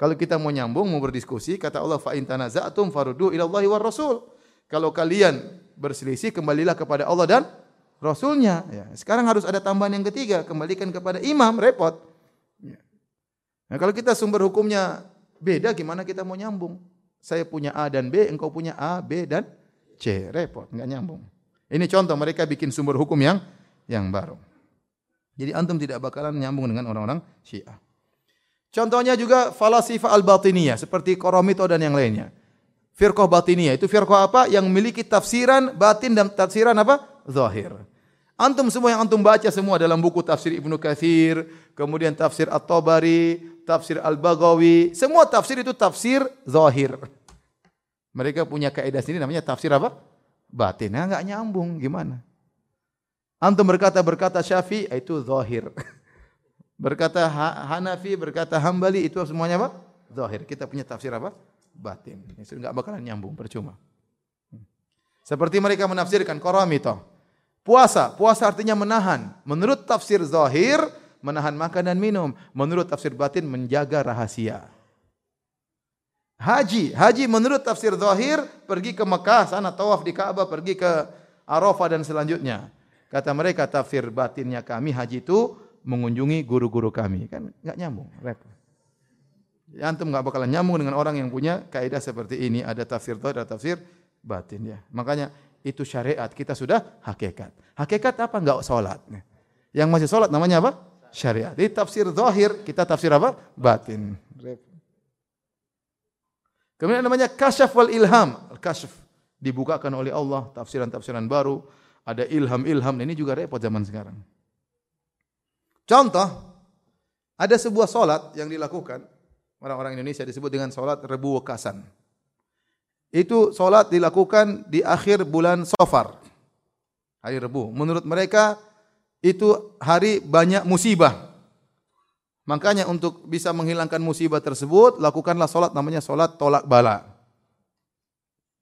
Kalau kita mau nyambung, mau berdiskusi, kata Allah fa in tanaza'tum faruddu ila Allahi war Rasul. Kalau kalian berselisih, kembalilah kepada Allah dan Rasulnya. Ya. Sekarang harus ada tambahan yang ketiga, kembalikan kepada imam, repot. Ya. Nah, kalau kita sumber hukumnya beda, gimana kita mau nyambung? Saya punya A dan B, engkau punya A, B dan C, repot, enggak nyambung. Ini contoh mereka bikin sumber hukum yang yang baru. Jadi antum tidak bakalan nyambung dengan orang-orang Syiah. Contohnya juga falasifah al-batiniyah seperti Koromito dan yang lainnya. Firqah batiniyah itu firqah apa? Yang memiliki tafsiran batin dan tafsiran apa? Zahir. Antum semua yang antum baca semua dalam buku tafsir Ibnu Katsir, kemudian tafsir At-Tabari, tafsir Al-Baghawi, semua tafsir itu tafsir zahir. Mereka punya kaidah sendiri namanya tafsir apa? Batin. Nah, enggak nyambung gimana? Antum berkata berkata Syafi'i itu zahir. Berkata Hanafi, berkata Hambali itu semuanya apa? Zahir. Kita punya tafsir apa? Batin. Itu enggak bakalan nyambung percuma. Seperti mereka menafsirkan Qaramita. Puasa, puasa artinya menahan. Menurut tafsir zahir, menahan makan dan minum. Menurut tafsir batin menjaga rahasia. Haji, haji menurut tafsir zahir pergi ke Mekah, sana tawaf di Ka'bah, pergi ke Arafah dan selanjutnya. Kata mereka tafsir batinnya kami haji itu mengunjungi guru-guru kami. Kan enggak nyambung, repot. Antum enggak bakalan nyambung dengan orang yang punya kaidah seperti ini, ada tafsir zahir, ada tafsir batin ya. Makanya itu syariat, kita sudah hakikat. Hakikat apa? Enggak salat. Yang masih salat namanya apa? Syariat. Di tafsir zahir, kita tafsir apa? Batin. Kemudian namanya kasyaf wal ilham. Kasyaf dibukakan oleh Allah tafsiran-tafsiran baru ada ilham-ilham ini juga repot zaman sekarang. Contoh, ada sebuah solat yang dilakukan orang-orang Indonesia disebut dengan solat Rebu Wekasan. Itu solat dilakukan di akhir bulan Sofar, hari Rebu. Menurut mereka itu hari banyak musibah. Makanya untuk bisa menghilangkan musibah tersebut, lakukanlah solat namanya solat tolak bala.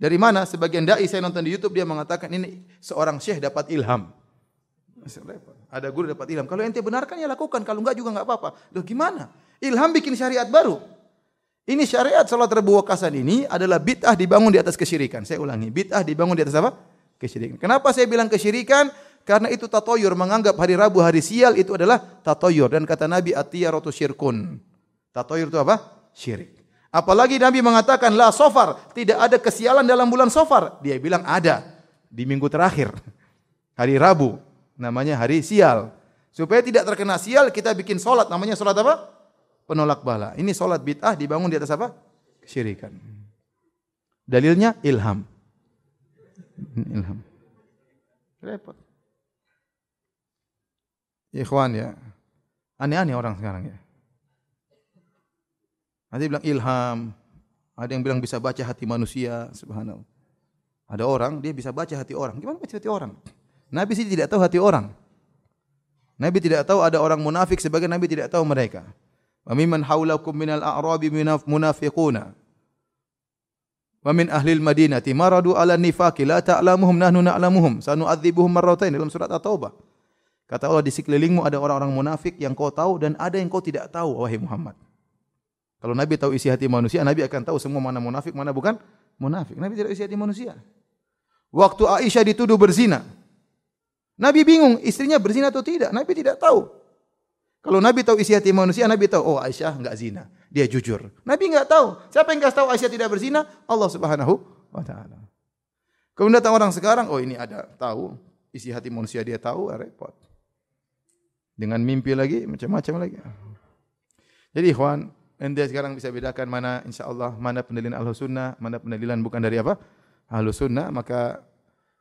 Dari mana? Sebagian dai saya nonton di YouTube dia mengatakan ini seorang syekh dapat ilham. Ada guru dapat ilham. Kalau ente benarkan ya lakukan, kalau enggak juga enggak apa-apa. Loh gimana? Ilham bikin syariat baru. Ini syariat salat Rabu Wakasan ini adalah bid'ah dibangun di atas kesyirikan. Saya ulangi, bid'ah dibangun di atas apa? Kesyirikan. Kenapa saya bilang kesyirikan? karena itu tatoyur menganggap hari Rabu hari sial itu adalah tatoyur dan kata Nabi atiyaratu syirkun. Tatoyur itu apa? Syirik. Apalagi Nabi mengatakan la sofar, tidak ada kesialan dalam bulan sofar. Dia bilang ada di minggu terakhir. Hari Rabu namanya hari sial. Supaya tidak terkena sial kita bikin solat namanya solat apa? Penolak bala. Ini solat bid'ah dibangun di atas apa? Kesyirikan. Dalilnya ilham. Ilham. Repot. Ikhwan ya. Aneh-aneh orang sekarang ya. Ada yang bilang ilham, ada yang bilang bisa baca hati manusia, subhanallah. Ada orang dia bisa baca hati orang. Gimana baca hati orang? Nabi sih tidak tahu hati orang. Nabi tidak tahu ada orang munafik sebagai Nabi tidak tahu mereka. Wa mimman haulakum minal a'rabi munafiquna. Wa min ahli al-Madinati maradu ala nifaqi la ta'lamuhum nahnu na'lamuhum sanu'adzibuhum marratain dalam surat At-Taubah. Kata Allah di sekelilingmu ada orang-orang munafik yang kau tahu dan ada yang kau tidak tahu wahai Muhammad. Kalau Nabi tahu isi hati manusia, Nabi akan tahu semua mana munafik, mana bukan munafik. Nabi tidak isi hati manusia. Waktu Aisyah dituduh berzina, Nabi bingung istrinya berzina atau tidak. Nabi tidak tahu. Kalau Nabi tahu isi hati manusia, Nabi tahu, oh Aisyah enggak zina. Dia jujur. Nabi enggak tahu. Siapa yang kasih tahu Aisyah tidak berzina? Allah Subhanahu wa taala. Kemudian datang orang sekarang, oh ini ada tahu isi hati manusia dia tahu, repot. Dengan mimpi lagi, macam-macam lagi. Jadi ikhwan, anda sekarang bisa bedakan mana insya Allah mana pendalilan ahlu sunnah, mana pendalilan bukan dari apa ahlu sunnah. Maka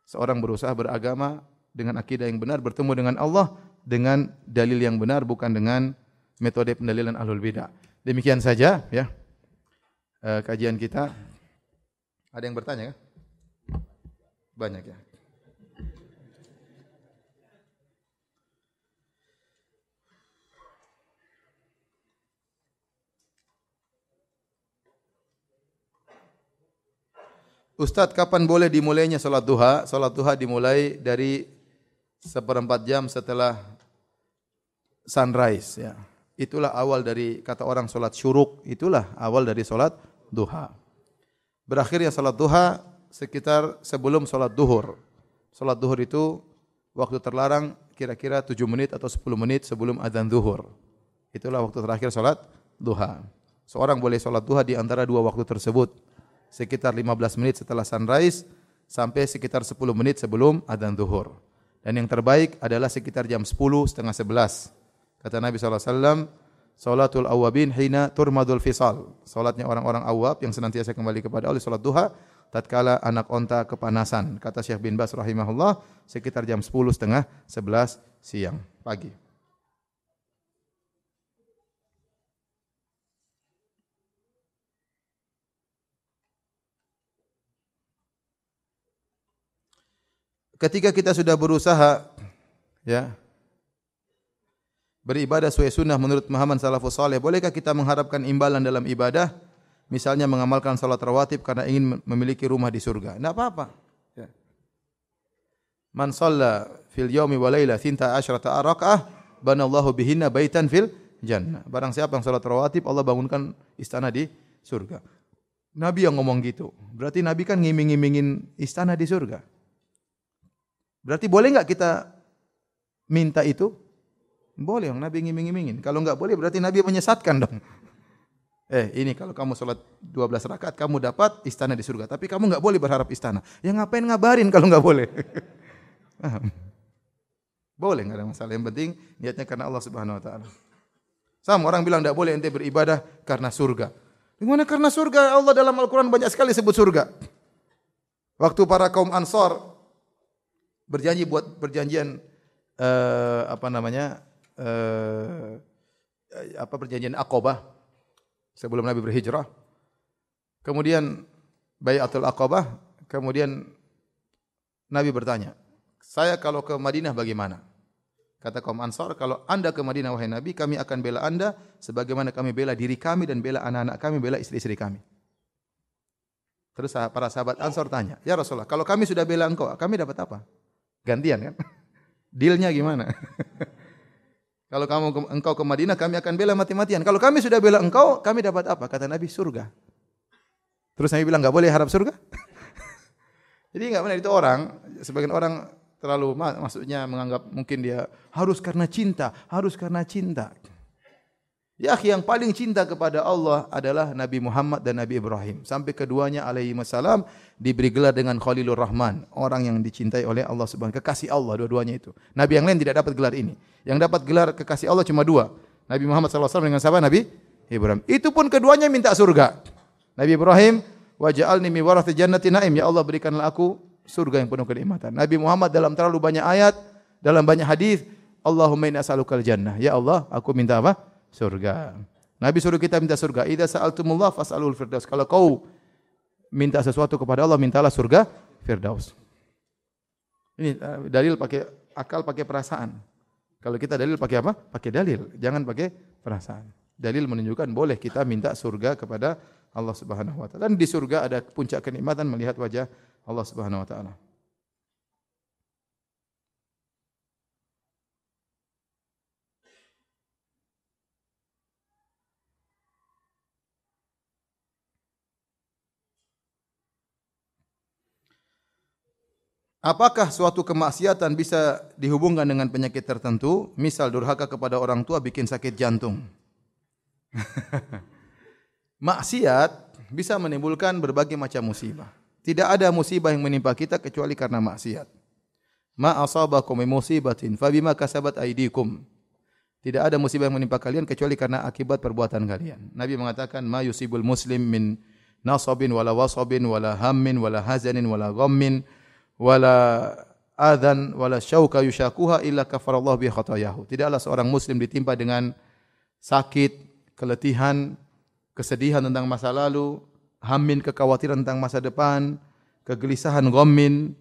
seorang berusaha beragama dengan akidah yang benar, bertemu dengan Allah dengan dalil yang benar, bukan dengan metode pendalilan ahlul bidah. Demikian saja ya uh, kajian kita. Ada yang bertanya? Banyak ya. Ustaz, kapan boleh dimulainya salat duha? Salat duha dimulai dari seperempat jam setelah sunrise. Ya. Itulah awal dari kata orang salat syuruk. Itulah awal dari salat duha. Berakhirnya salat duha sekitar sebelum salat duhur. Salat duhur itu waktu terlarang kira-kira 7 menit atau 10 menit sebelum adzan duhur. Itulah waktu terakhir salat duha. Seorang boleh salat duha di antara dua waktu tersebut sekitar 15 menit setelah sunrise sampai sekitar 10 menit sebelum adzan zuhur. Dan yang terbaik adalah sekitar jam 10 setengah 11. Kata Nabi SAW, Salatul awabin hina turmadul fisal. Salatnya orang-orang awab yang senantiasa kembali kepada Allah salat duha tatkala anak onta kepanasan. Kata Syekh bin Bas rahimahullah sekitar jam 10 setengah 11 siang pagi. Ketika kita sudah berusaha ya beribadah sesuai sunnah menurut pemahaman salafus saleh, bolehkah kita mengharapkan imbalan dalam ibadah? Misalnya mengamalkan salat rawatib karena ingin memiliki rumah di surga. Tidak apa-apa. Ya. Man salla fil yaumi wa laila thinta asyrata araka'ah banallahu bihinna baitan fil jannah. Barang siapa yang salat rawatib, Allah bangunkan istana di surga. Nabi yang ngomong gitu. Berarti Nabi kan ngiming-ngimingin istana di surga. Berarti boleh enggak kita minta itu? Boleh, Nabi ngiming-ngimingin. Kalau enggak boleh berarti Nabi menyesatkan dong. Eh, ini kalau kamu sholat 12 rakaat, kamu dapat istana di surga. Tapi kamu enggak boleh berharap istana. Ya ngapain ngabarin kalau enggak boleh? boleh, enggak ada masalah. Yang penting niatnya karena Allah Subhanahu Wa Taala. Sama orang bilang enggak boleh ente beribadah karena surga. Gimana karena surga? Allah dalam Al-Quran banyak sekali sebut surga. Waktu para kaum Ansar berjanji buat perjanjian uh, apa namanya uh, apa perjanjian Aqabah sebelum Nabi berhijrah. Kemudian Bayatul Aqabah, kemudian Nabi bertanya, "Saya kalau ke Madinah bagaimana?" Kata kaum Ansar, "Kalau Anda ke Madinah wahai Nabi, kami akan bela Anda sebagaimana kami bela diri kami dan bela anak-anak kami, bela istri-istri kami." Terus para sahabat Ansar tanya, "Ya Rasulullah, kalau kami sudah bela engkau, kami dapat apa?" Gantian kan? Dealnya gimana? Kalau kamu engkau ke Madinah, kami akan bela mati-matian. Kalau kami sudah bela engkau, kami dapat apa? Kata Nabi, surga. Terus Nabi bilang, enggak boleh harap surga? Jadi enggak benar itu orang, sebagian orang terlalu maksudnya menganggap mungkin dia harus karena cinta, harus karena cinta. Ya, yang paling cinta kepada Allah adalah Nabi Muhammad dan Nabi Ibrahim. Sampai keduanya alaihi wasallam diberi gelar dengan Khalilur Rahman, orang yang dicintai oleh Allah Subhanahu kekasih Allah dua-duanya itu. Nabi yang lain tidak dapat gelar ini. Yang dapat gelar kekasih Allah cuma dua. Nabi Muhammad SAW dengan siapa? Nabi Ibrahim. Itu pun keduanya minta surga. Nabi Ibrahim, waj'alni min warathi jannati naim. Ya Allah berikanlah aku surga yang penuh kenikmatan. Nabi Muhammad dalam terlalu banyak ayat, dalam banyak hadis, Allahumma inna as'alukal jannah. Ya Allah, aku minta apa? Surga. Nabi suruh kita minta surga. Idza sa'altumullah fas'alul firdaus. Kalau kau minta sesuatu kepada Allah, mintalah surga firdaus. Ini eh, dalil pakai akal, pakai perasaan. Kalau kita dalil pakai apa? Pakai dalil, jangan pakai perasaan. Dalil menunjukkan boleh kita minta surga kepada Allah Subhanahu wa taala. Dan di surga ada puncak kenikmatan melihat wajah Allah Subhanahu wa taala. Apakah suatu kemaksiatan bisa dihubungkan dengan penyakit tertentu? Misal durhaka kepada orang tua bikin sakit jantung. Maksiat bisa menimbulkan berbagai macam musibah. Tidak ada musibah yang menimpa kita kecuali karena maksiat. Ma asabakum min musibatin fa bima kasabat aydikum. Tidak ada musibah yang menimpa kalian kecuali karena akibat perbuatan kalian. Nabi mengatakan ma yusibul muslim min nasabin wala wasabin wala hammin wala hazanin wala ghammin wala adhan wala syauka yushakuha illa kafarallahu bi khatayahu. Tidaklah seorang muslim ditimpa dengan sakit, keletihan, kesedihan tentang masa lalu, hamin kekhawatiran tentang masa depan, kegelisahan ghammin,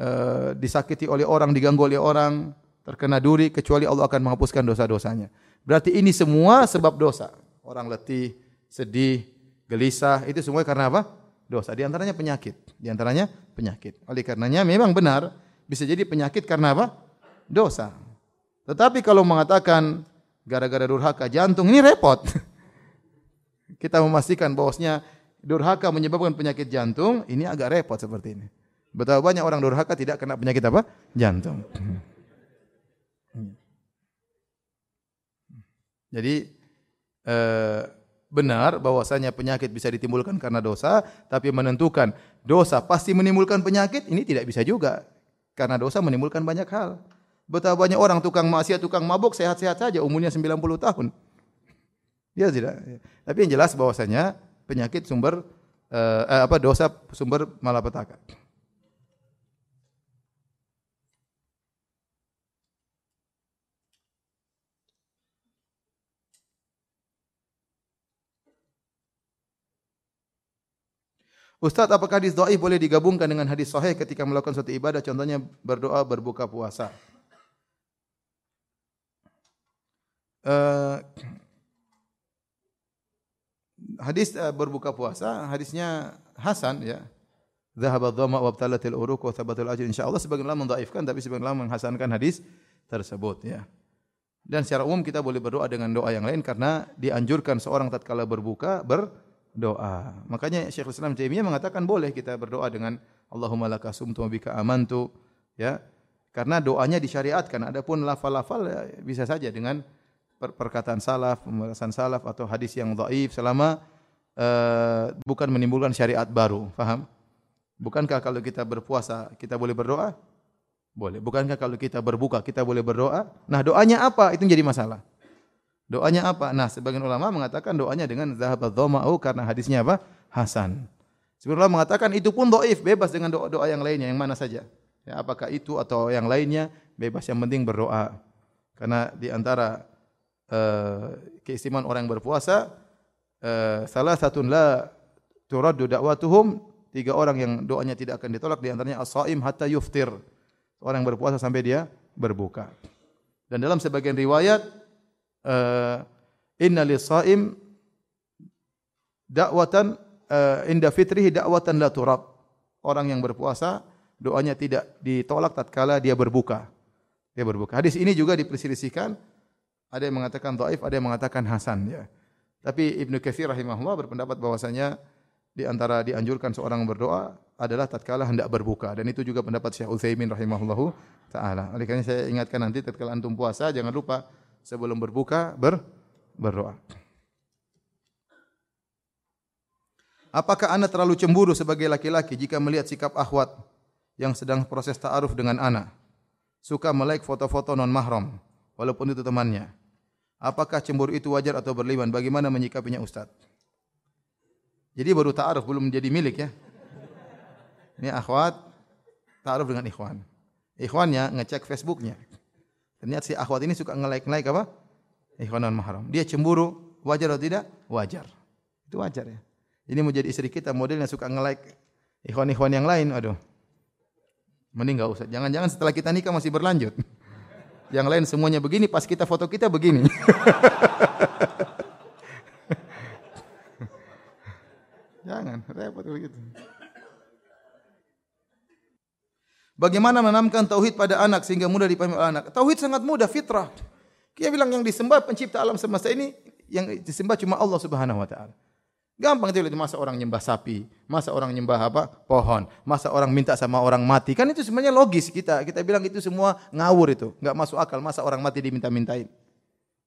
uh, disakiti oleh orang, diganggu oleh orang, terkena duri kecuali Allah akan menghapuskan dosa-dosanya. Berarti ini semua sebab dosa. Orang letih, sedih, gelisah, itu semua karena apa? Dosa. Di antaranya penyakit. Di antaranya penyakit. Oleh karenanya memang benar bisa jadi penyakit karena apa? Dosa. Tetapi kalau mengatakan gara-gara durhaka jantung ini repot. Kita memastikan bahwasanya durhaka menyebabkan penyakit jantung, ini agak repot seperti ini. Betapa banyak orang durhaka tidak kena penyakit apa? Jantung. Jadi eh, benar bahwasanya penyakit bisa ditimbulkan karena dosa, tapi menentukan dosa pasti menimbulkan penyakit ini tidak bisa juga. Karena dosa menimbulkan banyak hal. Betapa banyak orang tukang maksiat, tukang mabuk sehat-sehat saja umurnya 90 tahun. Ya tidak. Tapi yang jelas bahwasanya penyakit sumber eh, eh apa dosa sumber malapetaka. Ustaz, apakah hadis dhaif boleh digabungkan dengan hadis sahih ketika melakukan suatu ibadah contohnya berdoa berbuka puasa? Uh, hadis uh, berbuka puasa hadisnya hasan ya. Dhahaba dhamma wa abtalatil uruq wa thabatul ajr insyaallah sebagian ulama mendhaifkan tapi sebagian ulama menghasankan hadis tersebut ya. Dan secara umum kita boleh berdoa dengan doa yang lain karena dianjurkan seorang tatkala berbuka ber doa. Makanya Syekh Islam Taimiyah mengatakan boleh kita berdoa dengan Allahumma laka sumtu wa bika amantu ya. Karena doanya disyariatkan. Adapun lafal-lafal ya, bisa saja dengan per perkataan salaf, pembahasan salaf atau hadis yang dhaif selama uh, bukan menimbulkan syariat baru. Faham? Bukankah kalau kita berpuasa kita boleh berdoa? Boleh. Bukankah kalau kita berbuka kita boleh berdoa? Nah, doanya apa? Itu jadi masalah. Doanya apa? Nah, sebagian ulama mengatakan doanya dengan zahabat dhama'u karena hadisnya apa? Hasan. Sebagian ulama mengatakan itu pun doif, bebas dengan doa-doa yang lainnya, yang mana saja. Ya, apakah itu atau yang lainnya, bebas yang penting berdoa. Karena di antara uh, keistimewaan orang yang berpuasa, uh, salah satu la turaddu da'watuhum, tiga orang yang doanya tidak akan ditolak, di antaranya as-saim hatta yuftir. Orang yang berpuasa sampai dia berbuka. Dan dalam sebagian riwayat, uh, inna lisaim dakwatan uh, inda fitrihi dakwatan la turab. Orang yang berpuasa doanya tidak ditolak tatkala dia berbuka. Dia berbuka. Hadis ini juga diperselisihkan. Ada yang mengatakan dhaif, ada yang mengatakan hasan ya. Tapi Ibnu Katsir rahimahullah berpendapat bahwasanya di antara dianjurkan seorang berdoa adalah tatkala hendak berbuka dan itu juga pendapat Syekh Utsaimin rahimahullahu taala. Oleh karena saya ingatkan nanti tatkala antum puasa jangan lupa sebelum berbuka ber berdoa. Apakah anda terlalu cemburu sebagai laki-laki jika melihat sikap akhwat yang sedang proses ta'aruf dengan anak? Suka melike foto-foto non mahram walaupun itu temannya. Apakah cemburu itu wajar atau berlebihan? Bagaimana menyikapinya Ustaz? Jadi baru ta'aruf belum menjadi milik ya. Ini akhwat ta'aruf dengan ikhwan. Ikhwannya ngecek Facebooknya. Ternyata si akhwat ini suka nge-like-like apa? Ikhwan non mahram. Dia cemburu, wajar atau tidak? Wajar. Itu wajar ya. Ini mau jadi istri kita modelnya suka nge-like ikhwan-ikhwan yang lain, aduh. Mending enggak usah. Jangan-jangan setelah kita nikah masih berlanjut. Yang lain semuanya begini, pas kita foto kita begini. Jangan, repot begitu. Bagaimana menanamkan tauhid pada anak sehingga mudah dipahami oleh anak? Tauhid sangat mudah, fitrah. Dia bilang yang disembah pencipta alam semesta ini yang disembah cuma Allah Subhanahu wa taala. Gampang itu masa orang nyembah sapi, masa orang nyembah apa? pohon, masa orang minta sama orang mati. Kan itu sebenarnya logis kita. Kita bilang itu semua ngawur itu, enggak masuk akal masa orang mati diminta-mintain.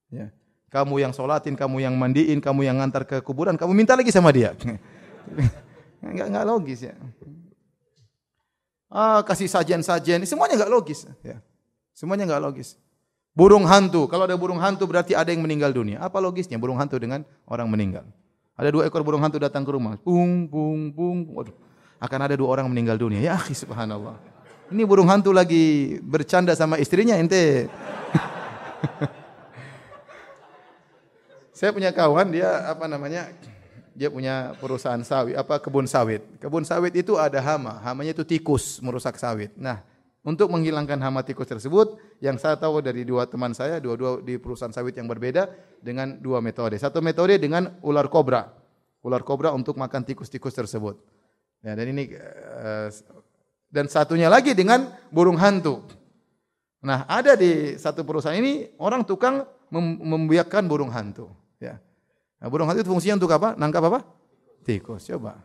Ya. Kamu yang solatin, kamu yang mandiin, kamu yang ngantar ke kuburan, kamu minta lagi sama dia. enggak enggak logis ya. Ah, kasih sajian-sajian, semuanya enggak logis ya. Semuanya enggak logis. Burung hantu, kalau ada burung hantu berarti ada yang meninggal dunia. Apa logisnya burung hantu dengan orang meninggal? Ada dua ekor burung hantu datang ke rumah. Bung, bung, bung. Waduh. Akan ada dua orang meninggal dunia. Ya akhi subhanallah. Ini burung hantu lagi bercanda sama istrinya ente. Saya punya kawan dia apa namanya? Dia punya perusahaan sawit, apa kebun sawit. Kebun sawit itu ada hama, hamanya itu tikus merusak sawit. Nah, untuk menghilangkan hama tikus tersebut, yang saya tahu dari dua teman saya, dua-dua di perusahaan sawit yang berbeda dengan dua metode. Satu metode dengan ular kobra, ular kobra untuk makan tikus-tikus tersebut. Ya, dan ini uh, dan satunya lagi dengan burung hantu. Nah, ada di satu perusahaan ini orang tukang mem membiakkan burung hantu. Nah, burung hantu itu fungsinya untuk apa? Nangkap apa? Tikus. Coba.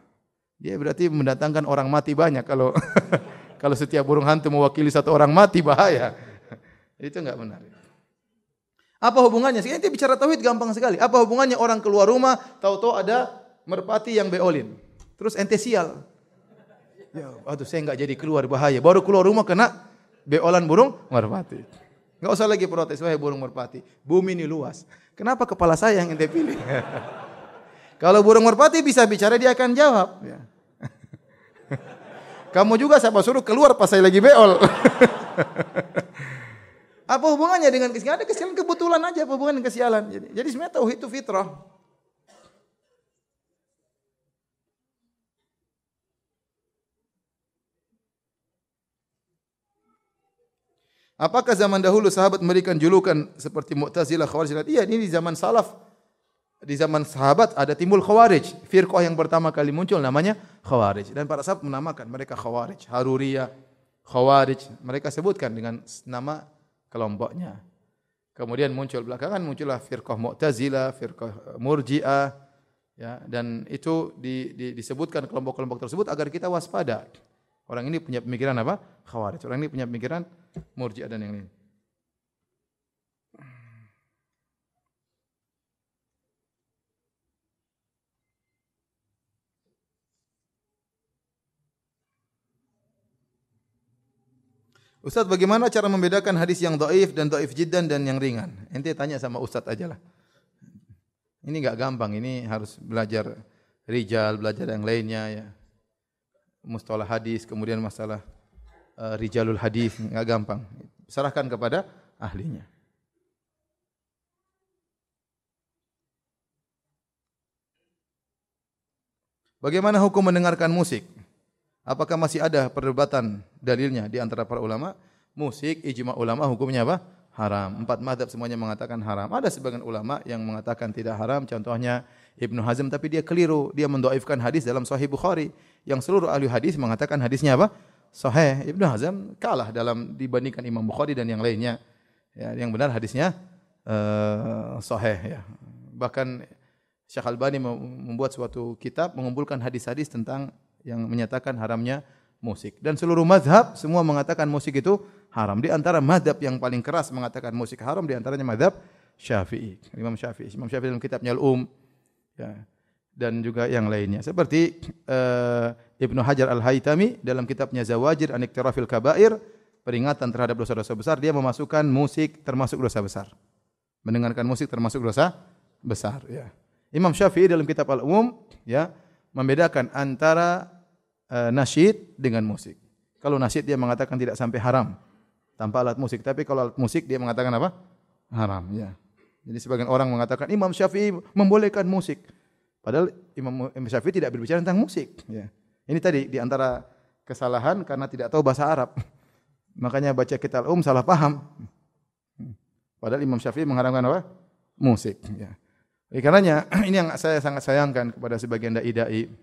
Dia berarti mendatangkan orang mati banyak kalau Kalau setiap burung hantu mewakili satu orang mati bahaya. Itu enggak benar. Apa hubungannya? Sekarang kita bicara tauhid gampang sekali. Apa hubungannya orang keluar rumah tahu-tahu ada merpati yang beolin. Terus ente sial. Ya, aduh saya enggak jadi keluar bahaya. Baru keluar rumah kena beolan burung merpati. Enggak usah lagi protes wahai burung merpati. Bumi ini luas. Kenapa kepala saya yang ente pilih? Kalau burung merpati bisa bicara dia akan jawab. Ya. Kamu juga siapa suruh keluar pas saya lagi beol. apa hubungannya dengan kesialan? Ada kesialan kebetulan aja apa hubungan dengan kesialan. Jadi, jadi sebenarnya tauhid itu fitrah. Apakah zaman dahulu sahabat memberikan julukan seperti Mu'tazilah, Khawarij? Iya, ini di zaman salaf di zaman sahabat ada timbul khawarij. Firqah yang pertama kali muncul namanya khawarij. Dan para sahabat menamakan mereka khawarij. Haruriyah, khawarij. Mereka sebutkan dengan nama kelompoknya. Kemudian muncul belakangan muncullah firqah mu'tazilah, firqah murji'ah. Ya, dan itu di, di, disebutkan kelompok-kelompok tersebut agar kita waspada. Orang ini punya pemikiran apa? Khawarij. Orang ini punya pemikiran murji'ah dan yang lain. Ustaz bagaimana cara membedakan hadis yang doif dan doif jiddan dan yang ringan? Ente tanya sama Ustaz aja lah. Ini enggak gampang, ini harus belajar rijal, belajar yang lainnya ya. Mustalah hadis, kemudian masalah uh, rijalul hadis, enggak gampang. Serahkan kepada ahlinya. Bagaimana hukum mendengarkan musik? Apakah masih ada perdebatan dalilnya di antara para ulama? Musik ijma ulama hukumnya apa? Haram. Empat madhab semuanya mengatakan haram. Ada sebagian ulama yang mengatakan tidak haram. Contohnya Ibnu Hazm tapi dia keliru. Dia mendoifkan hadis dalam Sahih Bukhari. Yang seluruh ahli hadis mengatakan hadisnya apa? Sahih. Ibnu Hazm kalah dalam dibandingkan Imam Bukhari dan yang lainnya. Ya, yang benar hadisnya uh, sahih. Ya. Bahkan Syekh Albani membuat suatu kitab mengumpulkan hadis-hadis tentang yang menyatakan haramnya musik. Dan seluruh mazhab semua mengatakan musik itu haram. Di antara mazhab yang paling keras mengatakan musik haram di antaranya mazhab Syafi'i. Imam Syafi'i. Imam Syafi'i dalam kitabnya Al-Um ya, dan juga yang lainnya. Seperti uh, Ibnu Hajar Al-Haytami dalam kitabnya Zawajir an Iktirafil Kabair peringatan terhadap dosa-dosa besar dia memasukkan musik termasuk dosa besar. Mendengarkan musik termasuk dosa besar ya. Imam Syafi'i dalam kitab Al-Umum ya membedakan antara uh, nasyid dengan musik. Kalau nasyid dia mengatakan tidak sampai haram tanpa alat musik, tapi kalau alat musik dia mengatakan apa? Haram ya. Jadi sebagian orang mengatakan Imam Syafi'i membolehkan musik. Padahal Imam Syafi'i tidak berbicara tentang musik. Ya. Ini tadi di antara kesalahan karena tidak tahu bahasa Arab. Makanya baca kitab um salah paham. Padahal Imam Syafi'i mengharamkan apa? Musik. Ya. Oleh karenanya ini yang saya sangat sayangkan kepada sebagian dai-dai.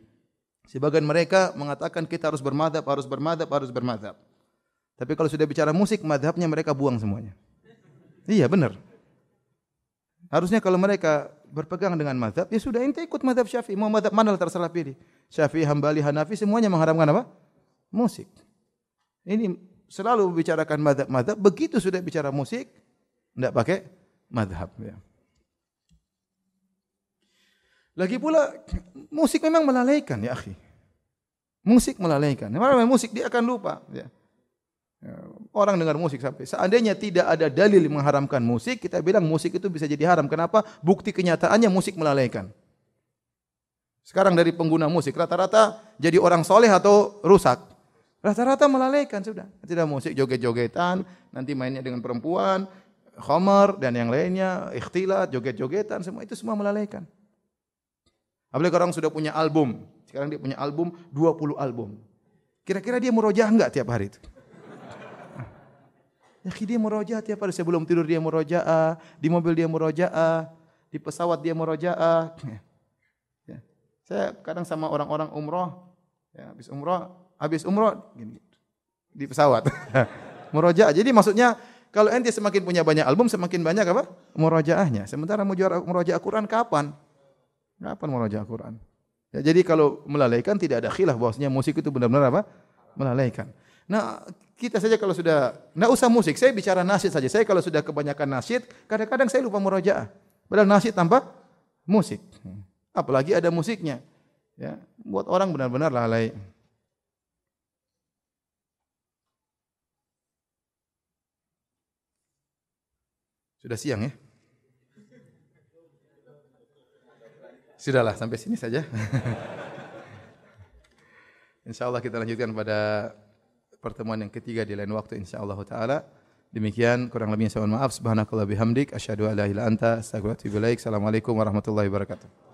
Sebagian mereka mengatakan kita harus bermadhab, harus bermadhab, harus bermadhab. Tapi kalau sudah bicara musik, madhabnya mereka buang semuanya. Iya benar. Harusnya kalau mereka berpegang dengan mazhab, ya sudah ente ikut mazhab Syafi'i. Mau mazhab mana terserah pilih. Syafi'i, Hambali, Hanafi semuanya mengharamkan apa? Musik. Ini selalu bicarakan mazhab-mazhab, begitu sudah bicara musik, tidak pakai mazhab. Ya. Lagi pula, musik memang melalaikan ya akhi. Musik melalaikan. Memang musik dia akan lupa. Ya. Ya, orang dengar musik sampai seandainya tidak ada dalil mengharamkan musik, kita bilang musik itu bisa jadi haram. Kenapa? Bukti kenyataannya musik melalaikan. Sekarang dari pengguna musik rata-rata jadi orang soleh atau rusak. Rata-rata melalaikan sudah. Tidak musik joget-jogetan, nanti mainnya dengan perempuan, khamar dan yang lainnya, ikhtilat, joget-jogetan, semua itu semua melalaikan. Apalagi orang sudah punya album. Sekarang dia punya album, 20 album. Kira-kira dia merojah enggak tiap hari itu? Ya dia murojaah tiap hari sebelum tidur dia murojaah, di mobil dia murojaah, di pesawat dia murojaah. Ya. Saya kadang sama orang-orang umroh, ya, habis umroh, habis umroh gini, di pesawat. murojaah. Jadi maksudnya kalau ente semakin punya banyak album, semakin banyak apa? Murojaahnya. Sementara mau murojaah Quran kapan? Kapan murojaah Quran? Ya, jadi kalau melalaikan tidak ada khilaf bahwasanya musik itu benar-benar apa? Melalaikan. Nah, kita saja kalau sudah tidak usah musik, saya bicara nasyid saja. Saya kalau sudah kebanyakan nasyid, kadang-kadang saya lupa murojaah. Padahal nasyid tanpa musik. Apalagi ada musiknya. Ya, buat orang benar-benar lalai. Sudah siang ya? Sudahlah sampai sini saja. Insyaallah kita lanjutkan pada pertemuan yang ketiga di lain waktu insyaallah taala. Demikian kurang lebihnya saya mohon maaf subhanakallah bihamdik asyhadu an la ilaha illa anta astaghfiruka wa atubu. Assalamualaikum warahmatullahi wabarakatuh.